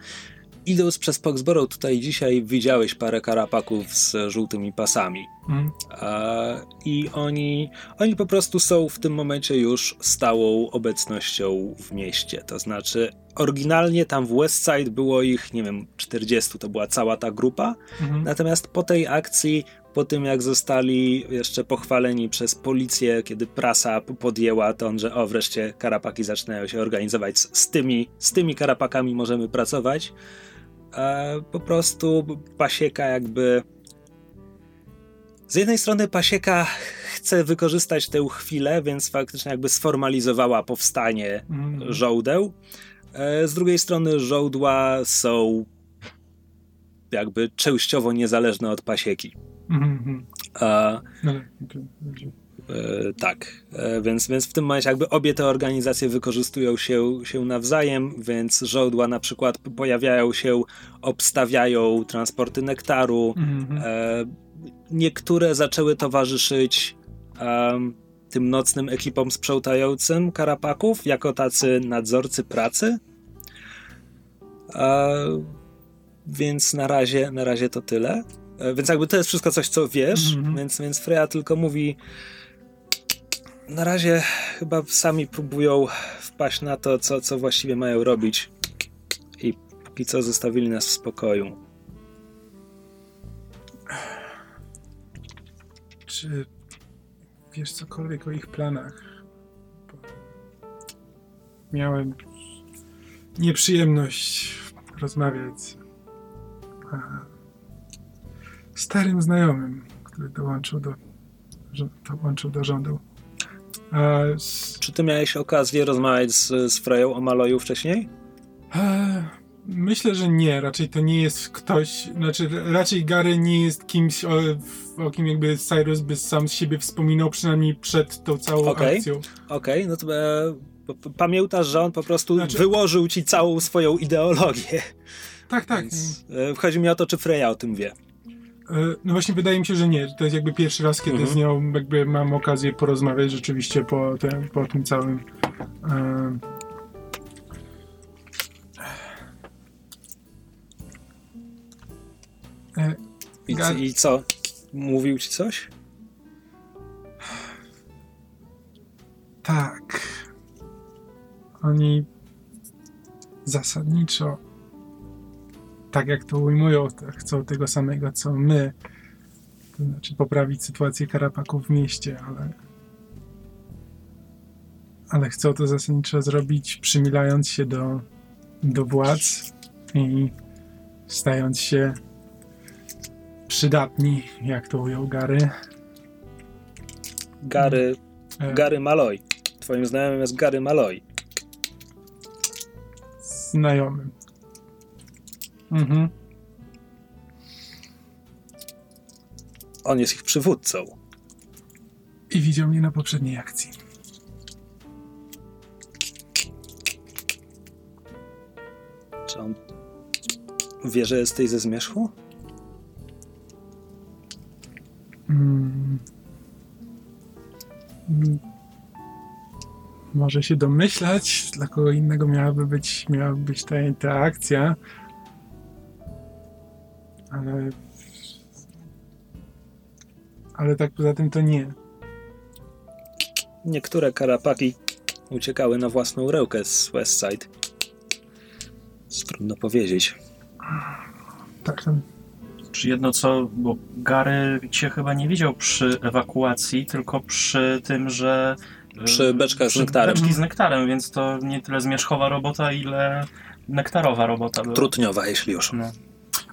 Idąc przez Poxborough tutaj dzisiaj widziałeś parę karapaków z żółtymi pasami. Mm. I oni, oni po prostu są w tym momencie już stałą obecnością w mieście. To znaczy, oryginalnie tam w Westside było ich, nie wiem, 40, to była cała ta grupa. Mhm. Natomiast po tej akcji, po tym jak zostali jeszcze pochwaleni przez policję, kiedy prasa podjęła ton, że o wreszcie karapaki zaczynają się organizować, z, z, tymi, z tymi karapakami możemy pracować, e, po prostu pasieka jakby. Z jednej strony pasieka chce wykorzystać tę chwilę, więc faktycznie jakby sformalizowała powstanie Mhm. żołdeł. E, Z drugiej strony żołdła są jakby częściowo niezależne od pasieki. Mhm, mhm. A, No, to- e, tak, e, więc, więc w tym momencie jakby obie te organizacje wykorzystują się, się nawzajem, więc żołdła na przykład pojawiają się, obstawiają transporty nektaru, Mhm. E, niektóre zaczęły towarzyszyć em, tym nocnym ekipom sprzątającym karapaków jako tacy nadzorcy pracy. Więc na razie, na razie to tyle. E, więc jakby to jest wszystko coś, co wiesz, Mhm. więc, więc Freya tylko mówi na razie chyba sami próbują wpaść na to, co, co właściwie mają robić i póki co zostawili nas w spokoju. Czy wiesz cokolwiek o ich planach? Bo Miałem nieprzyjemność rozmawiać z e, starym znajomym, który dołączył do, dołączył do rządu. E, s- Czy ty miałeś okazję rozmawiać z, z Freją o Maloju wcześniej? e, myślę, że nie. Raczej to nie jest ktoś, znaczy raczej Gary nie jest kimś, o, o kim jakby Cyrus by sam z siebie wspominał, przynajmniej przed tą całą Okej. akcją. Okej, no to e, pamiętasz, że on po prostu Znaczy- wyłożył ci całą swoją ideologię. Tak, tak. Więc, e, chodzi mi o to, czy Freya o tym wie. E, No właśnie wydaje mi się, że nie. To jest jakby pierwszy raz, kiedy Mhm. z nią jakby mam okazję porozmawiać rzeczywiście po, tym, po tym całym. e, e, I, I co? Mówił ci coś? tak. Oni zasadniczo, tak jak to ujmują, chcą tego samego co my. To znaczy poprawić sytuację karapaków w mieście, ale. Ale chcą to zasadniczo zrobić, przymilając się do, do władz i stając się przydatni, jak to ujął Gary. Gary, E, Gary Malloy. Twoim znajomym jest Gary Malloy. Znajomym. Mhm. On jest ich przywódcą. I widział mnie na poprzedniej akcji. Czy on wie, że jesteś ze zmierzchu? Mm. Może się domyślać, dla kogo innego miałaby być, miałaby być ta, ta akcja. Ale. Ale tak poza tym to nie. Niektóre karapaki uciekały na własną rękę z Westside. Trudno powiedzieć. Tak, tam Czy jedno co, bo Gary cię chyba nie widział przy ewakuacji, tylko przy tym, że... Przy beczkach z przy nektarem. Beczki z nektarem, więc to nie tyle zmierzchowa robota, ile nektarowa robota była. Trutniowa, jeśli już. No.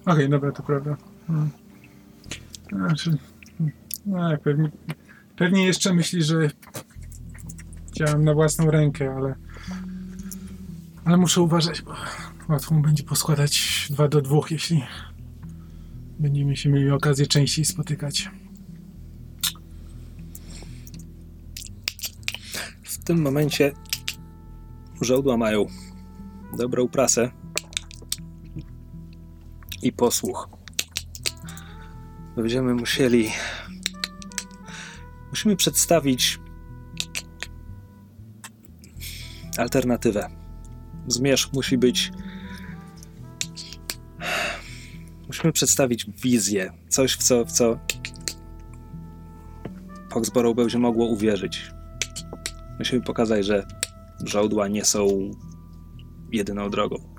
Okej, dobra, to prawda. Hmm. Znaczy, no, pewnie, pewnie jeszcze myśli, że działam na własną rękę, ale ale muszę uważać, bo łatwo mu będzie poskładać dwa do dwóch, jeśli będziemy się mieli okazję częściej spotykać. Tym momencie żołdła mają dobrą prasę i posłuch. Będziemy musieli. Musimy przedstawić alternatywę. Zmierzch musi być. Musimy przedstawić wizję. Coś, w co, w co Foxborough będzie mogło uwierzyć. Musimy pokazać, że żołdła nie są jedyną drogą.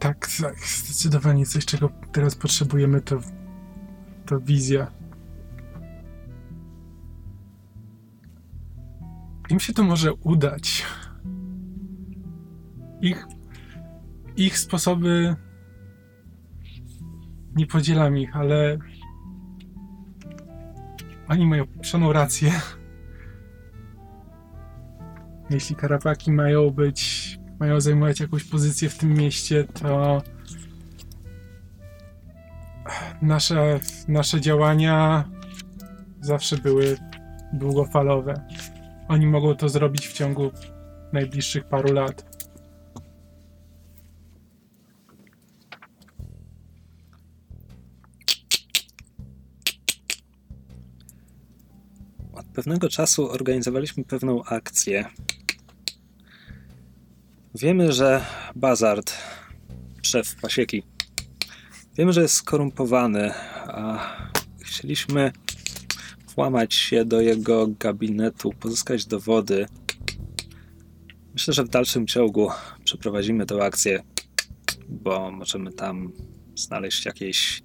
Tak, tak, zdecydowanie coś, czego teraz potrzebujemy, to, to wizja. Im się to może udać. Ich, ich sposoby. Nie podzielam ich, ale. Oni mają psioną rację. Jeśli karapaki mają być mają zajmować jakąś pozycję w tym mieście, to nasze, nasze działania zawsze były długofalowe. Oni mogą to zrobić w ciągu najbliższych paru lat. Pewnego czasu organizowaliśmy pewną akcję. Wiemy, że Bazard, szef pasieki, wiemy, że jest skorumpowany, a chcieliśmy włamać się do jego gabinetu, pozyskać dowody. Myślę, że w dalszym ciągu przeprowadzimy tę akcję, bo możemy tam znaleźć jakieś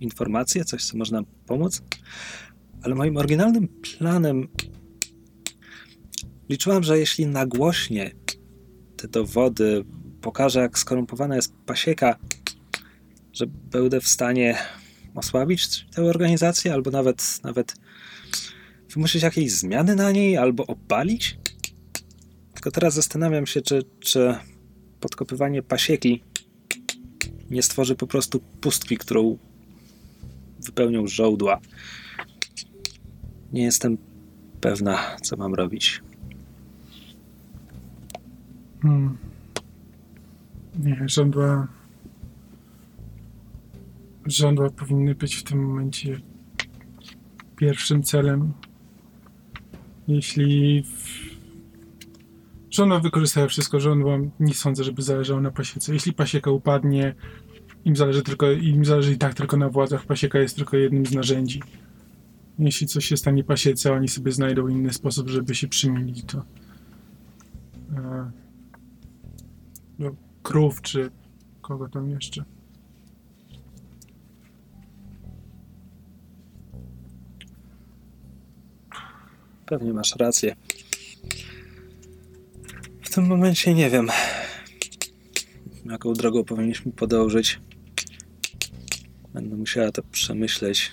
informacje, coś, co można pomóc. Ale moim oryginalnym planem Liczyłam, że jeśli nagłośnie te dowody pokażę, jak skorumpowana jest pasieka, że będę w stanie osłabić tę organizację, albo nawet, nawet wymusić jakieś zmiany na niej, albo opalić. Tylko teraz zastanawiam się, czy, czy podkopywanie pasieki nie stworzy po prostu pustki, którą wypełnią żołdła. Nie jestem pewna, co mam robić. Hmm. Nie, żądła. Żądła powinny być w tym momencie pierwszym celem. Jeśli. W... Żądła wykorzystała wszystko, żądła nie sądzę, żeby zależało na pasiece. Jeśli pasieka upadnie, im zależy tylko, im zależy i tak tylko na władzach. Pasieka jest tylko jednym z narzędzi. Jeśli coś się stanie pasiece, oni sobie znajdą inny sposób, żeby się przymilić, to. E, no, krów, czy kogo tam jeszcze. Pewnie masz rację. W tym momencie nie wiem, jaką drogą powinniśmy podążyć. Będę musiała to przemyśleć.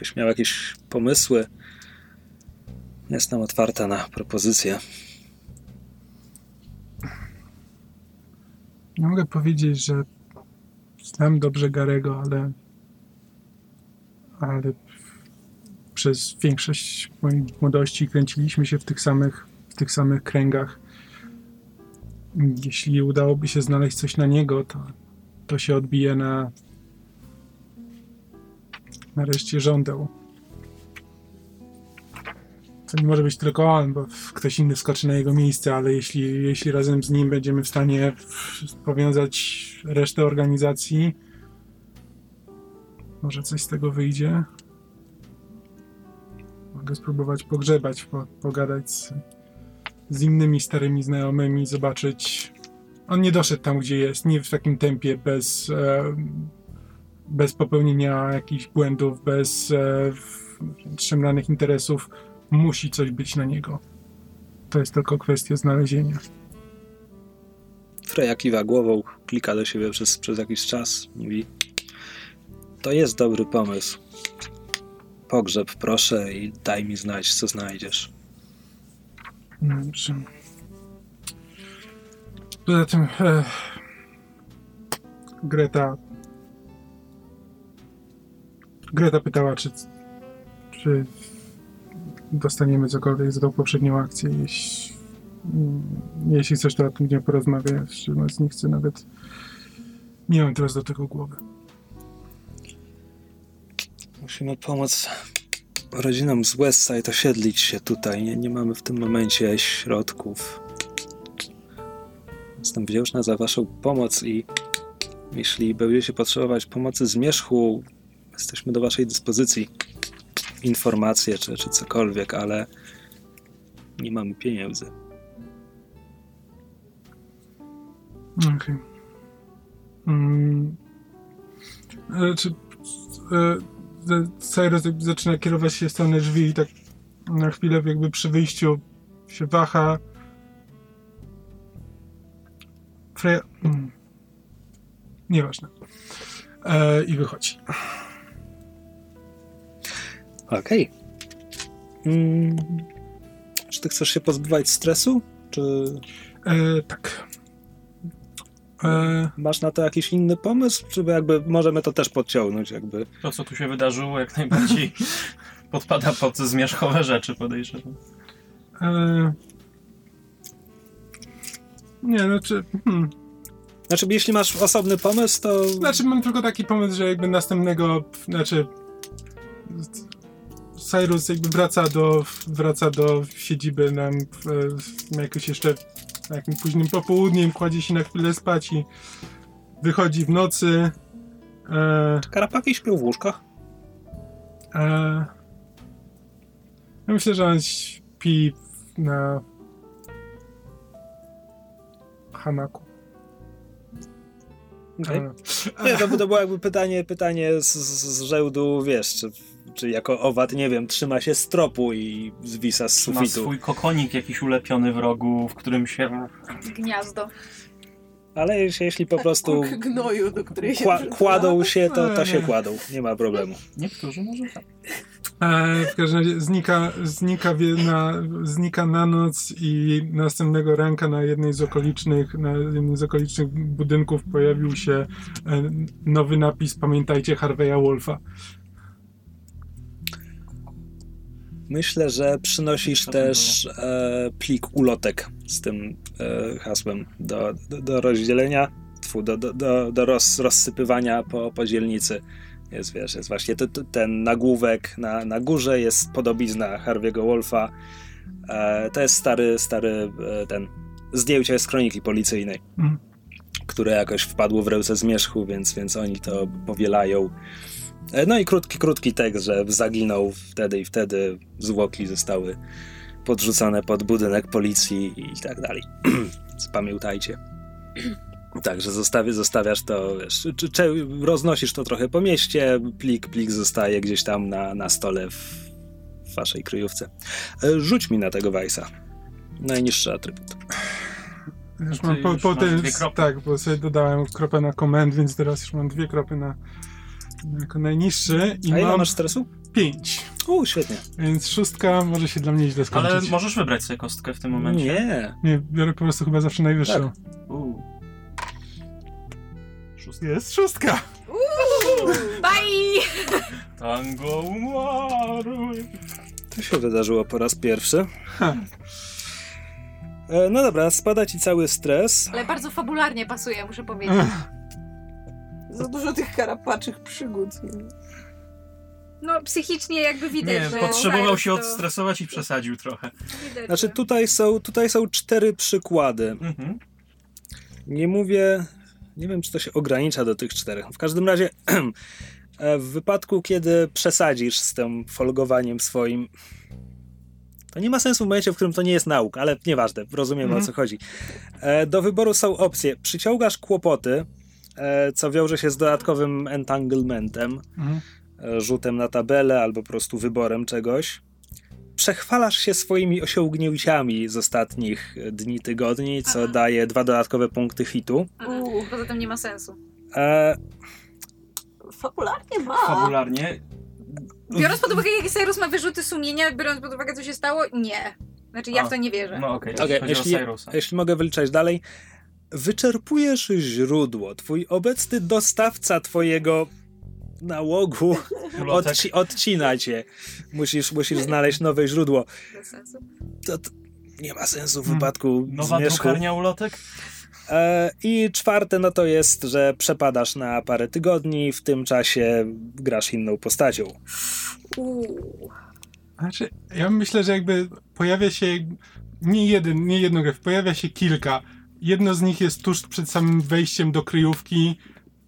Gdybyś miał jakieś pomysły, jestem otwarta na propozycje. Nie mogę powiedzieć, że znam dobrze Garego, ale ale przez większość mojej młodości kręciliśmy się w tych samych, w tych samych kręgach. Jeśli udałoby się znaleźć coś na niego, to, to się odbije na nareszcie żądeł. To nie może być tylko on, bo ktoś inny skoczy na jego miejsce, ale jeśli, jeśli razem z nim będziemy w stanie powiązać resztę organizacji, może coś z tego wyjdzie. Mogę spróbować pogrzebać, po, pogadać z, z innymi starymi znajomymi, zobaczyć. On nie doszedł tam, gdzie jest, nie w takim tempie, bez, e, bez popełnienia jakichś błędów, bez e, interesów. Musi coś być na niego. To jest tylko kwestia znalezienia. Freja kiwa głową, klika do siebie przez, przez jakiś czas, mówi to jest dobry pomysł. Pogrzeb proszę i daj mi znać, co znajdziesz. Dobrze. Poza tym e, Greta Greta pytała, czy, czy dostaniemy cokolwiek za tą poprzednią akcję. Jeśli, jeśli coś, to o tym nie porozmawiać. Szczerze mówiąc, nie chcę nawet... Mam teraz do tego głowy. Musimy pomóc rodzinom z Westside osiedlić się tutaj. Nie, nie mamy w tym momencie środków. Jestem wdzięczna za waszą pomoc i jeśli będziecie potrzebować pomocy Zmierzchu, jesteśmy do waszej dyspozycji. Informacje czy, czy cokolwiek, ale nie mamy pieniędzy. Okej. Okay. Mm. E, czy e, Cyrus zaczyna kierować się w stronę drzwi i tak na chwilę jakby przy wyjściu się waha. Freya... Mm. Nieważne. E, I wychodzi. Okej. Okay. Mm. Czy ty chcesz się pozbywać stresu? Czy... E, tak. E... Masz na to jakiś inny pomysł? Czy jakby możemy to też podciągnąć? Jakby? To, co tu się wydarzyło, jak najbardziej (laughs) podpada pod zmierzchowe rzeczy, podejrzewam. E... Nie, znaczy... Hmm. Znaczy, jeśli masz osobny pomysł, to... Znaczy, mam tylko taki pomysł, że jakby następnego... Znaczy... Cyrus jakby wraca do, wraca do siedziby nam w, jakoś jeszcze takim późnym popołudniem, kładzie się na chwilę spać i wychodzi w nocy. E, Czy karapaki śpią w łóżkach? E, ja myślę, że on śpi na hamaku. Okay. Nie, to, to było jakby pytanie, pytanie z, z, z żełdu, wiesz, czy czy jako owad, nie wiem, trzyma się stropu i zwisa z Ma sufitu. swój kokonik jakiś ulepiony w rogu, w którym się... Gniazdo. Ale jeśli, jeśli po prostu Kulk gnoju, do której się kła, kładą się, to, to się kładą. Nie ma problemu. Niektórzy może tak. E, w każdym razie znika, znika, na, znika na noc i następnego ranka na jednej z okolicznych, na jednym z okolicznych budynków pojawił się e, nowy napis Pamiętajcie Harveya Wolfa. Myślę, że przynosisz też e, plik ulotek z tym e, hasłem do, do, do rozdzielenia, tfu, do, do, do, do roz, rozsypywania po, po dzielnicy. Jest, wiesz, jest właśnie to, to, ten nagłówek na, na górze, jest podobizna Harvey'ego Wolfa. E, to jest stary, stary e, ten zdjęcie z kroniki policyjnej, Mhm. które jakoś wpadło w ręce zmierzchu, więc, więc oni to powielają. E, No i krótki, krótki tekst, że zaginął wtedy i wtedy, zwłoki zostały podrzucone pod budynek policji i tak dalej. (clears throat) Więc Pamiętajcie. (clears throat) Także zostawi, zostawiasz to, wiesz, czy, czy roznosisz to trochę po mieście, plik, plik zostaje gdzieś tam na, na stole w, w waszej kryjówce. E, Rzuć mi na tego Weissa. Najniższy atrybut. Już mam po, po kropy. tak, bo sobie dodałem kropę na komend, więc teraz już mam dwie kropy na jako najniższy i A ile mam masz stresu? pięć. U, świetnie. Więc szóstka może się dla mnie źle skończyć. Ale możesz wybrać sobie kostkę w tym momencie. Nie. Nie, biorę po prostu chyba zawsze najwyższą. U. Szóstka. Jest szóstka! Bye! Tango umarły. To się wydarzyło po raz pierwszy. Ha. E, No dobra, spada ci cały stres. Ale bardzo fabularnie pasuje, muszę powiedzieć. Za dużo tych karapaczych przygód. No, psychicznie jakby widać, Nie, że... potrzebował się to- odstresować i przesadził trochę. widać, Znaczy tutaj są, tutaj są cztery przykłady. Mhm. Nie mówię, nie wiem czy to się ogranicza do tych czterech. W każdym razie (clears throat) e, w wypadku, kiedy przesadzisz z tym folgowaniem swoim, to nie ma sensu w momencie, w którym to nie jest nauka, ale nieważne, rozumiem Mhm. o co chodzi. E, Do wyboru są opcje. Przyciągasz kłopoty, co wiąże się z dodatkowym entanglementem, Mhm. e, rzutem na tabelę albo po prostu wyborem czegoś. Przechwalasz się swoimi osiągnięciami z ostatnich e, dni, tygodni, co Aha. daje dwa dodatkowe punkty hitu. Uuu. Poza tym nie ma sensu. E, Fabularnie ma. Fabularnie. Biorąc pod uwagę, jakie Cyrus ma wyrzuty sumienia, biorąc pod uwagę, co się stało, nie. Znaczy, ja A. w to nie wierzę. No okej, okay, chodzi jeśli, jeśli mogę wyliczać dalej. Wyczerpujesz źródło. Twój obecny dostawca twojego nałogu odci- odcina cię. Musisz, musisz znaleźć nowe źródło. To, to nie ma sensu w Hmm. wypadku Nowa zmierzchu. drukarnia ulotek? E, I czwarte, no to jest, że przepadasz na parę tygodni, w tym czasie grasz inną postacią. Znaczy, ja myślę, że jakby pojawia się nie jeden, nie jedno graf, pojawia się kilka. Jedno z nich jest tuż przed samym wejściem do kryjówki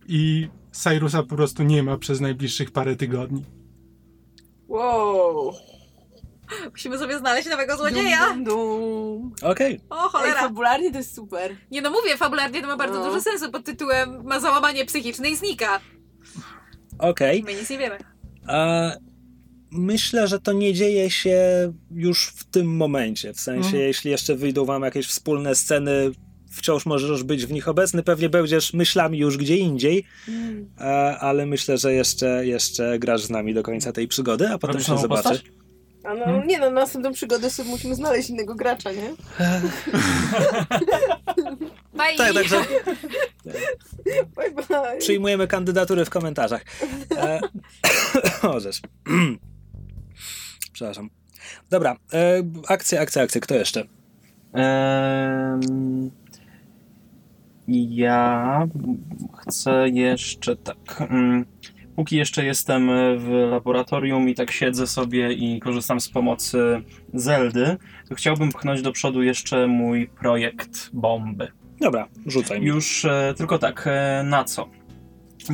i Cyrusa po prostu nie ma przez najbliższych parę tygodni. Wow. Musimy sobie znaleźć nowego złodzieja. Dum, dum, dum. Okej, O, Ej, cholera. fabularnie to jest super. Nie no mówię, fabularnie to ma bardzo No. duży sens pod tytułem ma załamanie psychiczne i znika. okej. My nic nie wiemy. A myślę, że to nie dzieje się już w tym momencie. W sensie, Mhm. jeśli jeszcze wyjdą wam jakieś wspólne sceny, wciąż możesz być w nich obecny, pewnie będziesz myślami już gdzie indziej, e, ale myślę, że jeszcze, jeszcze grasz z nami do końca tej przygody, a potem Robisz się zobaczy. postać? A no Hmm? nie no, na następną przygodę sobie musimy znaleźć innego gracza, nie? (laughs) Bye. Tak, także Bye bye. przyjmujemy kandydatury w komentarzach. E, (coughs) Możesz. (coughs) Przepraszam. Dobra, e, akcja, akcja, akcja. Kto jeszcze? Em, ja chcę jeszcze tak. mm, Póki jeszcze jestem w laboratorium i tak siedzę sobie i korzystam z pomocy Zeldy, to chciałbym pchnąć do przodu jeszcze mój projekt bomby. Dobra, rzucaj mi. Już e, tylko tak, e, na co?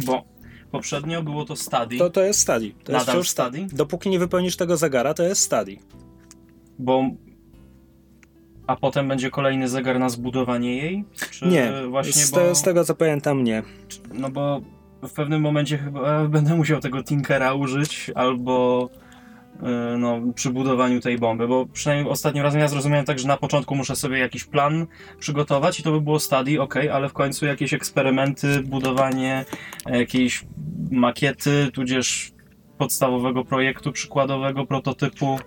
Bo poprzednio było to study, To, to jest study. To jest Nadal wciąż study? Dopóki nie wypełnisz tego zegara, to jest study. bo. A potem będzie kolejny zegar na zbudowanie jej? Czy Nie, właśnie z, bo... te, z tego co pamiętam nie. No bo w pewnym momencie chyba będę musiał tego Tinkera użyć, albo y, no, przy budowaniu tej bomby, bo przynajmniej ostatnim razem ja zrozumiałem tak, że na początku muszę sobie jakiś plan przygotować i to by było study, ok, ale w końcu jakieś eksperymenty, budowanie jakiejś makiety, tudzież podstawowego projektu, przykładowego prototypu.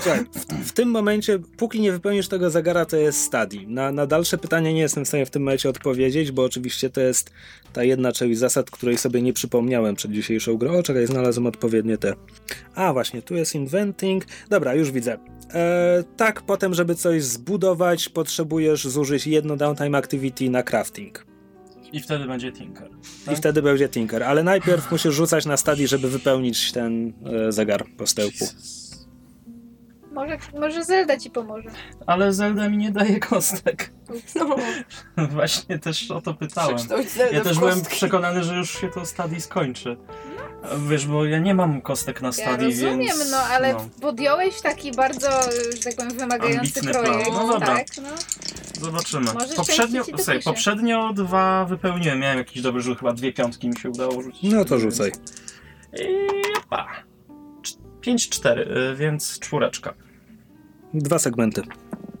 Słuchaj, w, w tym momencie, póki nie wypełnisz tego zegara, to jest stadii. Na, na dalsze pytania nie jestem w stanie w tym momencie odpowiedzieć, bo oczywiście to jest ta jedna część zasad, której sobie nie przypomniałem przed dzisiejszą grą. O, czekaj, znalazłem odpowiednie te. A, właśnie, tu jest inventing. Dobra, już widzę. E, tak, potem, żeby coś zbudować, potrzebujesz zużyć jedno downtime activity na crafting. I wtedy będzie Tinker. I Tak? wtedy będzie Tinker. Ale najpierw musisz rzucać na stadii, żeby wypełnić ten e, zegar postępu. Może, może Zelda ci pomoże. Ale Zelda mi nie daje kostek. No, (laughs) Właśnie też o to pytałem. Ja też byłem przekonany, że już się to stadii skończy. Wiesz, bo ja nie mam kostek na Ja stadii, rozumiem, więc... no ale no. podjąłeś taki bardzo, że tak powiem, wymagający Ambitny projekt. plan. No dobra. tak, no. Zobaczymy. Może Poprzednio, dopisze. poprzednio dwa wypełniłem. Miałem jakiś dobry rzut, chyba dwie piątki mi się udało rzucić. No to rzucaj. I opa. 5-4, y, więc czwóreczka. Dwa segmenty.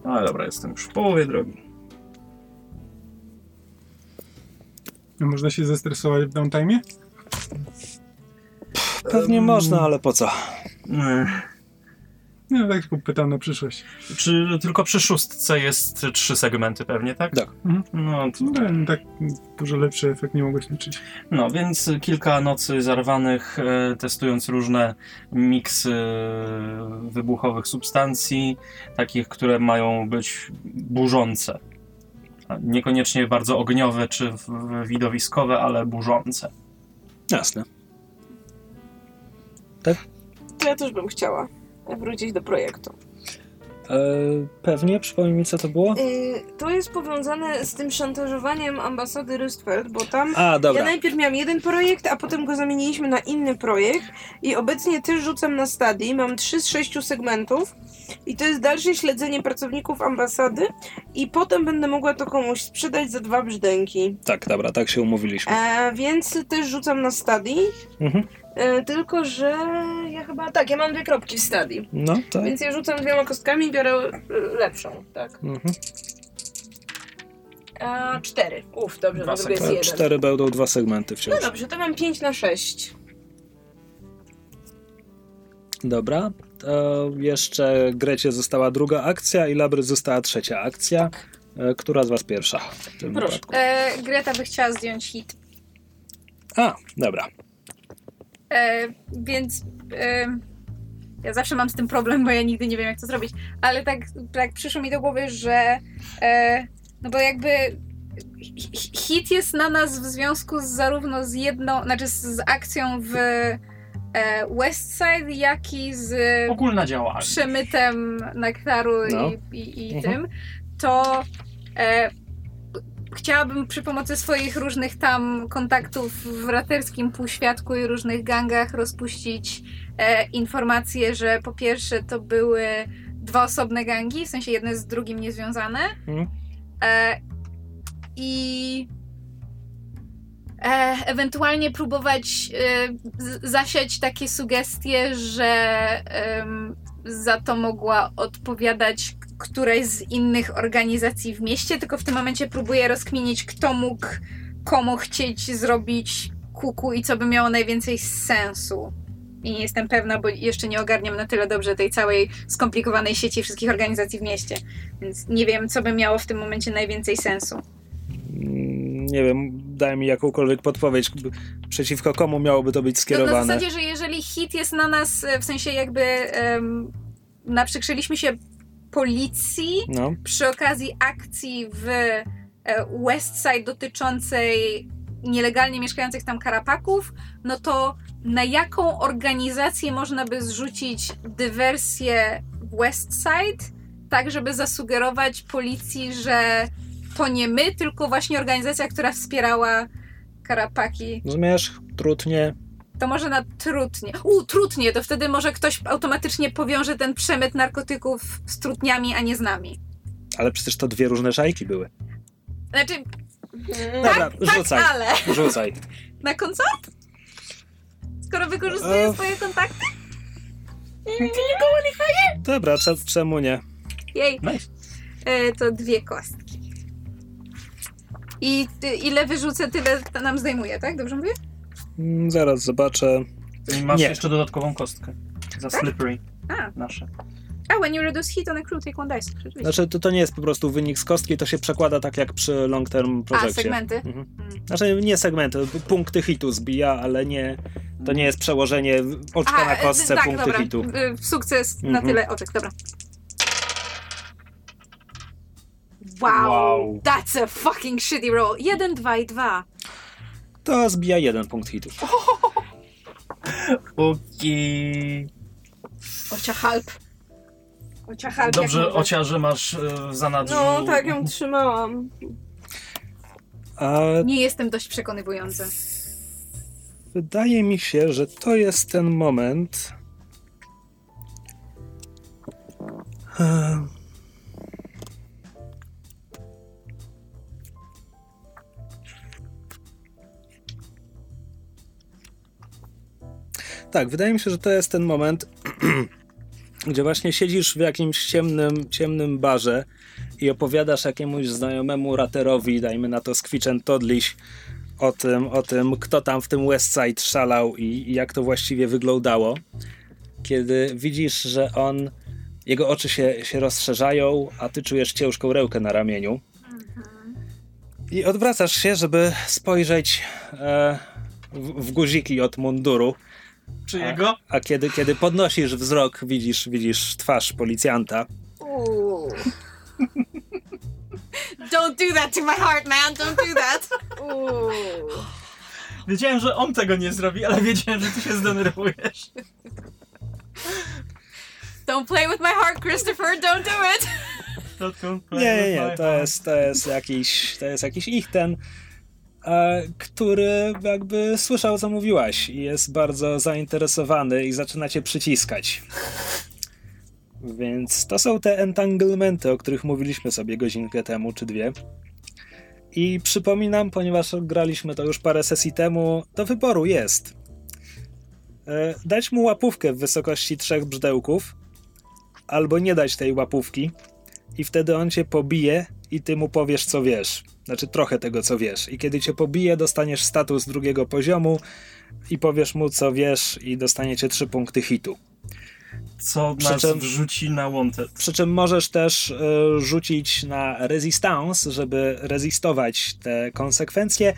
No ale dobra, jestem już w połowie drogi. Można się zestresować w downtime? Pewnie można, ale po co? No tak pytam na przyszłość. Czy tylko przy szóstce jest trzy segmenty pewnie, tak? Tak. Mhm. No, to, No, tak dużo lepszy efekt nie mogłeś liczyć. no, więc kilka nocy zarwanych, e, testując różne miksy wybuchowych substancji, takich, które mają być burzące. Niekoniecznie bardzo ogniowe czy w- w- widowiskowe, ale burzące. Jasne. To ja też bym chciała wrócić do projektu. E, pewnie, przypomnij mi co to było? Yy, to jest powiązane z tym szantażowaniem ambasady Rystfeld, bo tam A, dobra. ja najpierw miałam jeden projekt, a potem go zamieniliśmy na inny projekt i obecnie też rzucam na stadii. Mam trzy z sześciu segmentów i to jest dalsze śledzenie pracowników ambasady i potem będę mogła to komuś sprzedać za dwa brzdęki. Tak, dobra, tak się umówiliśmy. E, więc też rzucam na stadii, Mhm. E, tylko że ja chyba tak, ja mam dwie kropki w stadii. No, tak. Więc ja rzucam dwiema kostkami i biorę e, lepszą, tak. Mhm. A, cztery. Uf, dobrze, Dwa na drugie jest jeden. Cztery będą dwa segmenty wciąż. No dobrze, to mam 5 na 6. Dobra. To jeszcze Grecie została druga akcja i Labry została trzecia akcja. E, Która z was pierwsza? W tym Proszę. wypadku? E, Greta by chciała zdjąć hit. A, dobra. E, więc e, ja zawsze mam z tym problem, bo ja nigdy nie wiem, jak to zrobić. Ale tak, tak przyszło mi do głowy, że e, no bo jakby hi- hit jest na nas w związku z zarówno z jedną, znaczy z, z akcją w e, Westside, jak i z Ogólna działalność. przemytem nektaru No. i, i, i Mhm. tym, to e, chciałabym przy pomocy swoich różnych tam kontaktów w raterskim półświadku i różnych gangach rozpuścić e, informacje, że po pierwsze to były dwa osobne gangi, w sensie jedne z drugim niezwiązane. Mhm. E, I e, ewentualnie próbować e, zasiać takie sugestie, że za to mogła odpowiadać k- któraś z innych organizacji w mieście, tylko w tym momencie próbuję rozkminić, kto mógł komu chcieć zrobić kuku i co by miało najwięcej sensu. I nie jestem pewna, bo jeszcze nie ogarniam na tyle dobrze tej całej skomplikowanej sieci wszystkich organizacji w mieście. Więc nie wiem, co by miało w tym momencie najwięcej sensu. Mm, Nie wiem, daj mi jakąkolwiek podpowiedź, przeciwko komu miałoby to być To na skierowane. zasadzie, że jeżeli hit jest na nas, e, w sensie jakby um, naprzykrzyliśmy się policji No, przy okazji akcji w e, Westside dotyczącej nielegalnie mieszkających tam karapaków, no to na jaką organizację można by zrzucić dywersję w Westside, tak żeby zasugerować policji, że to nie my, tylko właśnie organizacja, która wspierała karapaki. rozumiesz? Trudnie. To może na trutnie. U, trutnie, to wtedy może ktoś automatycznie powiąże ten przemyt narkotyków z trutniami, a nie z nami. Ale przecież to dwie różne szajki były. Znaczy, Dobra, rzucaj, Tak, Ale rzucaj. na koncert? Skoro wykorzystuję swoje kontakty? Dobra, cze- czemu nie? Jej. Nice. E, to dwie kostki. I ty, ile wyrzucę, tyle nam zdejmuje, tak? Dobrze mówię? Mm, Zaraz zobaczę. I masz Nie. jeszcze dodatkową kostkę. Za slippery. A. Nasze. A, when you reduce heat on a crew, take one dice. Rzeczywiście. Znaczy, to, to nie jest po prostu wynik z kostki, to się przekłada tak jak przy long term A, projekcie. segmenty. Mhm. Mm. Znaczy, nie segmenty, punkty hitu zbija, ale nie, to nie jest przełożenie oczka na e, kostce, tak, punkty dobra. hitu. Y, Sukces na Mhm. tyle oczek, dobra. Wow, Wow. that's a fucking shitty roll. 1, 2 i 2. To zbija jeden punkt hitu. (laughs) Okej. Ocia halp. Ocia halp. Dobrze, jak. Ocia, że masz e, w zanadrzu... No, tak ją trzymałam. A Nie jestem dość przekonywująca. wydaje mi się, że to jest ten moment. Ehm. Tak, wydaje mi się, że to jest ten moment, (clears throat) gdzie właśnie siedzisz w jakimś ciemnym, ciemnym barze i opowiadasz jakiemuś znajomemu raterowi, dajmy na to Squitch and Toddliś, o tym, o tym, kto tam w tym Westside szalał i, i jak to właściwie wyglądało. Kiedy widzisz, że on, jego oczy się, się rozszerzają, a ty czujesz ciężką rękę na ramieniu. I odwracasz się, żeby spojrzeć e, w, w guziki od munduru, Czy jego? a kiedy, kiedy podnosisz wzrok, widzisz, widzisz twarz policjanta. Ooh. (laughs) Don't do that to my heart, man. Don't do that. Ooh. Wiedziałem, że on tego nie zrobi, ale wiedziałem, że ty się zdenerwujesz. Don't play with my heart, Christopher. Don't do it. Nie, nie, nie, to jest, to jest jakiś, to jest jakiś ich ten, który jakby słyszał, co mówiłaś i jest bardzo zainteresowany i zaczyna cię przyciskać. Więc to są te entanglementy, o których mówiliśmy sobie godzinkę temu, czy dwie. I przypominam, ponieważ graliśmy to już parę sesji temu, do wyboru jest. E, dać mu łapówkę w wysokości trzech brzdęków, albo nie dać tej łapówki, i wtedy on cię pobije i ty mu powiesz, co wiesz. Znaczy trochę tego, co wiesz. I kiedy cię pobije, dostaniesz status drugiego poziomu i powiesz mu, co wiesz i dostaniecie trzy punkty hitu. Co Przy nas czym- wrzuci na wanted. Przy czym możesz też y, rzucić na resistance, żeby rezistować te konsekwencje,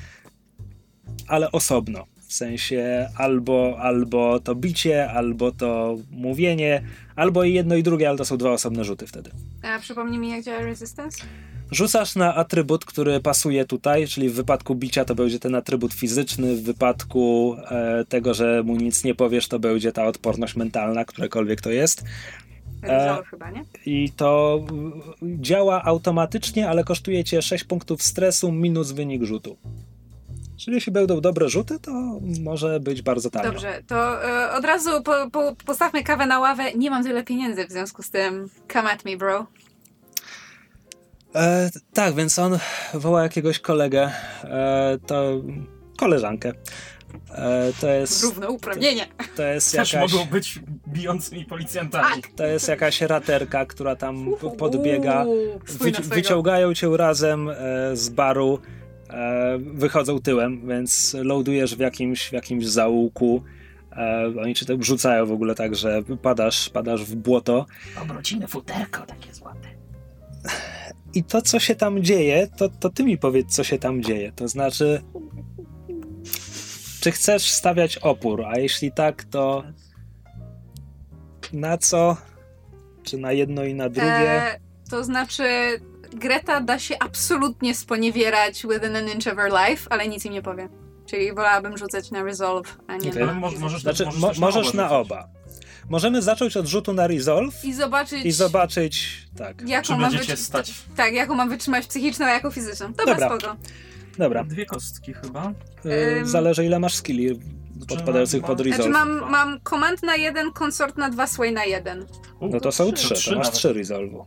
ale osobno. W sensie albo, albo to bicie, albo to mówienie, albo i jedno i drugie, ale to są dwa osobne rzuty wtedy. A przypomnij mi, jak działa Resistance? Rzucasz na atrybut, który pasuje tutaj, czyli w wypadku bicia to będzie ten atrybut fizyczny, w wypadku e, tego, że mu nic nie powiesz, to będzie ta odporność mentalna, którekolwiek to jest. Chyba, nie? I to y, działa automatycznie, ale kosztuje cię 6 punktów stresu minus wynik rzutu. Czyli jeśli będą dobre rzuty, to może być bardzo tanio. Dobrze, to e, od razu po, po, postawmy kawę na ławę. Nie mam tyle pieniędzy, w związku z tym come at me, bro. E, tak, więc on woła jakiegoś kolegę, e, to koleżankę. E, to jest, Równouprawnienie. to jest Też jakaś... mogą być bijącymi policjantami. Tak. To jest jakaś raterka, która tam podbiega. Uuu, swego. wyciągają cię razem e, z baru, e, wychodzą tyłem, więc loadujesz w jakimś, w jakimś zaułku. E, oni cię tak rzucają w ogóle tak, że padasz, padasz w błoto. Obrodzimy futerko takie złote. (laughs) I to, co się tam dzieje, to, to ty mi powiedz, co się tam dzieje. To znaczy, czy chcesz stawiać opór, a jeśli tak, to na co? Czy na jedno i na drugie? E, to znaczy, Greta da się absolutnie sponiewierać within an inch of her life, ale nic im nie powie. Czyli wolałabym rzucać na resolve, a nie Okej. na... Ale mo- możesz, Znaczy, możesz, mo- możesz na oba. Możemy zacząć od rzutu na resolve I zobaczyć, i zobaczyć. Tak, jaką Czy mam, będziecie wytrzy- stać? tak, jaką mam wytrzymać psychiczną, a jaką fizyczną. Dobra, Dobra. spoko. dobra. Dwie kostki chyba. Ym. Zależy, ile masz skilli podpadających pod Znaczy, resolve. Znaczy mam, mam command na jeden, consort na dwa, sway na jeden. U, No to są trzy, to masz nawet. trzy resolve'u.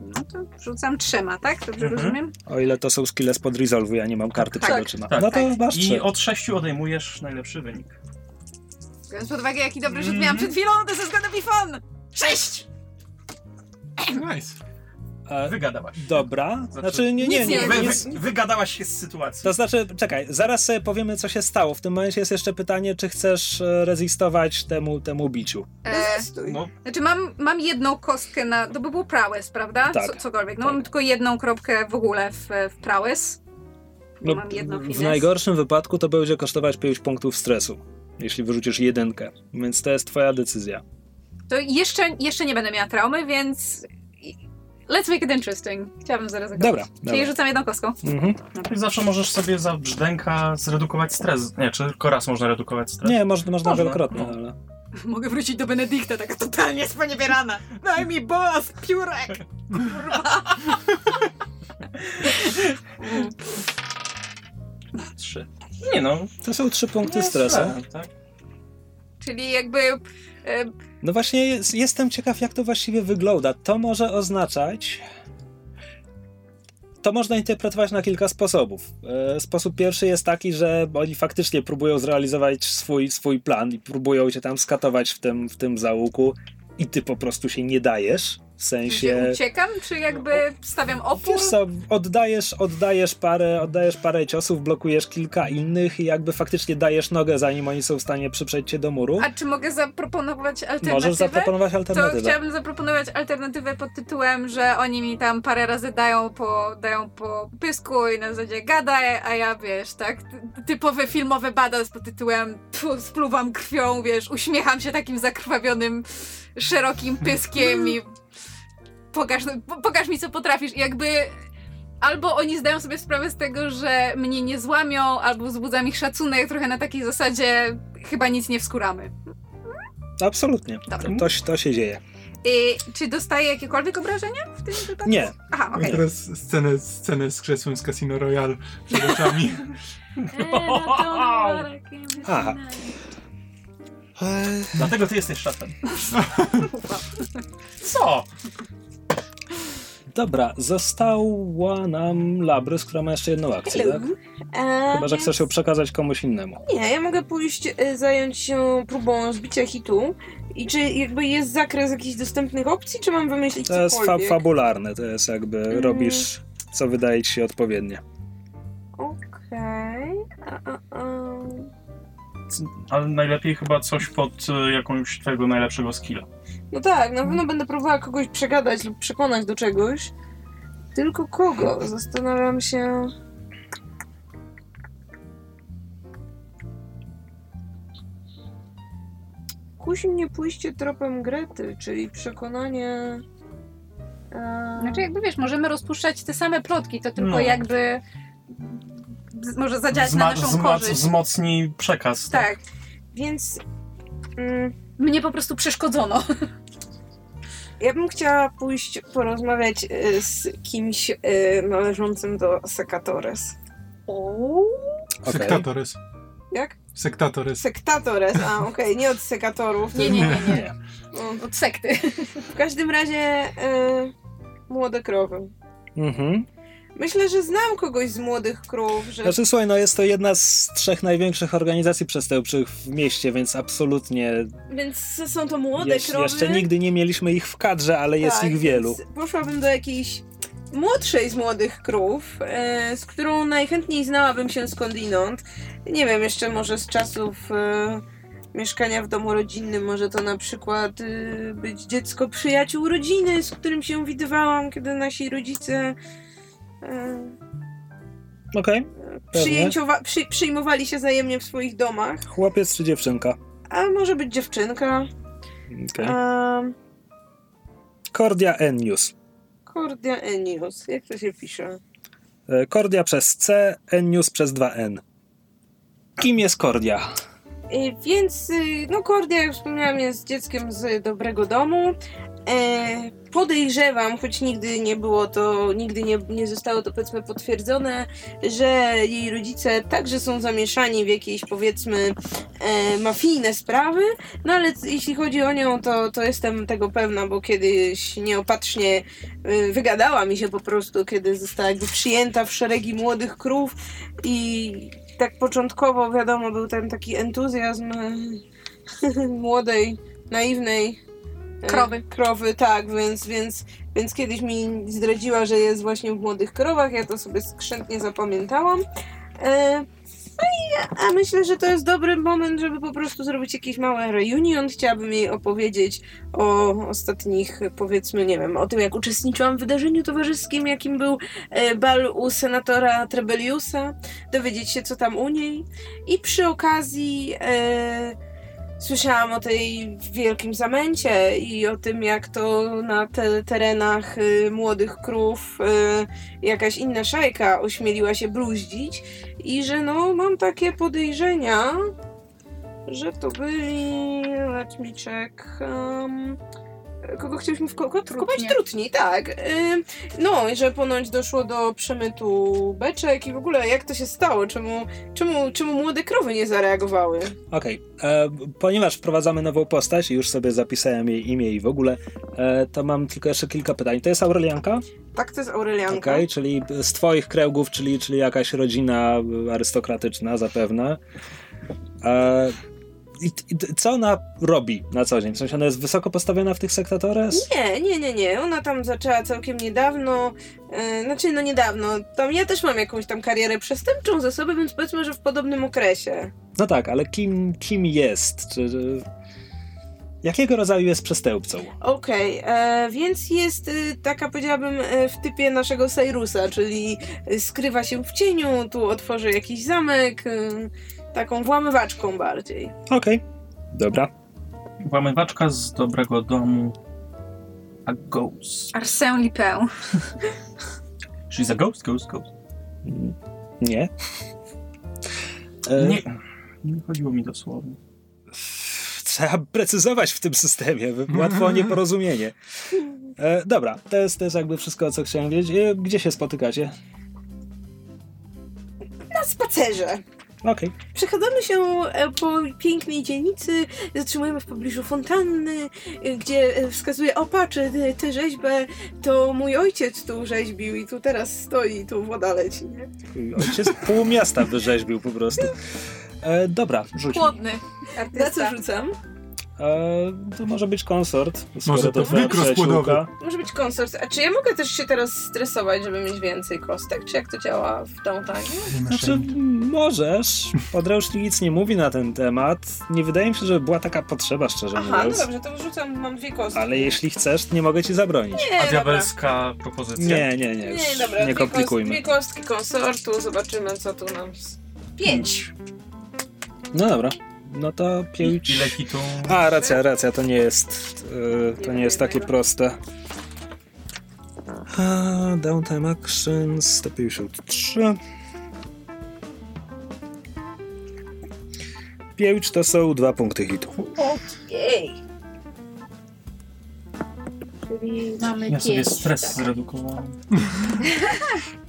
No to rzucam trzema, tak? Dobrze Mhm. rozumiem? O ile to są skille spod Resolve'u, ja nie mam karty Tak, przed oczyma. tak, no to tak. masz I trzy. od sześciu odejmujesz najlepszy wynik. Biorąc pod uwagę, jaki dobry rzut Mhm. miałam przed chwilą, to jest gonna be fun! Sześć! Nice. E, Wygadałaś. dobra, Znaczy- znaczy nie, nie, Nic nie. nie- Wy, nie, wy, wygadałaś się z sytuacji. To znaczy, czekaj, zaraz sobie powiemy, co się stało. W tym momencie jest jeszcze pytanie, czy chcesz e, rezystować temu, temu biciu. E. No, znaczy mam, mam jedną kostkę na... To by było prowess, prawda? Tak. Co, cokolwiek. No Tak. mam tylko jedną kropkę w ogóle w, w prowess. No, mam jedną w najgorszym wypadku to będzie kosztować 5 punktów stresu, jeśli wyrzucisz jedynkę. Więc to jest twoja decyzja. To jeszcze, jeszcze nie będę miała traumy, więc... Let's make it interesting. Chciałabym zaraz Dobra, Czyli dobra. rzucam jedną kostką. Mhm. i zawsze możesz sobie za brzdęka zredukować stres. Nie, czy tylko raz można redukować stres? Nie, można, można Można, wielokrotnie, no. ale... (laughs) Mogę wrócić do Benedykta, taka totalnie sponiewierana. Daj mi boss, piórek! (laughs) Kurwa. Trzy. Nie no. To są trzy punkty stresu. Tak? Czyli jakby... E, No właśnie jest, jestem ciekaw, jak to właściwie wygląda. To może oznaczać. To można interpretować na kilka sposobów. E, Sposób pierwszy jest taki, że oni faktycznie próbują zrealizować swój, swój plan i próbują cię tam skatować w tym, w tym załuku i ty po prostu się nie dajesz. W Gdzie sensie. uciekam, czy jakby stawiam opór? Wiesz co, oddajesz, oddajesz, parę, oddajesz parę ciosów, blokujesz kilka innych i jakby faktycznie dajesz nogę, zanim oni są w stanie przyprzeć cię do muru. A czy mogę zaproponować alternatywę? Możesz zaproponować To alternatywę. chciałabym zaproponować alternatywę pod tytułem, że oni mi tam parę razy dają po, dają po pysku i na zasadzie gadaj, a ja wiesz, tak, ty- typowy filmowy badass pod tytułem tu spluwam krwią, wiesz, uśmiecham się takim zakrwawionym, szerokim pyskiem i pokaż, po- pokaż mi co potrafisz i jakby albo oni zdają sobie sprawę z tego, że mnie nie złamią, albo wzbudzam ich szacunek trochę na takiej zasadzie chyba nic nie wskuramy. Absolutnie. To, to, to się dzieje. I, czy dostaję jakiekolwiek obrażenia w tym wypadku? Nie. Aha, teraz scenę, scenę z krzesłem z Casino Royale przed oczami. (laughs) Aha. Dlatego ty jesteś szefem. (laughs) Co? Dobra, została nam Labrys, która ma jeszcze jedną akcję, tak? E, Chyba, że więc- chcesz ją przekazać komuś innemu. Nie, ja mogę pójść e, zająć się próbą zbicia hitu. I czy jakby jest zakres jakichś dostępnych opcji, czy mam wymyślić To jest fa fabularne, to jest jakby Mm. robisz, co wydaje ci się odpowiednie. Okej. A. Ale najlepiej chyba coś pod y, jakąś twojego najlepszego skilla. No tak, na pewno będę próbowała kogoś przegadać lub przekonać do czegoś. Tylko kogo? Zastanawiam się. Kusi mnie pójście tropem Grety, czyli przekonanie. E... Znaczy jakby wiesz, możemy rozpuszczać te same plotki, to tylko No. jakby z- może zadziałać na naszą wzma- korzyść. wzmocni przekaz. Tak. Więc. Mm, Mnie po prostu przeszkodzono. (laughs) ja bym chciała pójść porozmawiać e, z kimś e, należącym do Sekatores. Okej. Sektatores. Jak? Sektatores. Sektatores, a (laughs) okej, nie od sekatorów. Nie, nie, nie, nie. Nie. No, Od sekty. w każdym razie e, młode krowy. Mhm. Myślę, że znam kogoś z młodych krów, że Znaczy, słuchaj, no jest to jedna z trzech największych organizacji przestępczych w mieście, więc absolutnie więc są to młode jeż- krowy. jeszcze nigdy nie mieliśmy ich w kadrze, ale jest Tak, ich wielu. Poszłabym do jakiejś młodszej z młodych krów, e, z którą najchętniej znałabym się skądinąd. Nie wiem, jeszcze może z czasów e, mieszkania w domu rodzinnym, może to na przykład e, być dziecko przyjaciół rodziny, z którym się widywałam, kiedy nasi rodzice Okej. przyjęciowa- przy, przyjmowali się wzajemnie w swoich domach. Chłopiec czy dziewczynka? A może być dziewczynka. Okej. A, Cordia Ennius. Cordia Enius. Jak to się pisze? E, Cordia przez C, Ennius przez 2N. Kim jest Cordia? Y, Więc, y, no Cordia, jak wspomniałam, jest dzieckiem z dobrego domu. E, podejrzewam, choć nigdy nie było to, nigdy nie, nie zostało to powiedzmy potwierdzone, że jej rodzice także są zamieszani w jakieś powiedzmy e, mafijne sprawy, no ale jeśli chodzi o nią, to, to jestem tego pewna, bo kiedyś nieopatrznie e, wygadała mi się po prostu, kiedy została jakby przyjęta w szeregi młodych krów i tak początkowo wiadomo był ten taki entuzjazm e, (laughs) młodej, naiwnej Krowy. Krowy, tak, więc, więc, więc kiedyś mi zdradziła, że jest właśnie w młodych krowach, ja to sobie skrzętnie zapamiętałam. E, no i myślę, że to jest dobry moment, żeby po prostu zrobić jakiś mały reunion. Chciałabym jej opowiedzieć o ostatnich, powiedzmy, nie wiem, o tym, jak uczestniczyłam w wydarzeniu towarzyskim, jakim był e, bal u senatora Trebeliusa, dowiedzieć się, co tam u niej. I przy okazji e, słyszałam o tej wielkim zamęcie i o tym, jak to na te terenach y, młodych krów y, jakaś inna szajka ośmieliła się bluździć i że no mam takie podejrzenia, że to byli let me check um, kogo chcieliśmy wko- wkopać? Trutni, tak. No i że ponoć doszło do przemytu beczek i w ogóle jak to się stało? Czemu, czemu, czemu młode krowy nie zareagowały? Okej, e, ponieważ wprowadzamy nową postać i już sobie zapisałem jej imię i w ogóle, e, to mam tylko jeszcze kilka pytań. To jest Aurelianka? Tak, to jest Aurelianka. Okej, czyli z twoich kręgów, czyli, czyli jakaś rodzina arystokratyczna zapewne. E, co ona robi na co dzień? W sensie ona jest wysoko postawiona w tych sektatores? Nie, nie, nie, nie. Ona tam zaczęła całkiem niedawno. E, znaczy, no niedawno. Tam ja też mam jakąś tam karierę przestępczą za sobą, więc powiedzmy, że w podobnym okresie. No tak, ale kim, kim jest? Czy, czy, jakiego rodzaju jest przestępcą? Okej, e, więc jest taka, powiedziałabym, e, w typie naszego Cyrus'a, czyli skrywa się w cieniu, tu otworzy jakiś zamek, taką włamywaczką bardziej. Okej, dobra. Włamywaczka z dobrego domu. A ghost. Arsène Lupin. (laughs) She's a ghost, ghost, ghost. Mm, (laughs) Nie. E, Nie, nie chodziło mi dosłownie. Trzeba precyzować w tym systemie, łatwo o nieporozumienie. E, dobra, to jest, to jest jakby wszystko, co chciałem wiedzieć. E, gdzie się spotykacie? Na spacerze. Okej. Przechadzamy się e, po pięknej dzielnicy, zatrzymujemy w pobliżu fontanny, e, gdzie e, wskazuje, o patrz, tę rzeźbę to mój ojciec tu rzeźbił i tu teraz stoi, tu woda leci, nie? Ojciec pół miasta wyrzeźbił po prostu. E, dobra, rzuć. Chłodny Na artysta. co rzucam? E, to może być konsort. Może to rozkładowy. przyjaciółka. Może być konsort. A czy ja mogę też się teraz stresować, żeby mieć więcej kostek? Czy jak to działa w downtime? Znaczy, możesz. Podręcznik nic nie mówi na ten temat. Nie wydaje mi się, żeby była taka potrzeba, szczerze Aha, no mówiąc. dobrze, to wyrzucam, mam dwie kostki. Ale jeśli chcesz, nie mogę ci zabronić. Nie, A dobra. diabelska propozycja? Nie, nie, nie. Już Nie, dobra, nie komplikujmy. Dwie kostki konsortu, zobaczymy co tu nam... Pięć. No dobra. No to pięć. Ile hitu? A, racja, racja, to nie jest. e, to nie jest takie proste. A, downtime action 153. Pięć to są dwa punkty hitu. Jej. Czyli mamy Ja sobie pięć, stres tak. zredukowałem. (laughs)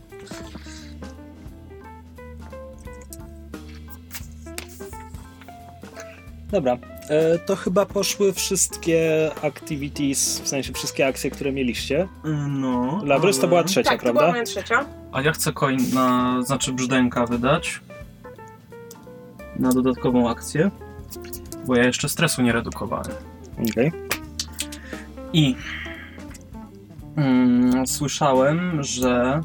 Dobra, e, to chyba poszły wszystkie activities, w sensie wszystkie akcje, które mieliście. No. Labrys to ale- była trzecia, Tak, to była prawda? moja trzecia. A ja chcę coin na, znaczy brzdęka wydać. Na dodatkową akcję. Bo ja jeszcze stresu nie redukowałem. Okej. I mm, słyszałem, że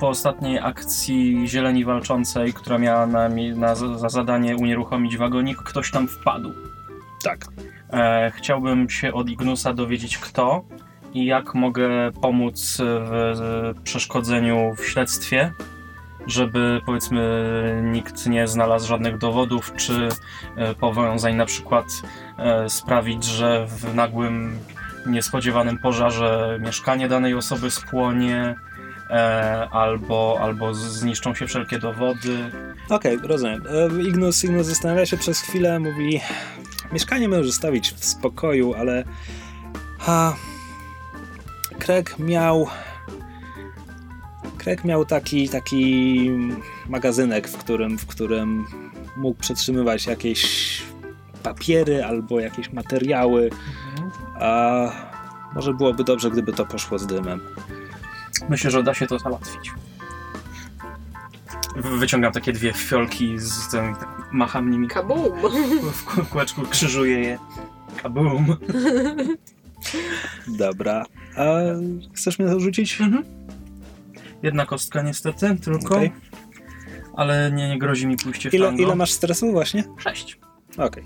po ostatniej akcji Zieleni Walczącej, która miała na, na, za zadanie unieruchomić wagonik, ktoś tam wpadł. Tak. E, chciałbym się od Ignusa dowiedzieć kto i jak mogę pomóc w, w przeszkodzeniu w śledztwie, żeby powiedzmy nikt nie znalazł żadnych dowodów czy e, powiązań na przykład e, sprawić, że w nagłym niespodziewanym pożarze mieszkanie danej osoby spłonie e, albo, albo zniszczą się wszelkie dowody. Okej, rozumiem. E, Ignus, Ignus zastanawia się przez chwilę, mówi mieszkanie możesz zostawić w spokoju, ale ha, Craig miał. Craig miał taki, taki magazynek, w którym, w którym mógł przetrzymywać jakieś papiery albo jakieś materiały. A może byłoby dobrze, gdyby to poszło z dymem. Myślę, że da się to załatwić. Wyciągam takie dwie fiolki z tym, macham nimi Kabum! (laughs) w kół- kółeczku, krzyżuję je. Kabum. (laughs) Dobra. A chcesz mnie to rzucić? Mhm. Jedna kostka niestety, tylko. Okej. Ale nie, nie grozi mi pójście w Ile, tango. ile masz stresu właśnie? Sześć. Okej.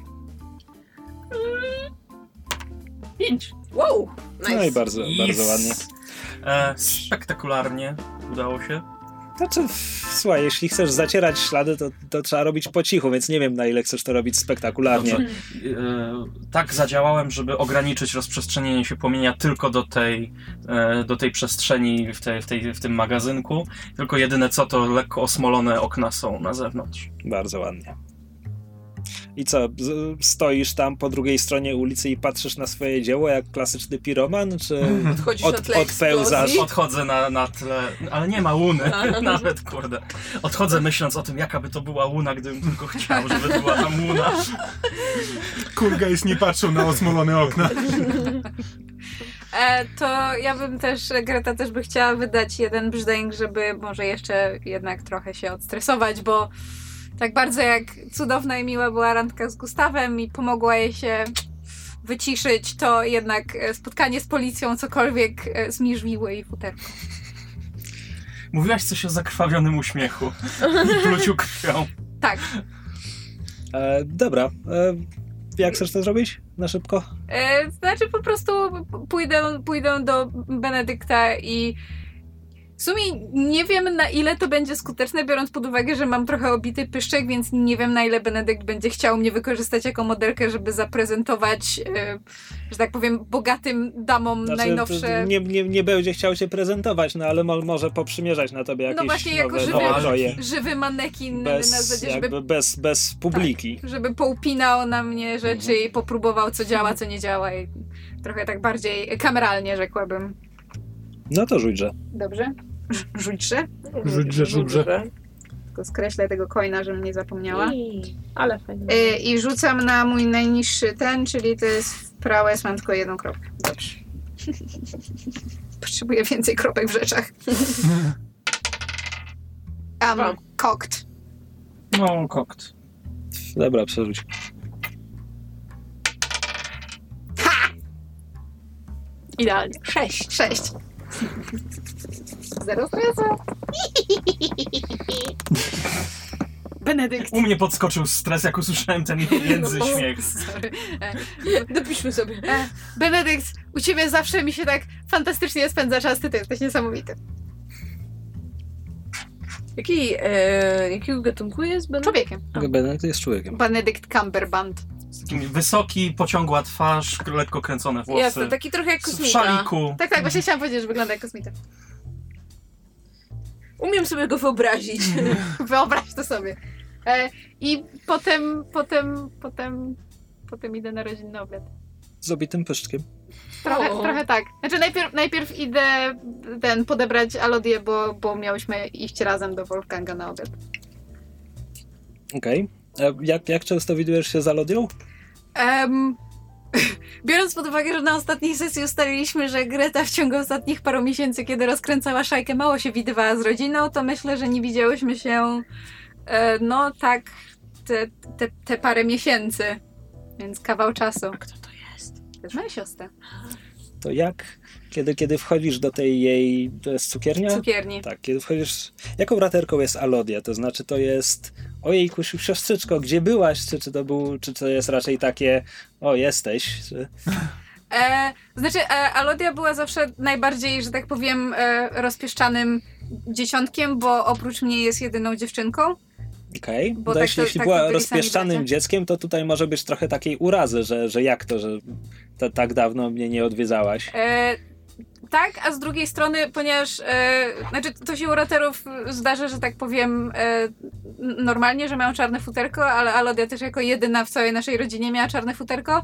Pięć. Wow! Nice. No i bardzo, bardzo ładnie. E, spektakularnie udało się. Znaczy, słuchaj, jeśli chcesz zacierać ślady, to, to trzeba robić po cichu, więc nie wiem na ile chcesz to robić spektakularnie. Dobrze. E, tak zadziałałem, żeby ograniczyć rozprzestrzenienie się płomienia tylko do tej, e, do tej przestrzeni w, tej, w, tej, w tym magazynku. Tylko jedyne co to lekko osmolone okna są na zewnątrz. Bardzo ładnie. I co, stoisz tam po drugiej stronie ulicy i patrzysz na swoje dzieło jak klasyczny piroman, czy Odchodzisz od, na tle odpełzasz? Odchodzę na, na tle, ale nie ma łuny, A. (laughs) nawet kurde. Odchodzę myśląc o tym, jaka by to była łuna, gdybym tylko chciał, żeby była tam łuna. (laughs) Kurgajs nie patrzył na osmolone okna. (laughs) E, to ja bym też, Greta też by chciała wydać jeden brzdęk, żeby może jeszcze jednak trochę się odstresować, bo tak bardzo jak cudowna i miła była randka z Gustawem i pomogła jej się wyciszyć, to jednak e, spotkanie z policją cokolwiek e, zmierzwiło jej futerko. Mówiłaś coś o zakrwawionym uśmiechu i pluciu krwią. Tak. E, dobra, e, jak chcesz to zrobić? Na szybko? E, znaczy po prostu pójdę, pójdę do Benedykta i w sumie nie wiem na ile to będzie skuteczne, biorąc pod uwagę, że mam trochę obity pyszczek, więc nie wiem na ile Benedykt będzie chciał mnie wykorzystać jako modelkę, żeby zaprezentować, e, że tak powiem, bogatym damom najnowsze... Znaczy, Nie, nie, nie będzie chciał się prezentować, no ale mo, może poprzymierzać na tobie jakieś No właśnie, jako nowe, żywy, nowe żywy manekin na Bez, zasadzie, żeby, jakby bez, bez publiki. żeby poupinał na mnie rzeczy Mhm. i popróbował co działa, co nie działa i trochę tak bardziej kameralnie rzekłabym. No to rzućże. Dobrze? Rzućże? Rzućże, rzućże. Tylko skreślę tego coina, żebym nie zapomniała. I- Ale fajnie. Y, I rzucam na mój najniższy ten, czyli to jest w mam tylko jedną kropkę. Dobrze. Potrzebuję więcej kropek w rzeczach. Um, cocked. No, kokt. Dobra, przerzuć. Idealnie. Sześć. Sześć. Zero stresu. Benedykt. U mnie podskoczył stres, jak usłyszałem ten (laughs) jędzy No, śmiech. Sorry. E, Dopiszmy sobie. e, Benedykt, u ciebie zawsze mi się tak fantastycznie spędza czas, ty, ty jesteś niesamowity. Jaki, e, jakiego gatunku jest Ben? Człowiekiem. Benedykt jest człowiekiem. Benedict Cumberbund. Wysoki, pociągła twarz, lekko kręcone włosy. Jasne, taki trochę jak w kosmita. szaliku. Tak, tak, właśnie chciałam powiedzieć, że wygląda jak kosmita. Umiem sobie go wyobrazić. (laughs) Wyobraź to sobie. E, I potem, potem, potem, potem idę na rodzinny obiad. Z obitym pyszczkiem. Trochę, O. trochę tak. Znaczy najpierw, najpierw idę ten, podebrać Alodię, bo, bo miałyśmy iść razem do Wolfganga na obiad. Okej. A Jak, jak często widujesz się z Alodią? Em, (laughs) biorąc pod uwagę, że na ostatniej sesji ustaliliśmy, że Greta w ciągu ostatnich paru miesięcy, kiedy rozkręcała szajkę, mało się widywała z rodziną, to myślę, że nie widziałyśmy się e, no tak te, te, te parę miesięcy. Więc kawał czasu. Kto to jest? To jest moja siostra. To jak, kiedy, kiedy wchodzisz do tej jej, to jest cukiernia? Cukierni. Tak, kiedy wchodzisz, jaką braterką jest Alodia? To znaczy to jest, ojejku, siostrzyczko, gdzie byłaś? Czy, czy, to był, czy to jest raczej takie, o jesteś? Czy... E, znaczy, e, Alodia była zawsze najbardziej, że tak powiem, e, rozpieszczanym dzieciątkiem, bo oprócz mnie jest jedyną dziewczynką. Okej, Bo bo tak jeśli, to- jeśli tak była rozpieszczanym bracia. dzieckiem, to tutaj może być trochę takiej urazy, że, że jak to, że ta, tak dawno mnie nie odwiedzałaś. E, tak, a z drugiej strony, ponieważ e, znaczy to się u raterów zdarza, że tak powiem, e, normalnie, że mają czarne futerko, ale Alodia też jako jedyna w całej naszej rodzinie miała czarne futerko,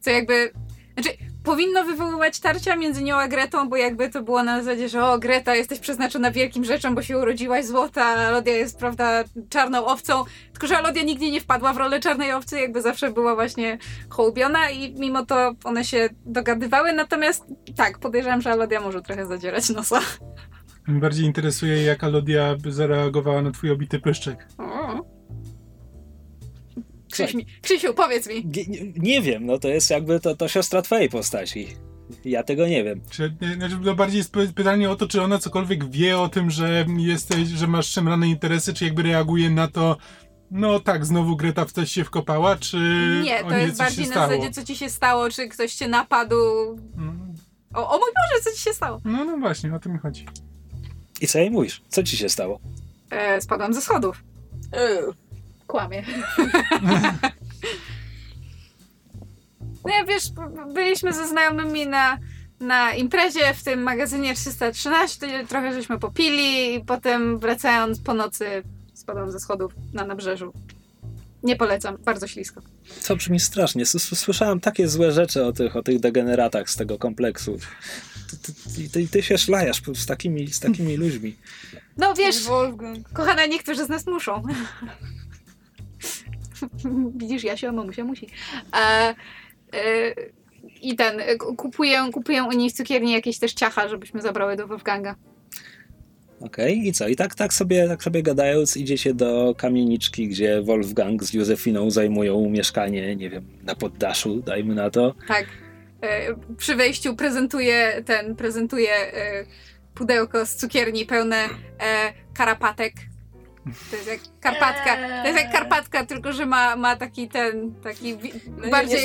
co jakby. Znaczy, powinno wywoływać tarcia między nią a Gretą, bo jakby to było na zasadzie, że o Greta, jesteś przeznaczona wielkim rzeczom, bo się urodziłaś złota, a Alodia jest, prawda, czarną owcą. Tylko, że Alodia nigdy nie wpadła w rolę czarnej owcy, jakby zawsze była właśnie hołubiona i mimo to one się dogadywały. Natomiast tak, podejrzewam, że Alodia może trochę zadzierać nosa. Mnie bardziej interesuje, jak Alodia by zareagowała na twój obity pyszczek. O. Krzyś mi, Krzysiu, powiedz mi. Nie, nie, wiem, no to jest jakby to, to siostra twojej postaci. Ja tego nie wiem. Czy, nie, znaczy, to bardziej jest py- pytanie o to, czy ona cokolwiek wie o tym, że jesteś, że masz szemrane interesy, czy jakby reaguje na to, no tak, znowu Greta w coś się wkopała, czy Nie, to jest bardziej na zasadzie, co ci się stało, czy ktoś cię napadł. Mm, O, o mój Boże, co ci się stało? No, no właśnie, o to mi chodzi. I co jej mówisz? Co ci się stało? E, spadłam ze schodów. Ew. Kłamie. (laughs) Nie, wiesz, b- byliśmy ze znajomymi na, na imprezie w tym magazynie 313, trochę żeśmy popili i potem wracając po nocy spadłam ze schodów na nabrzeżu. Nie polecam, bardzo ślisko. To brzmi strasznie. S- s- Słyszałem takie złe rzeczy o tych, o tych degeneratach z tego kompleksu. Ty, ty, ty, ty, ty się szlajasz z takimi, z takimi ludźmi. No wiesz, Wolfgang. kochana, niektórzy z nas muszą. (laughs) Widzisz, Jasio, mamusia musi. E, e, I ten, e, kupuję, kupuję u niej w cukierni jakieś też ciacha, żebyśmy zabrały do Wolfganga. Okej, i co? I tak, tak, sobie, tak sobie gadając idziecie do kamieniczki, gdzie Wolfgang z Józefiną zajmują mieszkanie, nie wiem, na poddaszu, dajmy na to. Tak. E, przy wejściu prezentuje ten, prezentuje e, pudełko z cukierni pełne e, karapatek. To jest jak karpatka. To jest jak karpatka, tylko że ma, ma taki ten, taki No bardziej... nie.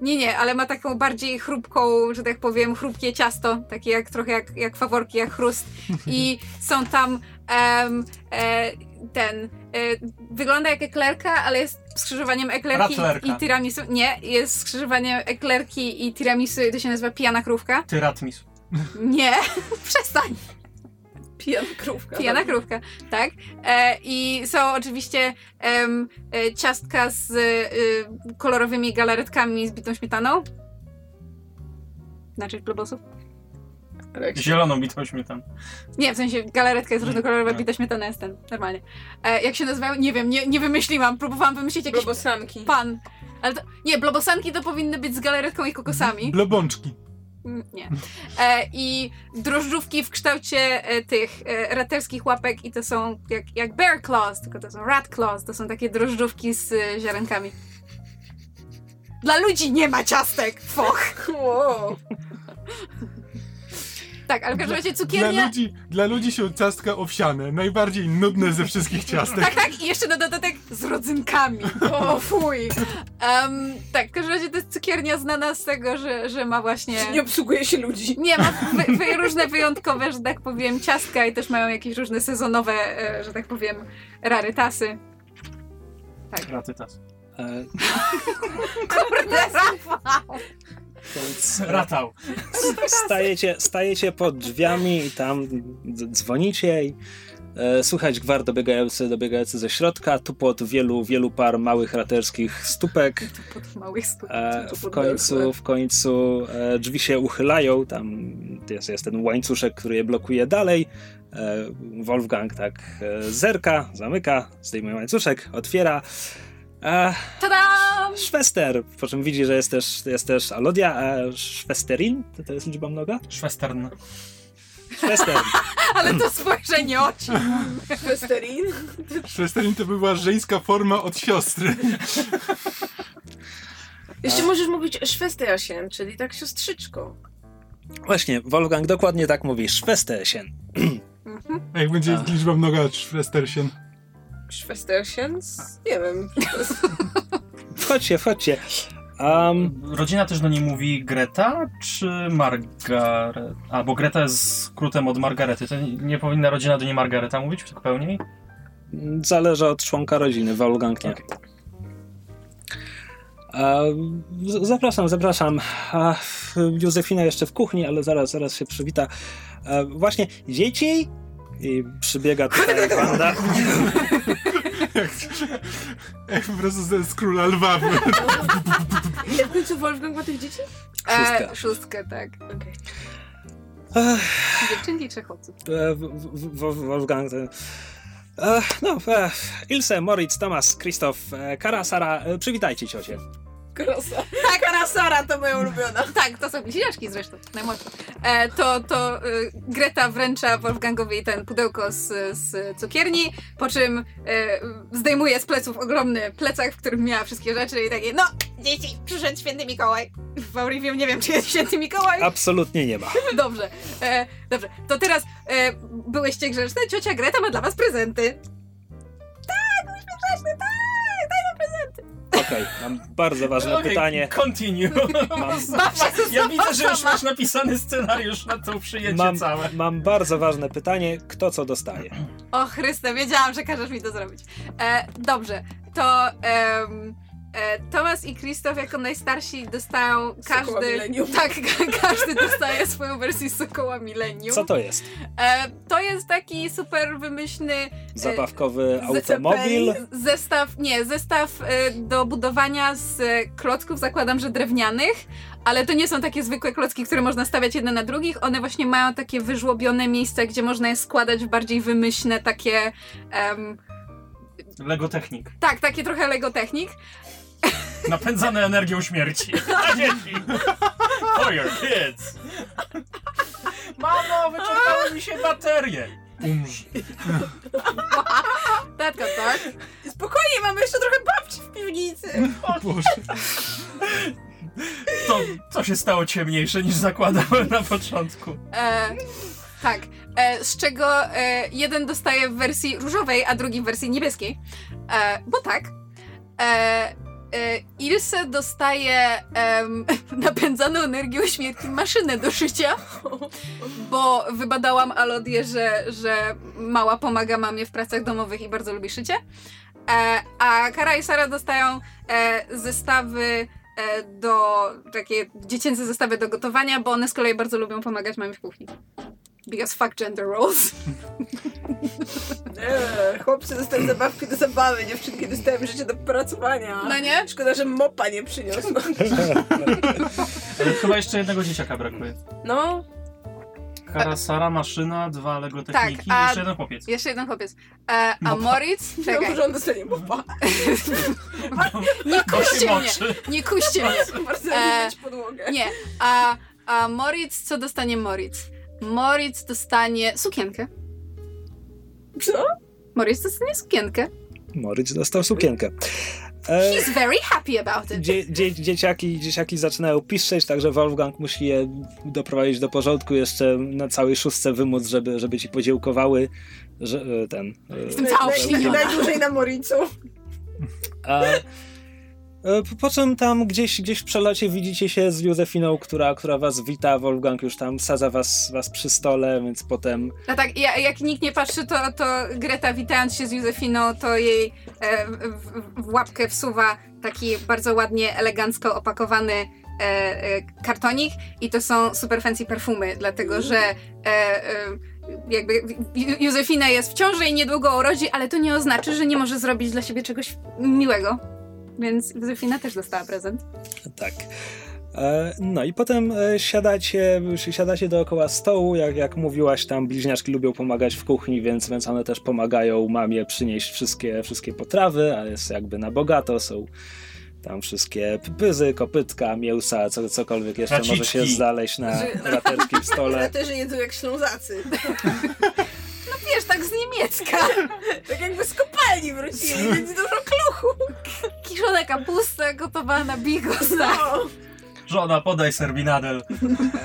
Nie, nie, ale ma taką bardziej chrupką, że tak powiem, chrupkie ciasto, takie jak trochę jak, jak faworki, jak chrust. I (laughs) są tam em, e, ten. E, wygląda jak eklerka, ale jest skrzyżowaniem eklerki Ratlerka. i tiramisu. Nie, jest skrzyżowaniem eklerki i tiramisu i to się nazywa pijana krówka. Ty Ratmis. Nie, (laughs) przestań. Pijana krówka. Pijana krówka, tak. E, I są oczywiście em, e, ciastka z e, kolorowymi galaretkami z bitą śmietaną. Znaczy globosów? Zieloną bitą śmietaną. Nie, w sensie galaretka jest różnokolorowa, Tak. bita śmietana jest ten, normalnie. E, jak się nazywają? Nie wiem, nie, nie wymyśliłam. Próbowałam wymyślić jakiś Blobosanki. pan. Ale to, nie, blobosanki to powinny być z galaretką i kokosami. Blobączki. Mm, Nie. E, I drożdżówki w kształcie e, tych e, raterskich łapek i to są jak, jak bear claws, tylko to są rat claws. To są takie drożdżówki z e, ziarenkami. Dla ludzi nie ma ciastek! Foch! Wow. Tak, ale w każdym razie Dla cukiernia... ludzi, dla ludzi są ciastka owsiane. Najbardziej nudne ze wszystkich ciastek. Tak, tak, i jeszcze na dodatek z rodzynkami. O, fuj. Em, tak, w każdym razie to jest cukiernia znana z tego, że, że ma właśnie... Nie obsługuje się ludzi. Nie, ma wy, wy, różne wyjątkowe, że tak powiem, ciastka i też mają jakieś różne sezonowe, e, że tak powiem, rarytasy. Ratytas. E, Kurde, Rafał! Więc Ratał. stajecie, stajecie pod drzwiami i tam dzwonicie i e, słychać gwar dobiegający, dobiegający ze środka, tupot wielu, wielu par małych raterskich stópek. Pod małych. E, w pod końcu, w końcu e, drzwi się uchylają, tam jest, jest ten łańcuszek, który je blokuje dalej. E, Wolfgang tak e, zerka, zamyka, zdejmuje łańcuszek, otwiera. E, Tadam! Szwester, po czym widzi, że jest też, jest też Alodia, a Szwesterin, to, to jest liczba mnoga? Szwestern. Szwester. (laughs) Ale to spojrzenie oczy. Westerin. Szwesterin to była żeńska forma od siostry. Jeszcze możesz mówić Szwesterchen, czyli tak siostrzyczko. Właśnie, Wolfgang dokładnie tak mówi, Szwesterchen. (clears throat) A jak będzie liczba mnoga Szwestersen? Szwesterchen? Nie wiem. (laughs) Wchodźcie, wchodźcie. Um, Rodzina też do niej mówi Greta, czy Margaret? Albo Greta jest skrótem od Margarety. To nie- nie powinna rodzina do niej Margareta mówić tak pełniej? zależy od członka rodziny, Wolfgang nie. Z- zapraszam, zapraszam. Józefina jeszcze w kuchni, ale zaraz, zaraz się przywita. Właśnie, dzieci? I przybiega tutaj Wanda. Jak, (laughs) po prostu z, z króla lwa. Ile w końcu Wolfgang ma tych dzieci? Szóstka. E, szóstkę, tak. Okej. Ech, Dziewczynki czy chłopców? e, w- w- w- Wolfgang... e, e, No, e, Ilse, Moritz, Tomas, Krzysztof, e, Kara, Sara, e, przywitajcie ciocie. Krosa. Tak, Karasara to moja ulubiona. Tak, to są bliźniaczki zresztą, najmłodsze. E, to to y, Greta wręcza Wolfgangowi ten pudełko z, z cukierni, po czym e, zdejmuje z pleców ogromny plecak, w którym miała wszystkie rzeczy i takie, no, dzieci, przyszedł święty Mikołaj. W Aurivium nie wiem, czy jest święty Mikołaj. Absolutnie nie ma. (laughs) Dobrze, e, dobrze. To teraz e, byłyście grzeczne, ciocia Greta ma dla was prezenty. Tak, byliśmy grzeczne, tak. Okej, mam bardzo ważne Okej, pytanie. Continue. Mam, Baw się ze Ja widzę, że już sama. masz napisany scenariusz na to przyjęcie mam, całe. mam bardzo ważne pytanie. Kto co dostaje? O Chryste, wiedziałam, że każesz mi to zrobić. E, dobrze, to em, e, Tomas i Krzysztof jako najstarsi dostają każdy... Tak, ka- każdy dostaje swoją wersję Sokoła Millennium. Co to jest? E, to jest taki super wymyślny Zabawkowy z- automobil? zestaw, nie, zestaw e, do budowania z e, klocków, zakładam, że drewnianych, ale to nie są takie zwykłe klocki, które można stawiać jedne na drugich, one właśnie mają takie wyżłobione miejsca, gdzie można je składać w bardziej wymyślne takie... em, Lego Technik. tak, takie trochę Lego Technik. Napędzane energią śmierci. (laughs) Dla dzieci. For your kids. Mamo, wyczerpały mi się baterie. Umrz. (laughs) Tatka, tak? Spokojnie, mamy jeszcze trochę babci w piwnicy. Boże. To, to się stało ciemniejsze niż zakładałem na początku. E, tak, e, z czego e, jeden dostaje w wersji różowej, a drugi w wersji niebieskiej. E, bo tak. E, Ilse dostaje em, (laughs) napędzaną energią śmierci maszynę do szycia, bo wybadałam Alodię, że, że mała pomaga mamie w pracach domowych i bardzo lubi szycie. E, a Kara i Sara dostają e, zestawy e, do takie dziecięce zestawy do gotowania, bo one z kolei bardzo lubią pomagać mamie w kuchni. Because fuck gender roles. Nie, chłopcy dostają zabawki do zabawy, dziewczynki dostają rzeczy do pracowania. No nie? Szkoda, że mopa nie przyniosła. (laughs) Ale chyba jeszcze jednego dzieciaka brakuje. No, Kara, Sara, maszyna, dwa Lego Techniki a- i jeszcze jeden chłopiec. Jeszcze jeden chłopiec. E, a Mopa. Moritz? czekaj. Czekaj, że on dostanie mopa. nie Bo się kuście mnie! Nie kuście mnie! Bardzo E. Nie, a, a Moritz, co dostanie Moritz? Moritz dostanie sukienkę. Co? Moritz dostanie sukienkę. Moritz dostał sukienkę. E, He's very happy about it. dzie, dzie, dzieciaki, dzieciaki zaczynają piszczeć, także Wolfgang musi je doprowadzić do porządku, jeszcze na całej szóstce wymóc, żeby, żeby ci podziękowały, że e, ten... e, Jestem cała. Najdłużej na Moricu. A, po- po czym tam gdzieś, gdzieś w przelocie widzicie się z Józefiną, która, która was wita, Wolfgang już tam sadza was, was przy stole, więc potem No tak, ja, jak nikt nie patrzy, to, to Greta witając się z Józefiną, to jej e, w, w, łapkę wsuwa taki bardzo ładnie, elegancko opakowany e, e, kartonik i to są super fancy perfumy, dlatego że e, e, jakby Józefina jest w ciąży i niedługo urodzi, ale to nie oznacza, że nie może zrobić dla siebie czegoś miłego. Więc Józefina też dostała prezent. Tak. E, No i potem e, siadacie, siadacie dookoła stołu, jak, jak mówiłaś, tam bliźniaczki lubią pomagać w kuchni, więc, więc one też pomagają mamie przynieść wszystkie, wszystkie potrawy, a jest jakby na bogato, są tam wszystkie pyzy, kopytka, mięsa, co, cokolwiek jeszcze może się Raciczki. znaleźć na Że- braterskim stole. (laughs) Raterzy jedzą jak ślązacy. (laughs) Wiesz, tak z niemiecka. (laughs) Tak jakby z kopalni wrócili, więc dużo kluchu. Kiszona kapusta gotowana na bigos. tak. No. Żona, podaj serbinadel.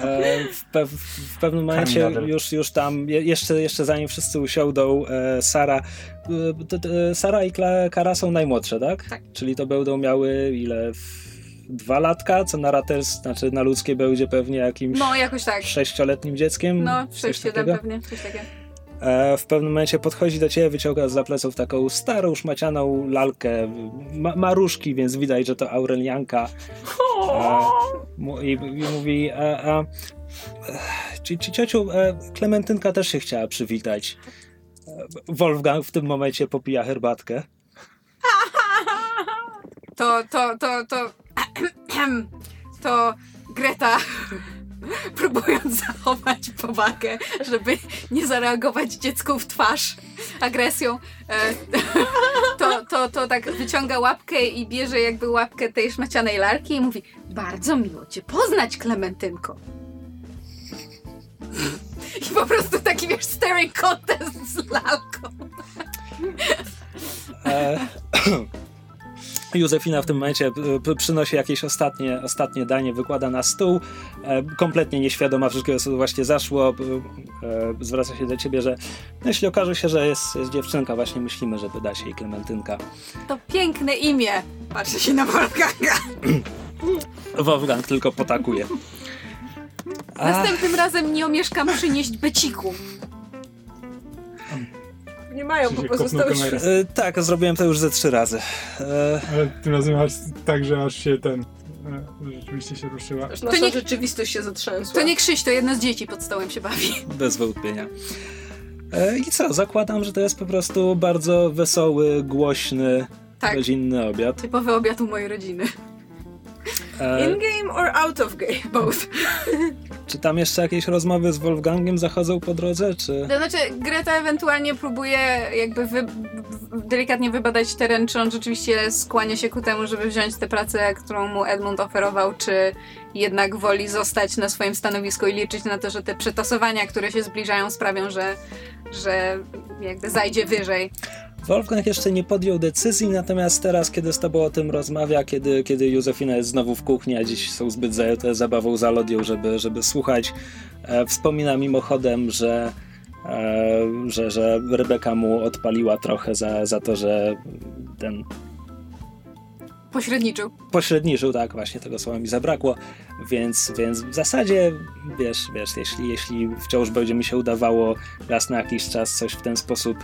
E, w, pe w pewnym momencie już, już tam, je jeszcze, jeszcze zanim wszyscy usiądą, e, Sara, e, t, Sara i Kla Kara są najmłodsze, tak? Tak. Czyli to będą miały ile? Dwa latka, co na raters, znaczy na ludzkie będzie pewnie jakimś No, jakoś tak. sześcioletnim dzieckiem. No, coś 6 7 takiego. pewnie, coś takiego. E, w pewnym momencie podchodzi do ciebie, wyciąga z pleców taką starą, szmacianą lalkę, ma, maruszki, więc widać, że to Aurelianka. E, i, I mówi, a, a, e, ci, ci ciociu, e, Klementynka też się chciała przywitać. E, Wolfgang w tym momencie popija herbatkę. To, to, to, to... To Greta, (laughs) próbując zachować powagę, żeby nie zareagować dziecku w twarz agresją, e, (laughs) to, to, to tak wyciąga łapkę i bierze jakby łapkę tej szmacianej lalki i mówi bardzo miło cię poznać, Klementynko. I po prostu taki, wiesz, staring contest z lalką. E, (clears throat) Józefina w tym momencie e, przynosi jakieś ostatnie, ostatnie danie, wykłada na stół, e, kompletnie nieświadoma wszystkiego, co tu właśnie zaszło. e, Zwraca się do ciebie, że no, jeśli okaże się, że jest, jest dziewczynka, właśnie myślimy, żeby dać jej Klementynka. To piękne imię. Patrzę się na Wolfganga. (clears throat) Wolfgang tylko potakuje. Następnym razem nie omieszkam przynieść beciku. Nie mają po kamerę? e, tak, zrobiłem to już ze trzy razy. E, Ale tym razem aż tak, że aż się ten... e, Rzeczywiście się ruszyła. Aż To nasza nie- rzeczywistość się zatrzęsła. To nie Krzyś, to jedno z dzieci pod stołem się bawi. Bez wątpienia. I co? Zakładam, że to jest po prostu bardzo wesoły, głośny, Tak. rodzinny obiad. Typowy obiad u mojej rodziny. E, In-game or out of game? Both. (laughs) Czy tam jeszcze jakieś rozmowy z Wolfgangiem zachodzą po drodze, czy... To znaczy, Greta ewentualnie próbuje jakby wy, delikatnie wybadać teren, czy on rzeczywiście skłania się ku temu, żeby wziąć tę pracę, którą mu Edmund oferował, czy jednak woli zostać na swoim stanowisku i liczyć na to, że te przetasowania, które się zbliżają, sprawią, że, że jakby zajdzie wyżej. Wolfgang jeszcze nie podjął decyzji, natomiast teraz, kiedy z tobą o tym rozmawia, kiedy, kiedy Józefina jest znowu w kuchni, a dziś są zbyt zajęte zabawą za lodią, żeby, żeby słuchać, e, wspomina mimochodem, że, e, że, że Rebeka mu odpaliła trochę za, za to, że ten Pośredniczył. pośredniczył, tak, właśnie tego słowa mi zabrakło, więc, więc w zasadzie, wiesz, wiesz, jeśli, jeśli wciąż będzie mi się udawało raz na jakiś czas coś w ten sposób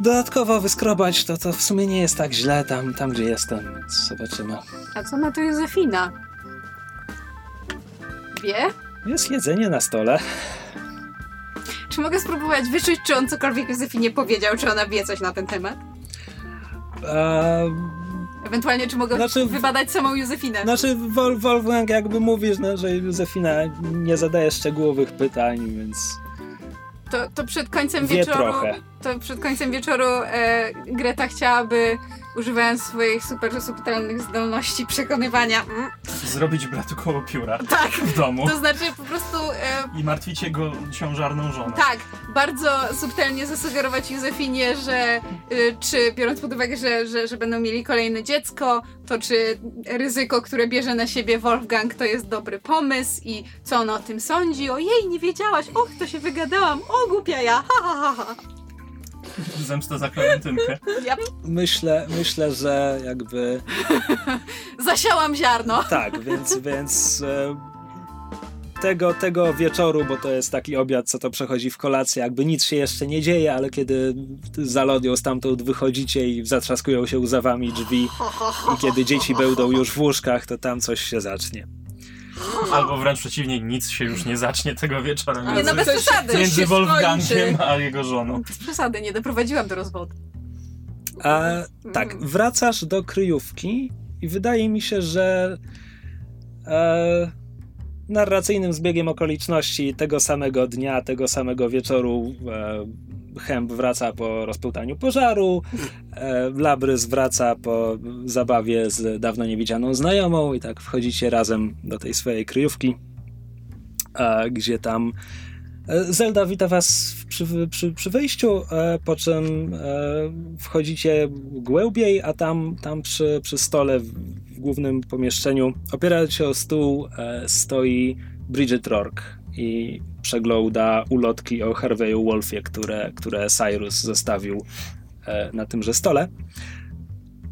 dodatkowo wyskrobać, to to w sumie nie jest tak źle tam, tam gdzie jestem, więc zobaczymy. A co na to Józefina? Wie? Jest jedzenie na stole. Czy mogę spróbować wyczuć, czy on cokolwiek Józefinie powiedział, czy ona wie coś na ten temat? Eee, Ewentualnie, czy mogę Znaczy- wybadać samą Józefinę? znaczy, Wol, Wolfgang jakby mówisz, no, że Józefina nie zadaje szczegółowych pytań, więc To, to przed końcem wie wieczoru. trochę. To przed końcem wieczoru e, Greta chciałaby, używając swoich super subtelnych zdolności przekonywania. Mm, Zrobić bratu koło pióra (laughs) tak, w domu to znaczy po prostu. E, i martwić jego ciążarną żonę. tak, bardzo subtelnie zasugerować Józefinie, że y, czy biorąc pod uwagę, że, że, że będą mieli kolejne dziecko, to czy ryzyko, które bierze na siebie Wolfgang, to jest dobry pomysł i co ona o tym sądzi? Ojej, nie wiedziałaś, och, to się wygadałam, o głupia ja, ha, ha, ha, ha. (laughs) Zemsta za Klementynkę. Yep. Myślę, myślę, że jakby (laughs) Zasiałam ziarno. (laughs) Tak, więc, więc e, tego, tego wieczoru, bo to jest taki obiad, co to przechodzi w kolację, jakby nic się jeszcze nie dzieje, ale kiedy za lodią stamtąd wychodzicie i zatrzaskują się łzawami drzwi i kiedy dzieci będą już w łóżkach, to tam coś się zacznie. (laughs) Albo wręcz przeciwnie, nic się już nie zacznie tego wieczora Ale Nie, no bez przesady. między Wolfgangiem a jego żoną. Bez przesady, nie doprowadziłam do rozwodu. A tak, wracasz do kryjówki i wydaje mi się, że e, narracyjnym zbiegiem okoliczności tego samego dnia, tego samego wieczoru e, Hemp wraca po rozpełtaniu pożaru, e, Labrys wraca po zabawie z dawno niewidzianą znajomą i tak wchodzicie razem do tej swojej kryjówki, e, gdzie tam Zelda wita was przy, przy, przy wejściu, e, po czym e, wchodzicie głębiej, a tam, tam przy, przy stole w, głównym pomieszczeniu, opierając się o stół, e, stoi Bridget Rourke i przegląda ulotki o Harveyu Wolfie, które, które Cyrus zostawił e, na tymże stole.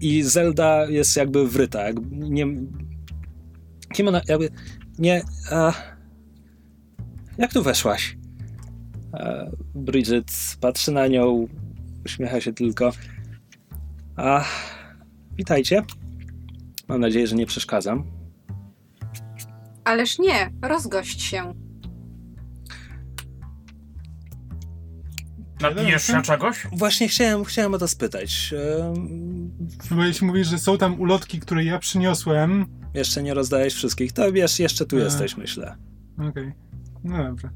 I Zelda jest jakby wryta, jakby nie... Kim ona, jakby... Nie... A, jak tu weszłaś? Bridget patrzy na nią, uśmiecha się tylko. A, witajcie. Mam nadzieję, że nie przeszkadzam. Ależ nie, rozgość się. Napijesz się czegoś? Właśnie chciałem, chciałem o to spytać. Bo jeśli mówisz, że są tam ulotki, które ja przyniosłem... jeszcze nie rozdałeś wszystkich, to wiesz, jeszcze tu E. jesteś, myślę. Okej. No dobrze.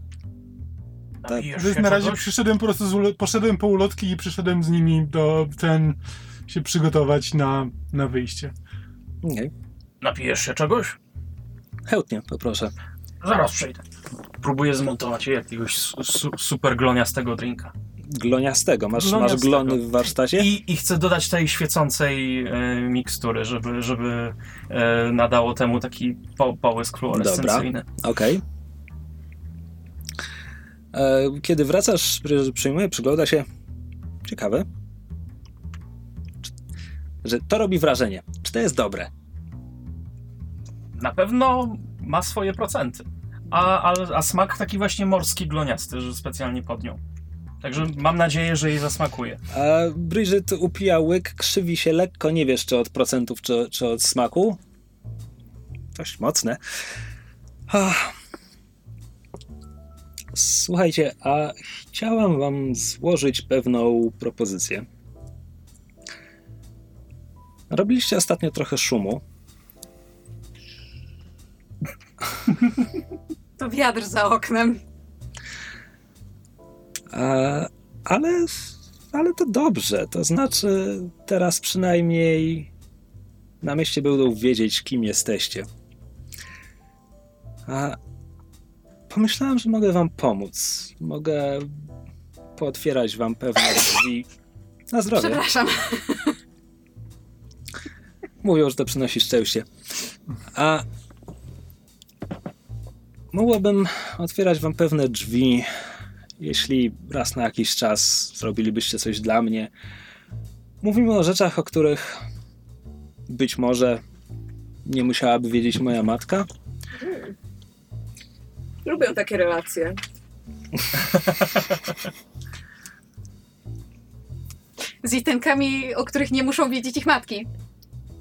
Napijesz Więc na razie czegoś? przyszedłem po prostu, z ulo- poszedłem po ulotki i przyszedłem z nimi do ten się przygotować na, na wyjście. Okej. Napijesz się czegoś? Chętnie, poproszę. Zaraz przyjdę. Próbuję zmontować jakiegoś su su super gloniastego drinka. Gloniastego. Masz, masz Gloniastego. glony w warsztacie? I, I chcę dodać tej świecącej e, mikstury, żeby, żeby e, nadało temu taki po, połysk fluorescencyjny. Okej. E, Kiedy wracasz, przy- przyjmuje, przygląda się. Ciekawe. Że to robi wrażenie. Czy to jest dobre? Na pewno ma swoje procenty. A, a, a smak taki właśnie morski, gloniasty, że specjalnie podnią. Także mam nadzieję, że jej zasmakuje. A Bridget upija łyk, krzywi się lekko, nie wiesz czy od procentów, czy, czy od smaku. Dość mocne. Ach. Słuchajcie, a chciałam wam złożyć pewną propozycję. Robiliście ostatnio trochę szumu. To wiatr za oknem. A, ale, ale to dobrze. To znaczy, teraz przynajmniej na mieście będą wiedzieć, kim jesteście. A pomyślałem, że mogę wam pomóc. Mogę pootwierać wam pewne (laughs) drzwi. Na zdrowie. Przepraszam. Mówią, że to przynosi szczęście. A mogłabym otwierać wam pewne drzwi, jeśli raz na jakiś czas zrobilibyście coś dla mnie. Mówimy o rzeczach, o których być może nie musiałaby wiedzieć moja matka. Lubię takie relacje. (laughs) Z itenkami, o których nie muszą wiedzieć ich matki.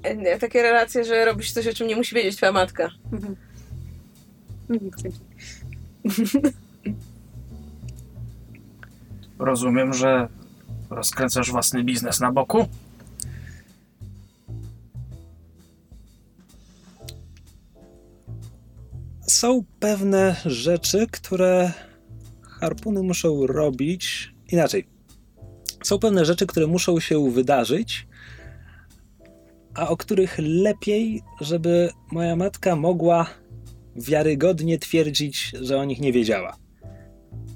E, Nie, takie relacje, że robisz coś, o czym nie musi wiedzieć twoja matka. Mhm. Rozumiem, że rozkręcasz własny biznes na boku? Są pewne rzeczy, które harpuny muszą robić inaczej. Są pewne rzeczy, które muszą się wydarzyć, a o których lepiej, żeby moja matka mogła wiarygodnie twierdzić, że o nich nie wiedziała.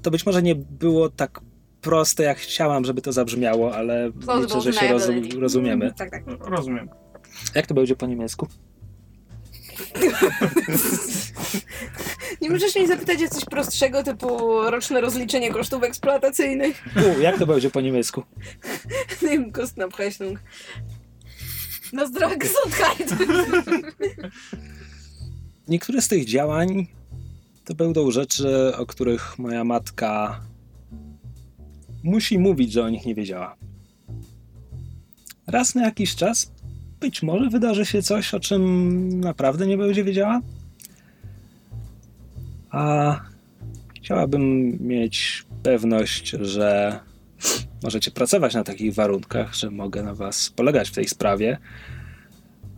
To być może nie było tak proste, jak chciałam, żeby to zabrzmiało, ale liczę, że się rozu rozumiemy. Tak, tak. Rozumiem. Jak to będzie po niemiecku? (laughs) Nie możesz mnie zapytać o coś prostszego, typu roczne rozliczenie kosztów eksploatacyjnych? U, jak to będzie po niemiecku? Tym Kostenabrechnung. No zdrowie gesundheit. Niektóre z tych działań to będą rzeczy, o których moja matka musi mówić, że o nich nie wiedziała. Raz na jakiś czas być może wydarzy się coś, o czym naprawdę nie będzie wiedziała. A chciałabym mieć pewność, że możecie pracować na takich warunkach, że mogę na was polegać w tej sprawie.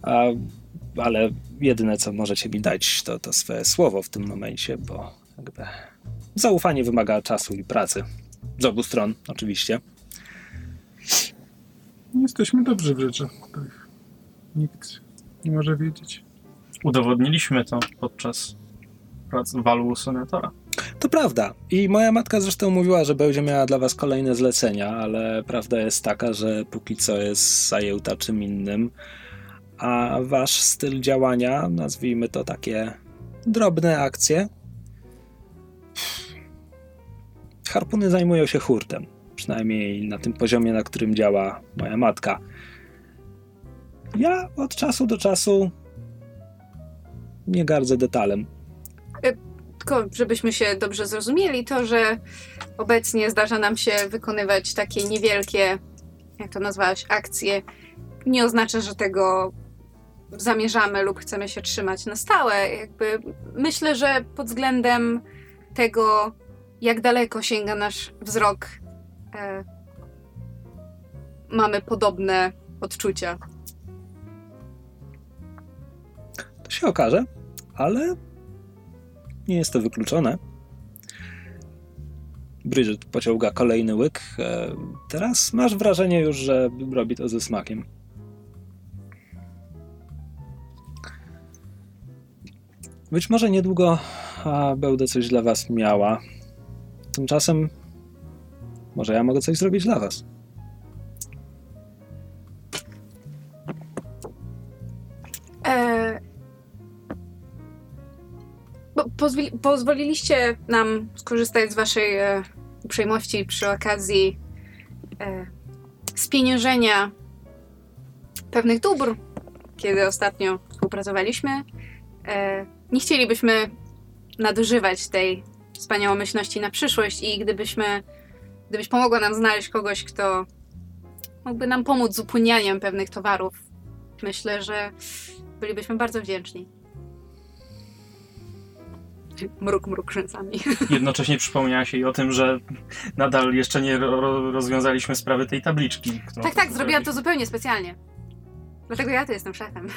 A ale jedyne, co możecie mi dać, to, to swoje słowo w tym momencie, bo jakby zaufanie wymaga czasu i pracy. Z obu stron, oczywiście. Jesteśmy dobrzy w rzeczach, których nikt nie może wiedzieć. Udowodniliśmy to podczas prac walu senatora. To prawda. I moja matka zresztą mówiła, że będzie miała dla was kolejne zlecenia, ale prawda jest taka, że póki co jest zajęta czym innym. A wasz styl działania, nazwijmy to takie drobne akcje, harpuny zajmują się hurtem. Przynajmniej na tym poziomie, na którym działa moja matka. Ja od czasu do czasu nie gardzę detalem. Tylko żebyśmy się dobrze zrozumieli, to, że obecnie zdarza nam się wykonywać takie niewielkie, jak to nazwałaś, akcje, nie oznacza, że tego zamierzamy lub chcemy się trzymać na stałe. Jakby myślę, że pod względem tego, jak daleko sięga nasz wzrok, e, mamy podobne odczucia. Się okaże, ale nie jest to wykluczone. Bridget pociąga kolejny łyk. E, Teraz masz wrażenie już, że robi to ze smakiem. Być może niedługo a, będę coś dla was miała. Tymczasem może ja mogę coś zrobić dla was. E, pozwoli, pozwoliliście nam skorzystać z waszej e, uprzejmości przy okazji e, spieniężenia pewnych dóbr, kiedy ostatnio współpracowaliśmy. E, nie chcielibyśmy nadużywać tej wspaniałomyślności na przyszłość i gdybyśmy, gdybyś pomogła nam znaleźć kogoś, kto mógłby nam pomóc z upłynianiem pewnych towarów, myślę, że bylibyśmy bardzo wdzięczni. Mruk, mruk rzęsami. (laughs) Jednocześnie przypomniałaś jej o tym, że nadal jeszcze nie ro- rozwiązaliśmy sprawy tej tabliczki. którą Tak, tak, zrobiłam to zupełnie specjalnie. Dlatego ja tu jestem szefem.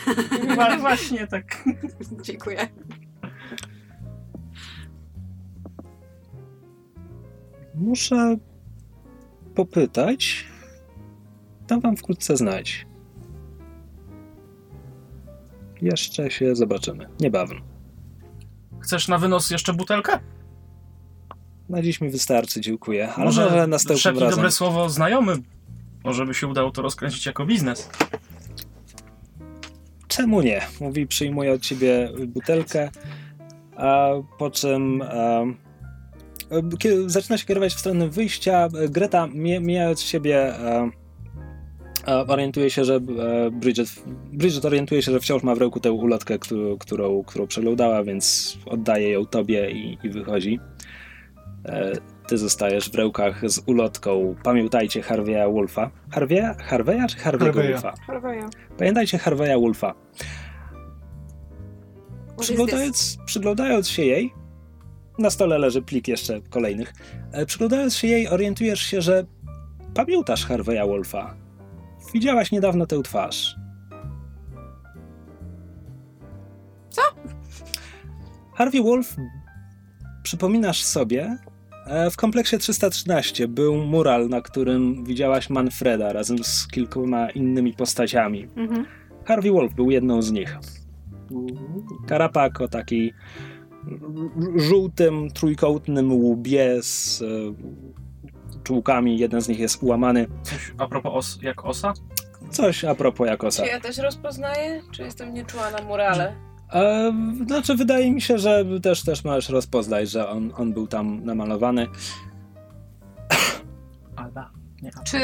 Ale (laughs) właśnie tak. Dziękuję. Muszę popytać. Dam wam wkrótce znać. Jeszcze się zobaczymy. Niebawem. Chcesz na wynos jeszcze butelkę? Na dziś mi wystarczy, dziękuję. Ale Może może następnym razem. dobre słowo znajomy. Może by się udało to rozkręcić jako biznes. Czemu nie? Mówi, przyjmuję od ciebie butelkę, a po czym em, kiedy zaczyna się kierować w stronę wyjścia. Greta, mi- mijając siebie, e, orientuje się, że e, Bridget, Bridget orientuje się, że wciąż ma w ręku tę ulotkę, którą, którą, którą przeglądała, więc oddaje ją tobie i, i wychodzi. E, Ty zostajesz w rękach z ulotką. Pamiętajcie Harvey'a Wolfa. Harvey'a, Harvey'a czy Harvey'ego Harvey'a. Wolfa? Harveya. Pamiętajcie Harvey'a Wolfa. Przyglądając, przyglądając się jej, na stole leży plik jeszcze kolejnych. E, Przyglądając się jej, orientujesz się, że pamiętasz Harvey'a Wolfa. Widziałaś niedawno tę twarz. Co? Harvey Wolf, przypominasz sobie, e, w kompleksie 313 był mural, na którym widziałaś Manfreda razem z kilkoma innymi postaciami. Mhm. Harvey Wolf był jedną z nich. Karapak o takiej żółtym, trójkątnym łbie z e, czułkami. Jeden z nich jest ułamany. Coś a propos os, jak osa? Coś a propos Jakosa. Czy ja też rozpoznaję? Czy jestem nieczuła na murale? E, znaczy, wydaje mi się, że też, też możesz rozpoznać, że on, on był tam namalowany. Ada. Nie, Czy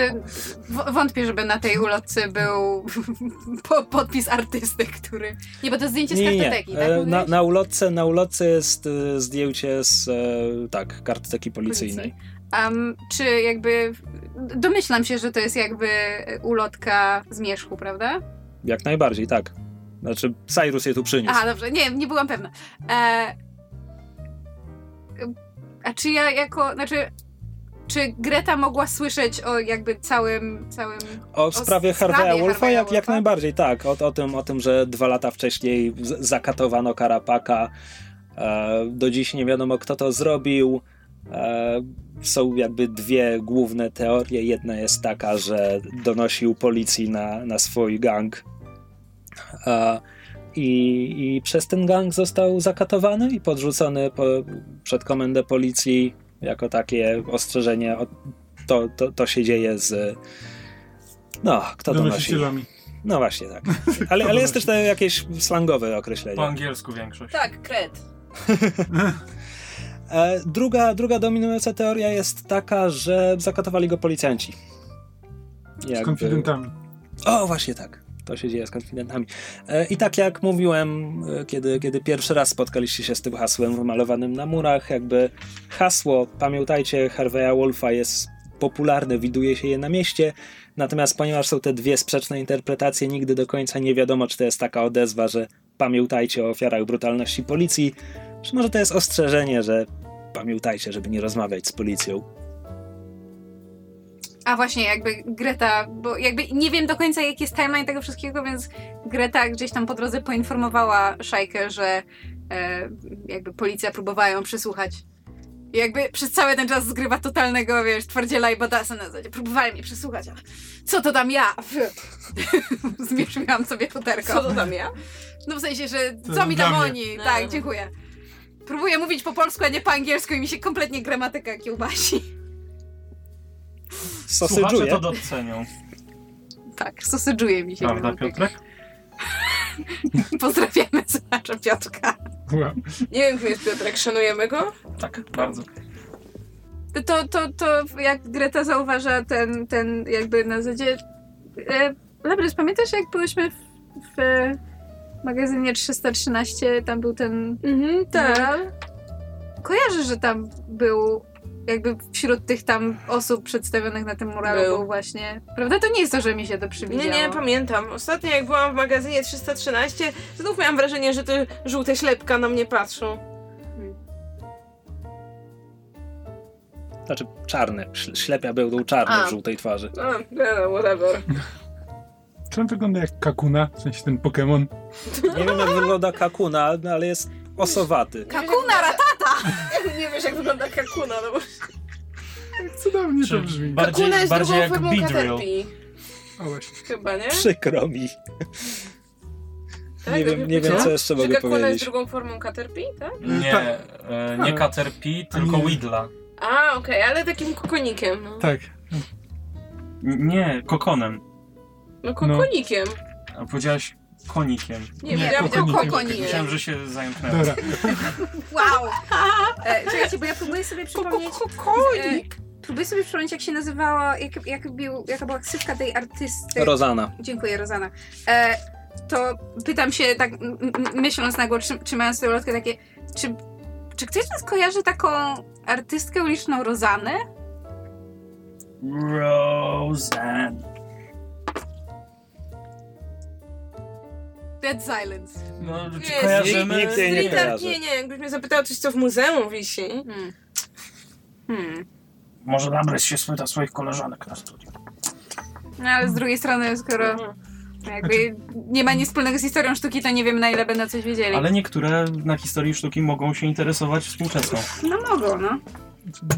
wątpię, żeby na tej ulotce był (laughs) po, podpis artysty, który... Nie, bo to zdjęcie z Nie, nie, kartoteki, nie. tak E, Na, na, ulotce, na ulotce jest e, zdjęcie z e, tak, kartoteki policyjnej. Am, czy jakby... Domyślam się, że to jest jakby ulotka zmierzchu, prawda? Jak najbardziej, tak. Znaczy, Cyrus je tu przyniósł. Aha, dobrze, nie, nie byłam pewna. E, a czy ja jako, znaczy, czy Greta mogła słyszeć o jakby całym, całym... O sprawie sprawie Harvey'a Wolfa jak, jak najbardziej, tak. O, o, tym, o tym, że dwa lata wcześniej zakatowano Karapaka. E, do dziś nie wiadomo, kto to zrobił. E, są jakby dwie główne teorie. Jedna jest taka, że donosił policji na, na swój gang. I, I przez ten gang został zakatowany i podrzucony po, przed komendę policji jako takie ostrzeżenie. O, to, to, to się dzieje z. No, kto to nosi? Donosicielami. No właśnie, tak. (laughs) Ale, ale jest też to jakieś slangowe określenie. Po angielsku większość. Tak, kret. (laughs) E, druga, druga dominująca teoria jest taka, że zakatowali go policjanci. Z Jakby- konfidentami. O, właśnie tak. To się dzieje z konfidentami. E, I tak jak mówiłem, e, kiedy, kiedy pierwszy raz spotkaliście się z tym hasłem wymalowanym na murach, jakby hasło, pamiętajcie, Harvey'a Wolfa jest popularne, widuje się je na mieście, natomiast ponieważ są te dwie sprzeczne interpretacje, nigdy do końca nie wiadomo, czy to jest taka odezwa, że pamiętajcie o ofiarach brutalności policji, czy może to jest ostrzeżenie, że pamiętajcie, żeby nie rozmawiać z policją. A właśnie, jakby Greta, bo jakby nie wiem do końca jaki jest timeline tego wszystkiego, więc Greta gdzieś tam po drodze poinformowała Szajkę, że e, jakby policja próbowała ją przesłuchać. I jakby przez cały ten czas zgrywa totalnego, wiesz, twardziela i badasa na zasadzie. Próbowali mnie przesłuchać, ale co to tam ja? (laughs) Zmierzyłam sobie futerko. Co to tam ja? No w sensie, że To co mi tam oni? No. Tak, dziękuję. Próbuję mówić po polsku, a nie po angielsku i mi się kompletnie gramatyka kiełbasi. Słuchacze Sosydżuje. to docenią. Tak, sosydżuje mi się. Prawda, gramatyka. Piotrek? (laughs) Pozdrawiamy słuchacza Piotrka. Wow. Nie wiem, kim jest Piotrek, szanujemy go? Tak, bardzo. To, to, to jak Greta zauważa ten, ten jakby na zasadzie... E, Lebrys, pamiętasz jak byliśmy w, w magazynie 313, tam był ten Mhm, mural? Kojarzę, że tam był jakby wśród tych tam osób przedstawionych na tym muralu Był. był, właśnie... Prawda? To nie jest to, że mi się to przywidziało. Nie, nie, pamiętam. Ostatnio jak byłam w magazynie 313, znów miałam wrażenie, że te żółte ślepka na mnie patrzą. Znaczy czarne. Ślepia będą czarne A. w żółtej twarzy. No, no, whatever. (laughs) Czy on wygląda jak Kakuna? W sensie ten Pokémon? Nie wiem jak wygląda Kakuna, no, ale jest osowaty. Kakuna Ratata! (laughs) Nie wiesz, jak wygląda Kakuna, no bo Cudownie to brzmi. bardziej, Kakuna jest bardziej drugą jak formą Beedrill. Caterpie. O właśnie. Chyba, nie? Przykro mi. Tak, Nie wiem, nie wiem Co? jeszcze mogę Kakuna jest powiedzieć. drugą formą Caterpie, tak? Nie, Tak. e, nie. Caterpie, tylko. Widla. A, okej, ale takim kokonikiem. No, Tak. N- Nie, kokonem. No kokonikiem. A powiedziałaś konikiem. Nie, Nie, wiedziałam, kokonikiem. kokonikiem. Myślałem, że się zająknęłem. Dobra. (laughs) Wow! (laughs) E, czekajcie, bo ja próbuję sobie przypomnieć... Kokonik. Próbuję sobie przypomnieć, jak się nazywała, jak, jak był, jaka była ksywka tej artysty. Rozana. Dziękuję, Rozana. E, to pytam się, tak myśląc na głos, trzym- trzymając tę ulotkę, takie, czy, czy ktoś z nas kojarzy taką artystkę uliczną Rozanę? Roseanne. Dead Silence. No, czy Jest. kojarzymy? Nikt jej nie art, kojarzy. nie, nie, jakbyś mnie zapytał coś, co w muzeum wisi. Hmm. Hmm. Może Labrys się spyta swoich koleżanek na studiu. No ale z drugiej strony, skoro Mhm. jakby nie ma nic wspólnego z historią sztuki, to nie wiem na ile będą coś wiedzieli. Ale niektóre na historii sztuki mogą się interesować współczesną. No mogą, no.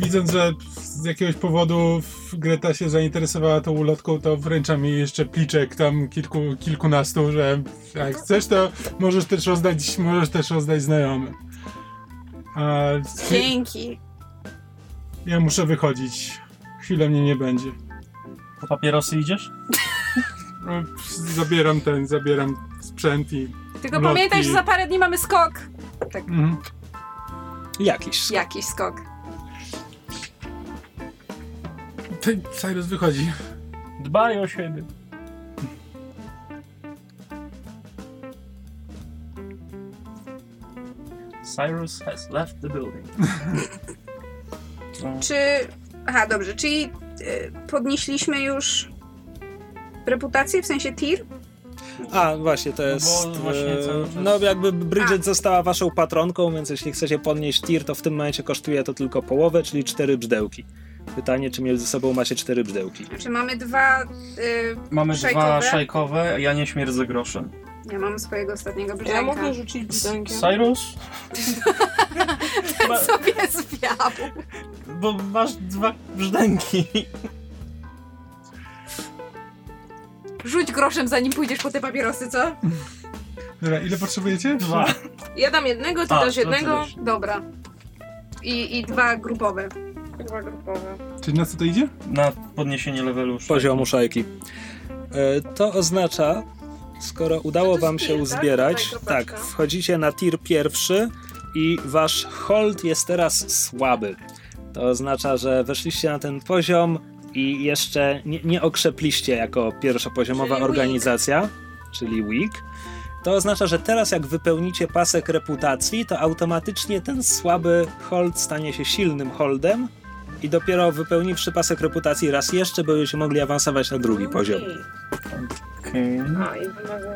Widząc, że z jakiegoś powodu Greta się zainteresowała tą ulotką, to wręczam jej jeszcze pliczek tam kilku, kilkunastu, że jak chcesz, to możesz też rozdać, możesz też rozdać znajomym. A Dzięki. ja muszę wychodzić. Chwilę mnie nie będzie. Po papierosy idziesz? No, Zabieram ten, zabieram sprzęt i... Tylko Lotki. pamiętaj, że za parę dni mamy skok. Mhm. Jakiś. Jakiś skok. Ty, (laughs) Cyrus wychodzi. Dbaj o siebie. Cyrus has left the building. No, Czy. Aha, dobrze, czyli y, podnieśliśmy już reputację, w sensie tier? A, właśnie, to No jest... właśnie e, No jakby Bridget została waszą patronką, więc jeśli chcecie podnieść tier, to w tym momencie kosztuje to tylko połowę, czyli cztery brzdełki. Pytanie, czy między sobą macie cztery brzdełki. Znaczy mamy dwa. Y, Mamy dwa Szajkowe? szajkowe, ja nie śmierdzę groszem. ja mam swojego ostatniego Ja mogę rzucić brzdękiem. Cyrus? (laughs) Ma, sobie zwiał. bo masz dwa brzdęki. Rzuć groszem, zanim pójdziesz po te papierosy, co? Dobra, ile potrzebujecie? Dwa. Ja dam jednego, ty A, dasz to jednego. Dobra. I, I dwa grupowe. Grupowe. Czyli na co to idzie? Na podniesienie levelu szajki. Poziomu szajki. E, To oznacza, skoro udało wam się tier, tak? uzbierać, tak, wchodzicie na tier pierwszy i wasz hold jest teraz słaby. To oznacza, że weszliście na ten poziom i jeszcze nie, nie okrzepliście jako pierwszopoziomowa Czyli weak. organizacja, czyli weak. To oznacza, że teraz jak wypełnicie pasek reputacji, to automatycznie ten słaby hold stanie się silnym holdem i dopiero wypełniwszy pasek reputacji raz jeszcze będziecie mogli awansować na drugi poziom. Okej. A, i wymagam.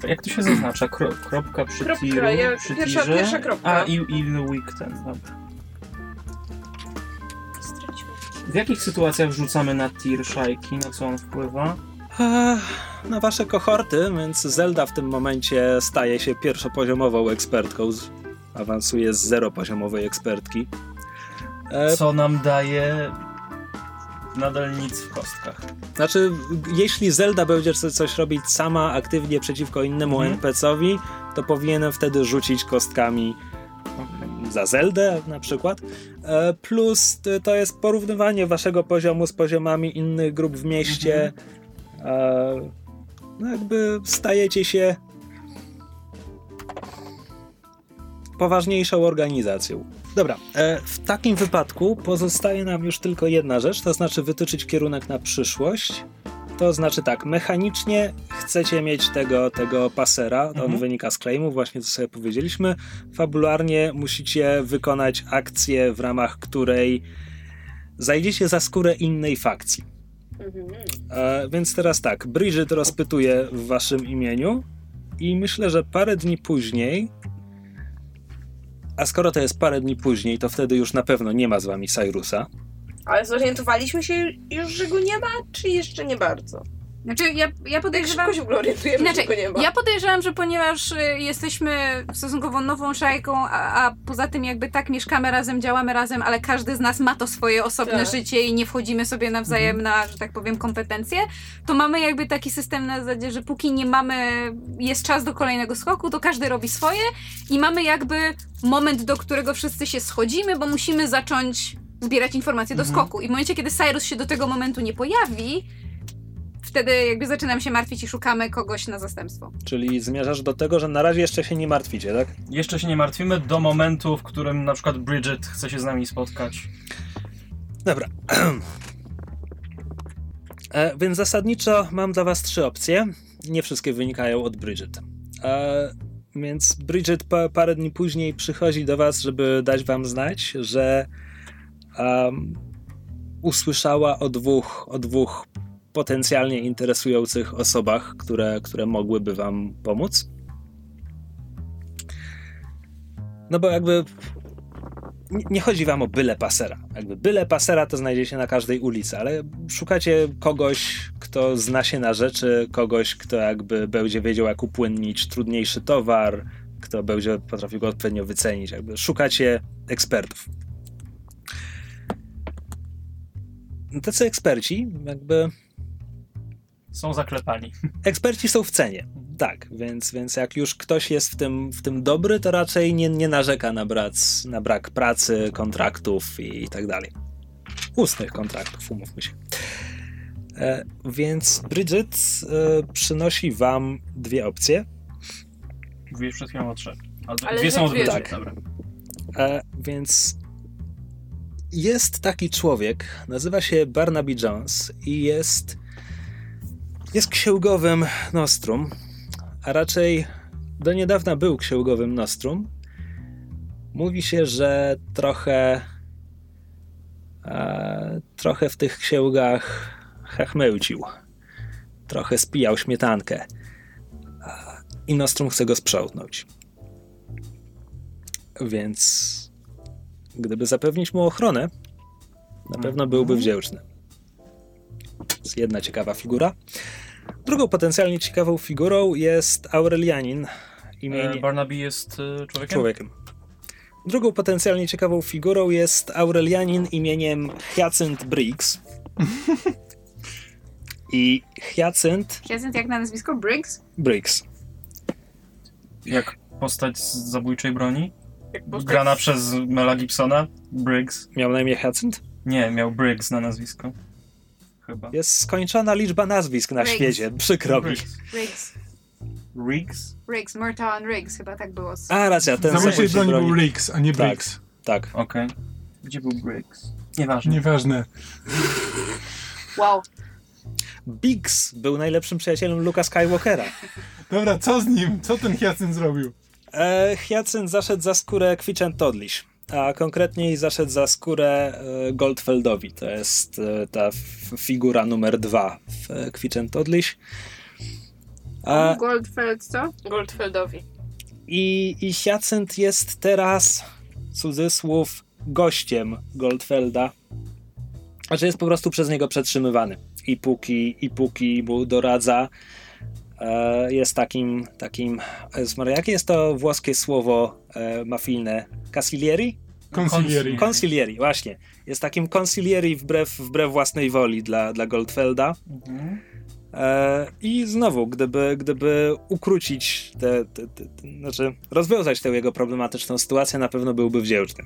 To Jak to się zaznacza? Kro, kropka przy Kropka, tiru, ja- przy pierwsza- tirze. pierwsza kropka. A, i, i weak ten, dobra. Straciłam. jakich sytuacjach wrzucamy na tir szajki? Na co on wpływa? Ech, Na wasze kohorty, więc Zelda w tym momencie staje się pierwszopoziomową ekspertką. z- Awansuje z zeropoziomowej ekspertki. E, Co nam daje nadal nic w kostkach. Znaczy, jeśli Zelda będzie coś, robić sama aktywnie przeciwko innemu Mhm. NPC-owi, to powinienem wtedy rzucić kostkami za Zeldę na przykład. E, Plus to jest porównywanie waszego poziomu z poziomami innych grup w mieście. E, No jakby stajecie się poważniejszą organizacją. Dobra, e, w takim wypadku pozostaje nam już tylko jedna rzecz, to znaczy wytyczyć kierunek na przyszłość. To znaczy tak, mechanicznie chcecie mieć tego, tego pasera, on Mhm. wynika z claimu, właśnie co sobie powiedzieliśmy. Fabularnie musicie wykonać akcję, w ramach której zajdziecie za skórę innej fakcji. Mhm. E, więc teraz tak, Bridget rozpytuje w waszym imieniu i myślę, że parę dni później, a skoro to jest parę dni później, to wtedy już na pewno nie ma z wami Cyrusa. Ale zorientowaliśmy się już, że go nie ma, czy jeszcze nie bardzo? Znaczy, ja, ja Jak podejrzewam... szybko się orientujemy, Inaczej, że go nie ma. ja podejrzewam, że ponieważ y, jesteśmy stosunkowo nową szajką, a, a poza tym jakby tak mieszkamy razem, działamy razem, ale każdy z nas ma to swoje osobne Tak. życie i nie wchodzimy sobie nawzajem na, że tak powiem, kompetencje, to mamy jakby taki system na zasadzie, że póki nie mamy, jest czas do kolejnego skoku, to każdy robi swoje i mamy jakby moment, do którego wszyscy się schodzimy, bo musimy zacząć zbierać informacje do Mhm. skoku. I w momencie, kiedy Cyrus się do tego momentu nie pojawi, wtedy jakby zaczynam się martwić i szukamy kogoś na zastępstwo. Czyli zmierzasz do tego, że na razie jeszcze się nie martwicie, tak? Jeszcze się nie martwimy do momentu, w którym na przykład Bridget chce się z nami spotkać. Dobra. (clears throat) E, więc zasadniczo mam dla was trzy opcje. Nie wszystkie wynikają od Bridget. E, więc Bridget pa, parę dni później przychodzi do was, żeby dać wam znać, że em, usłyszała o dwóch, o dwóch potencjalnie interesujących osobach, które, które mogłyby wam pomóc. No bo jakby nie- chodzi wam o byle pasera. Jakby byle pasera to znajdzie się na każdej ulicy, ale szukacie kogoś, kto zna się na rzeczy, kogoś, kto jakby będzie wiedział, jak upłynnić trudniejszy towar, kto będzie potrafił go odpowiednio wycenić. Jakby szukacie ekspertów. Tacy eksperci, jakby Są zaklepani. eksperci są w cenie. Tak, więc, więc jak już ktoś jest w tym, w tym dobry, to raczej nie, nie narzeka na, brac, na brak pracy, kontraktów i, i tak dalej. Ustnych kontraktów, umówmy się. E, więc Bridget e, przynosi wam dwie opcje. Mówiłeś przed chwilą o trzech. Ale dwie są od Bridget, tak. dobra. E, więc jest taki człowiek, nazywa się Barnaby Jones i jest, jest księgowym Nostrum, a raczej do niedawna był księgowym Nostrum. Mówi się, że trochę e, trochę w tych księgach hachmełcił. Trochę spijał śmietankę. A- I Nostrum chce go sprzątnąć. Więc gdyby zapewnić mu ochronę, na pewno byłby wdzięczny. To jest jedna ciekawa figura. Drugą potencjalnie ciekawą figurą jest Aurelianin E, imieniem Barnaby jest e, człowiekiem? człowiekiem. Drugą potencjalnie ciekawą figurą jest Aurelianin imieniem Hyacinth Briggs. I Hyacinth Hyacynt jak na nazwisko? Briggs? Briggs. Jak postać z zabójczej broni? Postać- Grana przez Mela Gibsona? Briggs. Miał na imię Hyacinth? Nie, miał Briggs na nazwisko. Chyba. Jest skończona liczba nazwisk na Briggs. świecie. Przykro mi. Riggs. Riggs? Riggs, Murtaugh Riggs, chyba tak było. A, racja, ten zabójczy broni był. Riggs, a nie Tak. Briggs. Tak. Okej. Gdzie był Briggs? Nieważne. Nieważne. Wow. Biggs był najlepszym przyjacielem Luka Skywalkera. Dobra, co z nim? Co ten Hyacynt zrobił? E, zaszedł za skórę Quichen Todlish, a konkretniej zaszedł za skórę e, Goldfeldowi. To jest e, ta figura numer dwa w e, Quichen Todlish. A, Goldfeld, co? Goldfeldowi. i, I Hyacynt jest teraz, cudzysłów, gościem Goldfelda. Znaczy jest po prostu przez niego przetrzymywany. I póki, i póki mu doradza, e, jest takim, takim, Maria, jakie jest to włoskie słowo e, mafijne? Casilieri? Concilieri. Concilieri, właśnie. Jest takim concilieri wbrew, wbrew własnej woli dla, dla Goldfelda. Mhm. E, I znowu, gdyby, gdyby ukrócić te, te, te, te, znaczy rozwiązać tę jego problematyczną sytuację, na pewno byłby wdzięczny.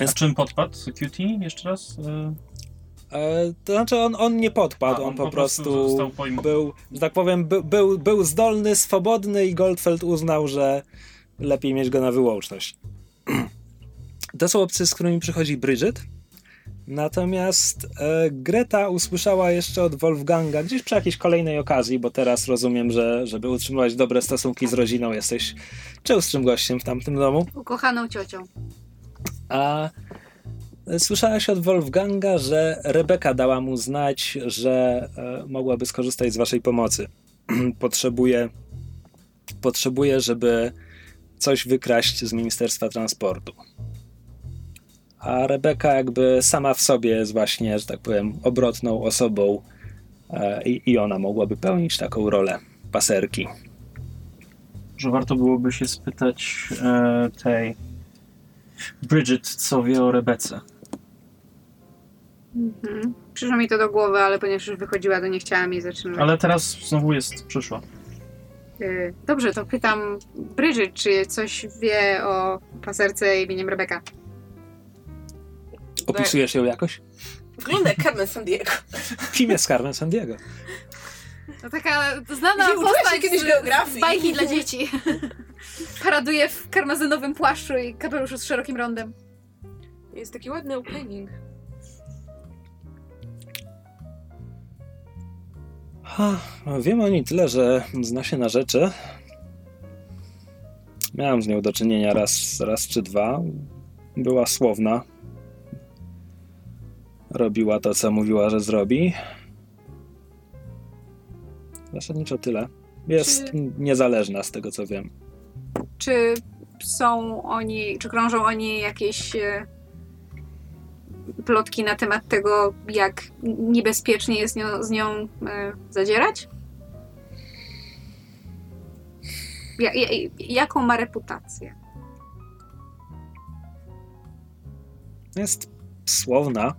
A czym podpadł QT jeszcze raz? E, to znaczy on, on nie podpadł, A, on, po prostu, został pojm- był, że tak powiem, by, był, był zdolny, swobodny i Goldfeld uznał, że lepiej mieć go na wyłączność. (clears throat) To są opcje, z którymi przychodzi Bridget. Natomiast e, Greta usłyszała jeszcze od Wolfganga gdzieś przy jakiejś kolejnej okazji, bo teraz rozumiem, że żeby utrzymywać dobre stosunki z rodziną, jesteś częstszym gościem w tamtym domu. Ukochaną ciocią. A słyszałaś od Wolfganga, że Rebeka dała mu znać, że e, mogłaby skorzystać z waszej pomocy. (clears throat) potrzebuje, potrzebuje, żeby coś wykraść z Ministerstwa Transportu. A Rebeka jakby sama w sobie jest właśnie, że tak powiem, obrotną osobą e, i, i ona mogłaby pełnić taką rolę paserki. że warto byłoby się spytać e, tej Bridget, co wie o Rebece. Mhm. Przyszło mi to do głowy, ale ponieważ już wychodziła, to nie chciałam jej zatrzymywać. Ale teraz znowu jest przyszła. Y, Dobrze, to pytam Bridget, czy coś wie o paserce imieniem Rebeka. Opisujesz ją jakoś? Wygląda jak Carmen Sandiego. Kim jest Carmen Sandiego? To taka znana Nie uczyłaś się postać kiedyś z- geografii. z bajki dla dzieci. Paraduje w karmazynowym płaszczu i kapeluszu z szerokim rondem. Jest taki ładny opening. Ha, wiem o niej tyle, że zna się na rzeczy. Miałem z nią do czynienia raz, raz czy dwa. Była słowna. Robiła to, co mówiła, że zrobi. Zasadniczo tyle. Jest Czy- niezależna z tego, co wiem. Czy są oni, czy krążą oni jakieś e, plotki na temat tego, jak niebezpiecznie jest nią, z nią e, zadzierać? Ja, ja, jaką ma reputację? Jest słowna.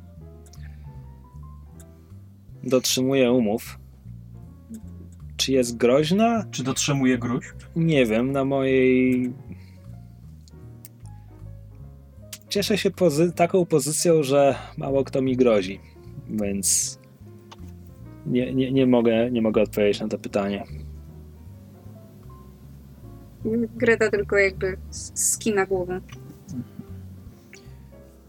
Dotrzymuje umów. Czy jest groźna? Czy dotrzymuje gruźb? Nie wiem, na mojej. Cieszę się pozy- taką pozycją, że mało kto mi grozi, więc nie, nie, nie, mogę, nie mogę odpowiedzieć na to pytanie. Greta tylko jakby skina głową.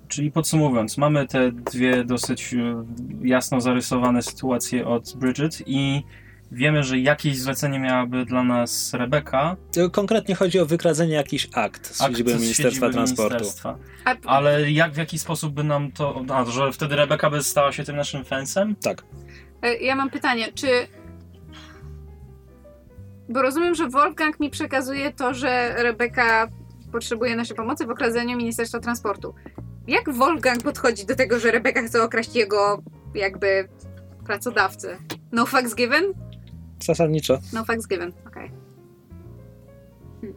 Czyli podsumowując, mamy te dwie dosyć e, jasno zarysowane sytuacje od Bridget i wiemy, że jakieś zlecenie miałaby dla nas Rebeka. Konkretnie chodzi o wykradzenie jakiś akt z akt siedziby Ministerstwa siedziby Transportu. ministerstwa. Ale jak, w jaki sposób by nam to... A, że wtedy Rebeka by stała się tym naszym fensem? Tak. e, ja mam pytanie, czy. Bo rozumiem, że Wolfgang mi przekazuje to, że Rebeka potrzebuje naszej pomocy w okradzeniu Ministerstwa Transportu. Jak Wolfgang podchodzi do tego, że Rebeka chce okraść jego jakby pracodawcę? No fucks given? Zasadniczo. No fucks given, okej.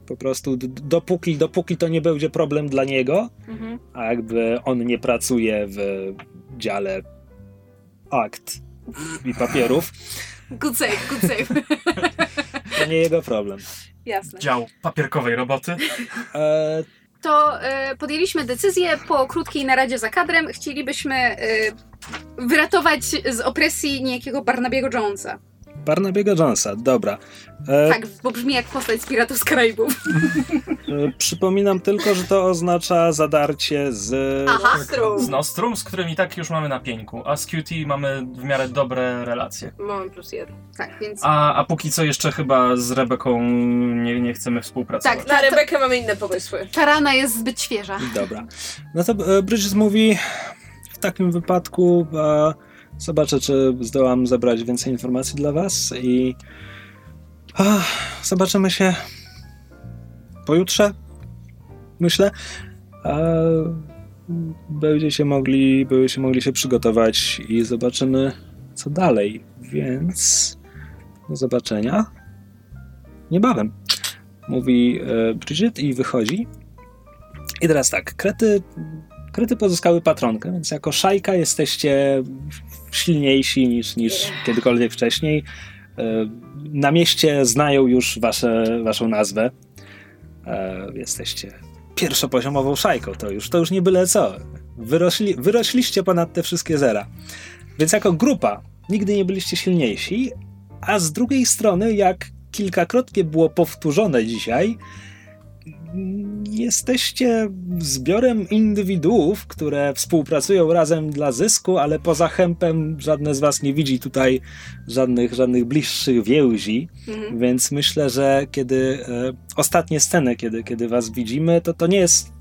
Po prostu dopóki, dopóki to nie będzie problem dla niego, Mhm. a jakby on nie pracuje w dziale akt i papierów, Good save, good save. (laughs) to nie jego problem. Jasne. Dział papierkowej roboty. E, to e, podjęliśmy decyzję po krótkiej naradzie za kadrem. Chcielibyśmy e, wyratować z opresji niejakiego Barnabiego Jonesa. Barnabiego Jonesa, dobra. E, Tak, bo brzmi jak postać z Piratów z Karaibów. (laughs) e, przypominam tylko, że to oznacza zadarcie z... Aha. Z Nostrum, z którym i tak już mamy na pieńku, a z QT mamy w miarę dobre relacje. Mam plus jeden. Tak, więc... A, a póki co jeszcze chyba z Rebeką nie, nie chcemy współpracować. Tak, Na Rebekę mamy inne pomysły. Ta rana jest zbyt świeża. Dobra. No to e, Bridget mówi, w takim wypadku e, zobaczę, czy zdołam zebrać więcej informacji dla was i a, zobaczymy się pojutrze, myślę. E, będziecie mogli, będziecie mogli się przygotować i zobaczymy, co dalej. Więc do zobaczenia niebawem. Mówi e, Bridget i wychodzi. I teraz tak, krety, krety pozyskały patronkę, więc jako szajka jesteście silniejsi niż, niż kiedykolwiek wcześniej. E, na mieście znają już wasze, waszą nazwę. E, jesteście pierwszopoziomową szajką, to już, to już nie byle co. Wyrośli, wyrośliście ponad te wszystkie zera. Więc jako grupa nigdy nie byliście silniejsi, a z drugiej strony, jak kilkakrotnie było powtórzone dzisiaj, jesteście zbiorem indywiduów, które współpracują razem dla zysku, ale poza chępem żadne z was nie widzi tutaj żadnych, żadnych bliższych więzi, Mhm. więc myślę, że kiedy e, ostatnie sceny, kiedy, kiedy was widzimy, to to nie jest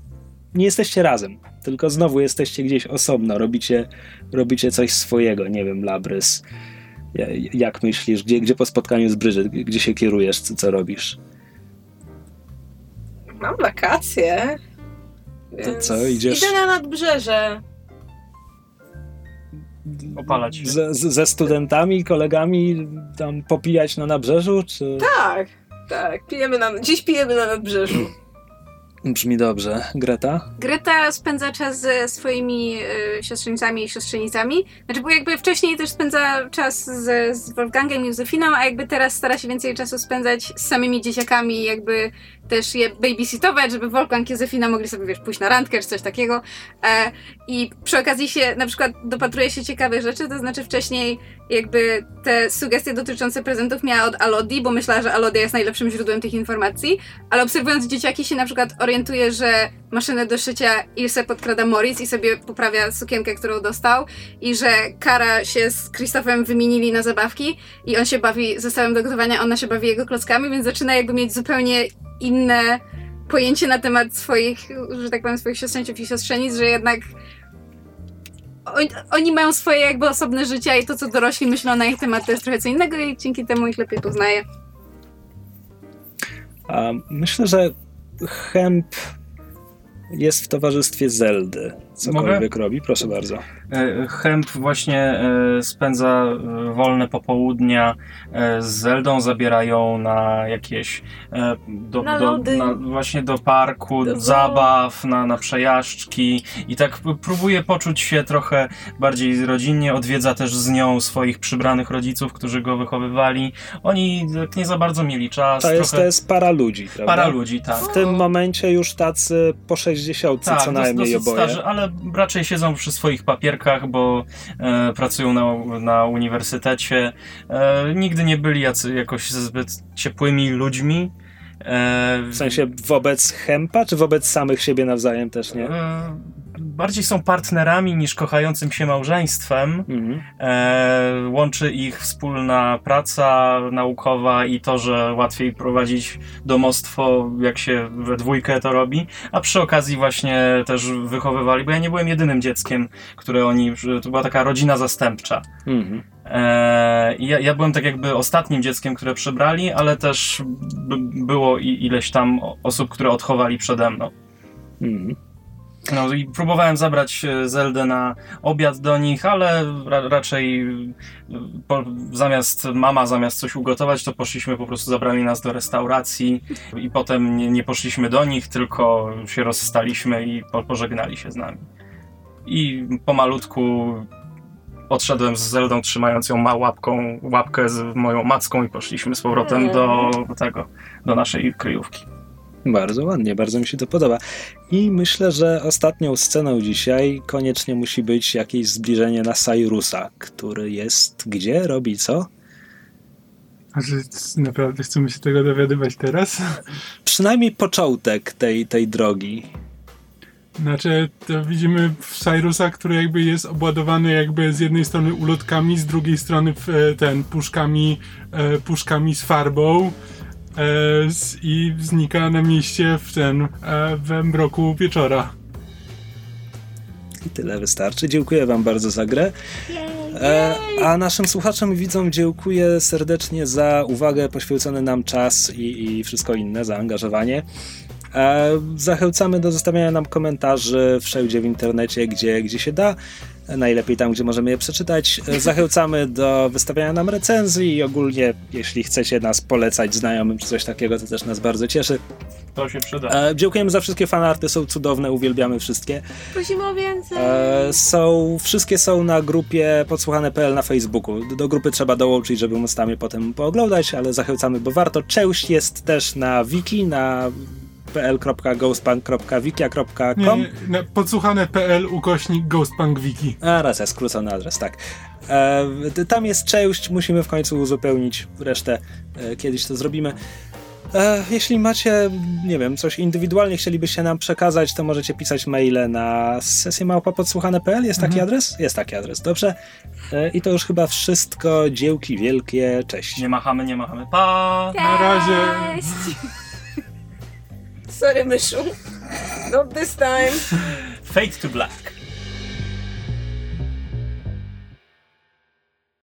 nie jesteście razem, tylko znowu jesteście gdzieś osobno, robicie, robicie coś swojego, nie wiem, Labrys. Ja- Jak myślisz, gdzie, gdzie po spotkaniu z Bridget, gdzie się kierujesz, co, co robisz? Mam wakacje. To więc co, idziesz- Idę na nadbrzeże. Opalać się. Ze, ze studentami, kolegami tam popijać na nabrzeżu, czy... Tak, tak. Pijemy na, dziś pijemy na nadbrzeżu. (clears throat) Brzmi dobrze. Greta? Greta spędza czas ze swoimi y, siostrzenicami i siostrzenicami. Znaczy, bo jakby wcześniej też spędza czas z, z Wolfgangiem i Józefiną, a jakby teraz stara się więcej czasu spędzać z samymi dzieciakami i jakby też je babysitować, żeby Wolfgang i mogli sobie, wiesz, pójść na randkę czy coś takiego. E, I przy okazji się na przykład dopatruje się ciekawych rzeczy, to znaczy wcześniej jakby te sugestie dotyczące prezentów miała od Alodi, bo myślała, że Alodia jest najlepszym źródłem tych informacji, ale obserwując dzieciaki się na przykład orientuje, że maszynę do szycia Ilse podkrada Morris i sobie poprawia sukienkę, którą dostał i że Kara się z Krzysztofem wymienili na zabawki i on się bawi zestawem do gotowania, ona się bawi jego klockami, więc zaczyna jakby mieć zupełnie inne pojęcie na temat swoich, że tak powiem, swoich siostrzeńców i siostrzenic, że jednak oni, oni mają swoje jakby osobne życia i to, co dorośli myślą na ich temat, to jest trochę co innego i dzięki temu ich lepiej poznaje. A myślę, że Hemp jest w towarzystwie Zeldy. Cokolwiek robi, proszę bardzo. E, Hemp właśnie e, spędza e, wolne popołudnia z Zeldą, zabierają na jakieś do, Na do, na, właśnie do parku, Do zabaw, na, na przejażdżki i tak próbuje poczuć się trochę bardziej rodzinnie, odwiedza też z nią swoich przybranych rodziców, którzy go wychowywali. Oni tak nie za bardzo mieli czas. To jest, to trochę jest para ludzi, prawda? para ludzi, tak. W tym momencie już tacy po 60 Tak, co najmniej oboje. starzy, ale raczej siedzą przy swoich papierkach, bo e, pracują na, na uniwersytecie. E, nigdy nie byli jacy, jakoś zbyt ciepłymi ludźmi. E, W sensie wobec Hempa, czy wobec samych siebie nawzajem też, nie? Bardziej są partnerami niż kochającym się małżeństwem. Mhm. E, łączy ich wspólna praca naukowa i to, że łatwiej prowadzić domostwo, jak się we dwójkę to robi, a przy okazji właśnie też wychowywali, bo ja nie byłem jedynym dzieckiem, które oni, to była taka rodzina zastępcza. Mhm. E, ja, ja byłem tak jakby ostatnim dzieckiem, które przybrali, ale też b- było i, ileś tam osób, które odchowali przede mną. Mhm. No i próbowałem zabrać e, Zeldę na obiad do nich, ale ra raczej e, po, zamiast mama zamiast coś ugotować, to poszliśmy po prostu zabrali nas do restauracji i potem nie, nie poszliśmy do nich, tylko się rozstaliśmy i po, pożegnali się z nami. I pomalutku odszedłem z Zeldą, trzymając ją ma łapką, łapkę z moją macką i poszliśmy z powrotem do tego, do naszej kryjówki. Bardzo ładnie, bardzo mi się to podoba. I myślę, że ostatnią sceną dzisiaj koniecznie musi być jakieś zbliżenie na Cyrusa, który jest gdzie, robi co? A że naprawdę chcemy się tego dowiadywać teraz? Przynajmniej początek tej, tej drogi. Znaczy, to widzimy Cyrusa, który jakby jest obładowany jakby z jednej strony ulotkami, z drugiej strony e, ten puszkami, e, puszkami z farbą i znika na mieście w ten e, we mroku wieczora. I tyle wystarczy. Dziękuję Wam bardzo za grę. E, a naszym słuchaczom i widzom dziękuję serdecznie za uwagę, poświęcony nam czas i, i wszystko inne, zaangażowanie. E, zachęcamy do zostawiania nam komentarzy wszędzie w internecie, gdzie, gdzie się da. Najlepiej tam, gdzie możemy je przeczytać. E, Zachęcamy do wystawiania nam recenzji i ogólnie, jeśli chcecie nas polecać znajomym czy coś takiego, to też nas bardzo cieszy. To się przyda. E, dziękujemy za wszystkie fanarty, są cudowne, uwielbiamy wszystkie. Prosimy o więcej. E, są, wszystkie są na grupie podsłuchane.pl na Facebooku. Do, do grupy trzeba dołączyć, żeby móc tam je potem pooglądać, ale zachęcamy, bo warto. Część jest też na wiki, na pl.ghostpunk.wikia.com Nie, ukośnik ghostpunkwiki. A, racja, skrócony adres, tak. E, tam jest część, musimy w końcu uzupełnić resztę, e, kiedyś to zrobimy. E, jeśli macie, nie wiem, coś indywidualnie chcielibyście nam przekazać, to możecie pisać maile na sesjemałpa.podsłuchane.pl. Jest taki Mhm. adres? Jest taki adres, dobrze. E, I to już chyba wszystko. Dziełki wielkie, cześć. Nie machamy, nie machamy. Pa! Na razie. Sorry. Not this time. Fade to black.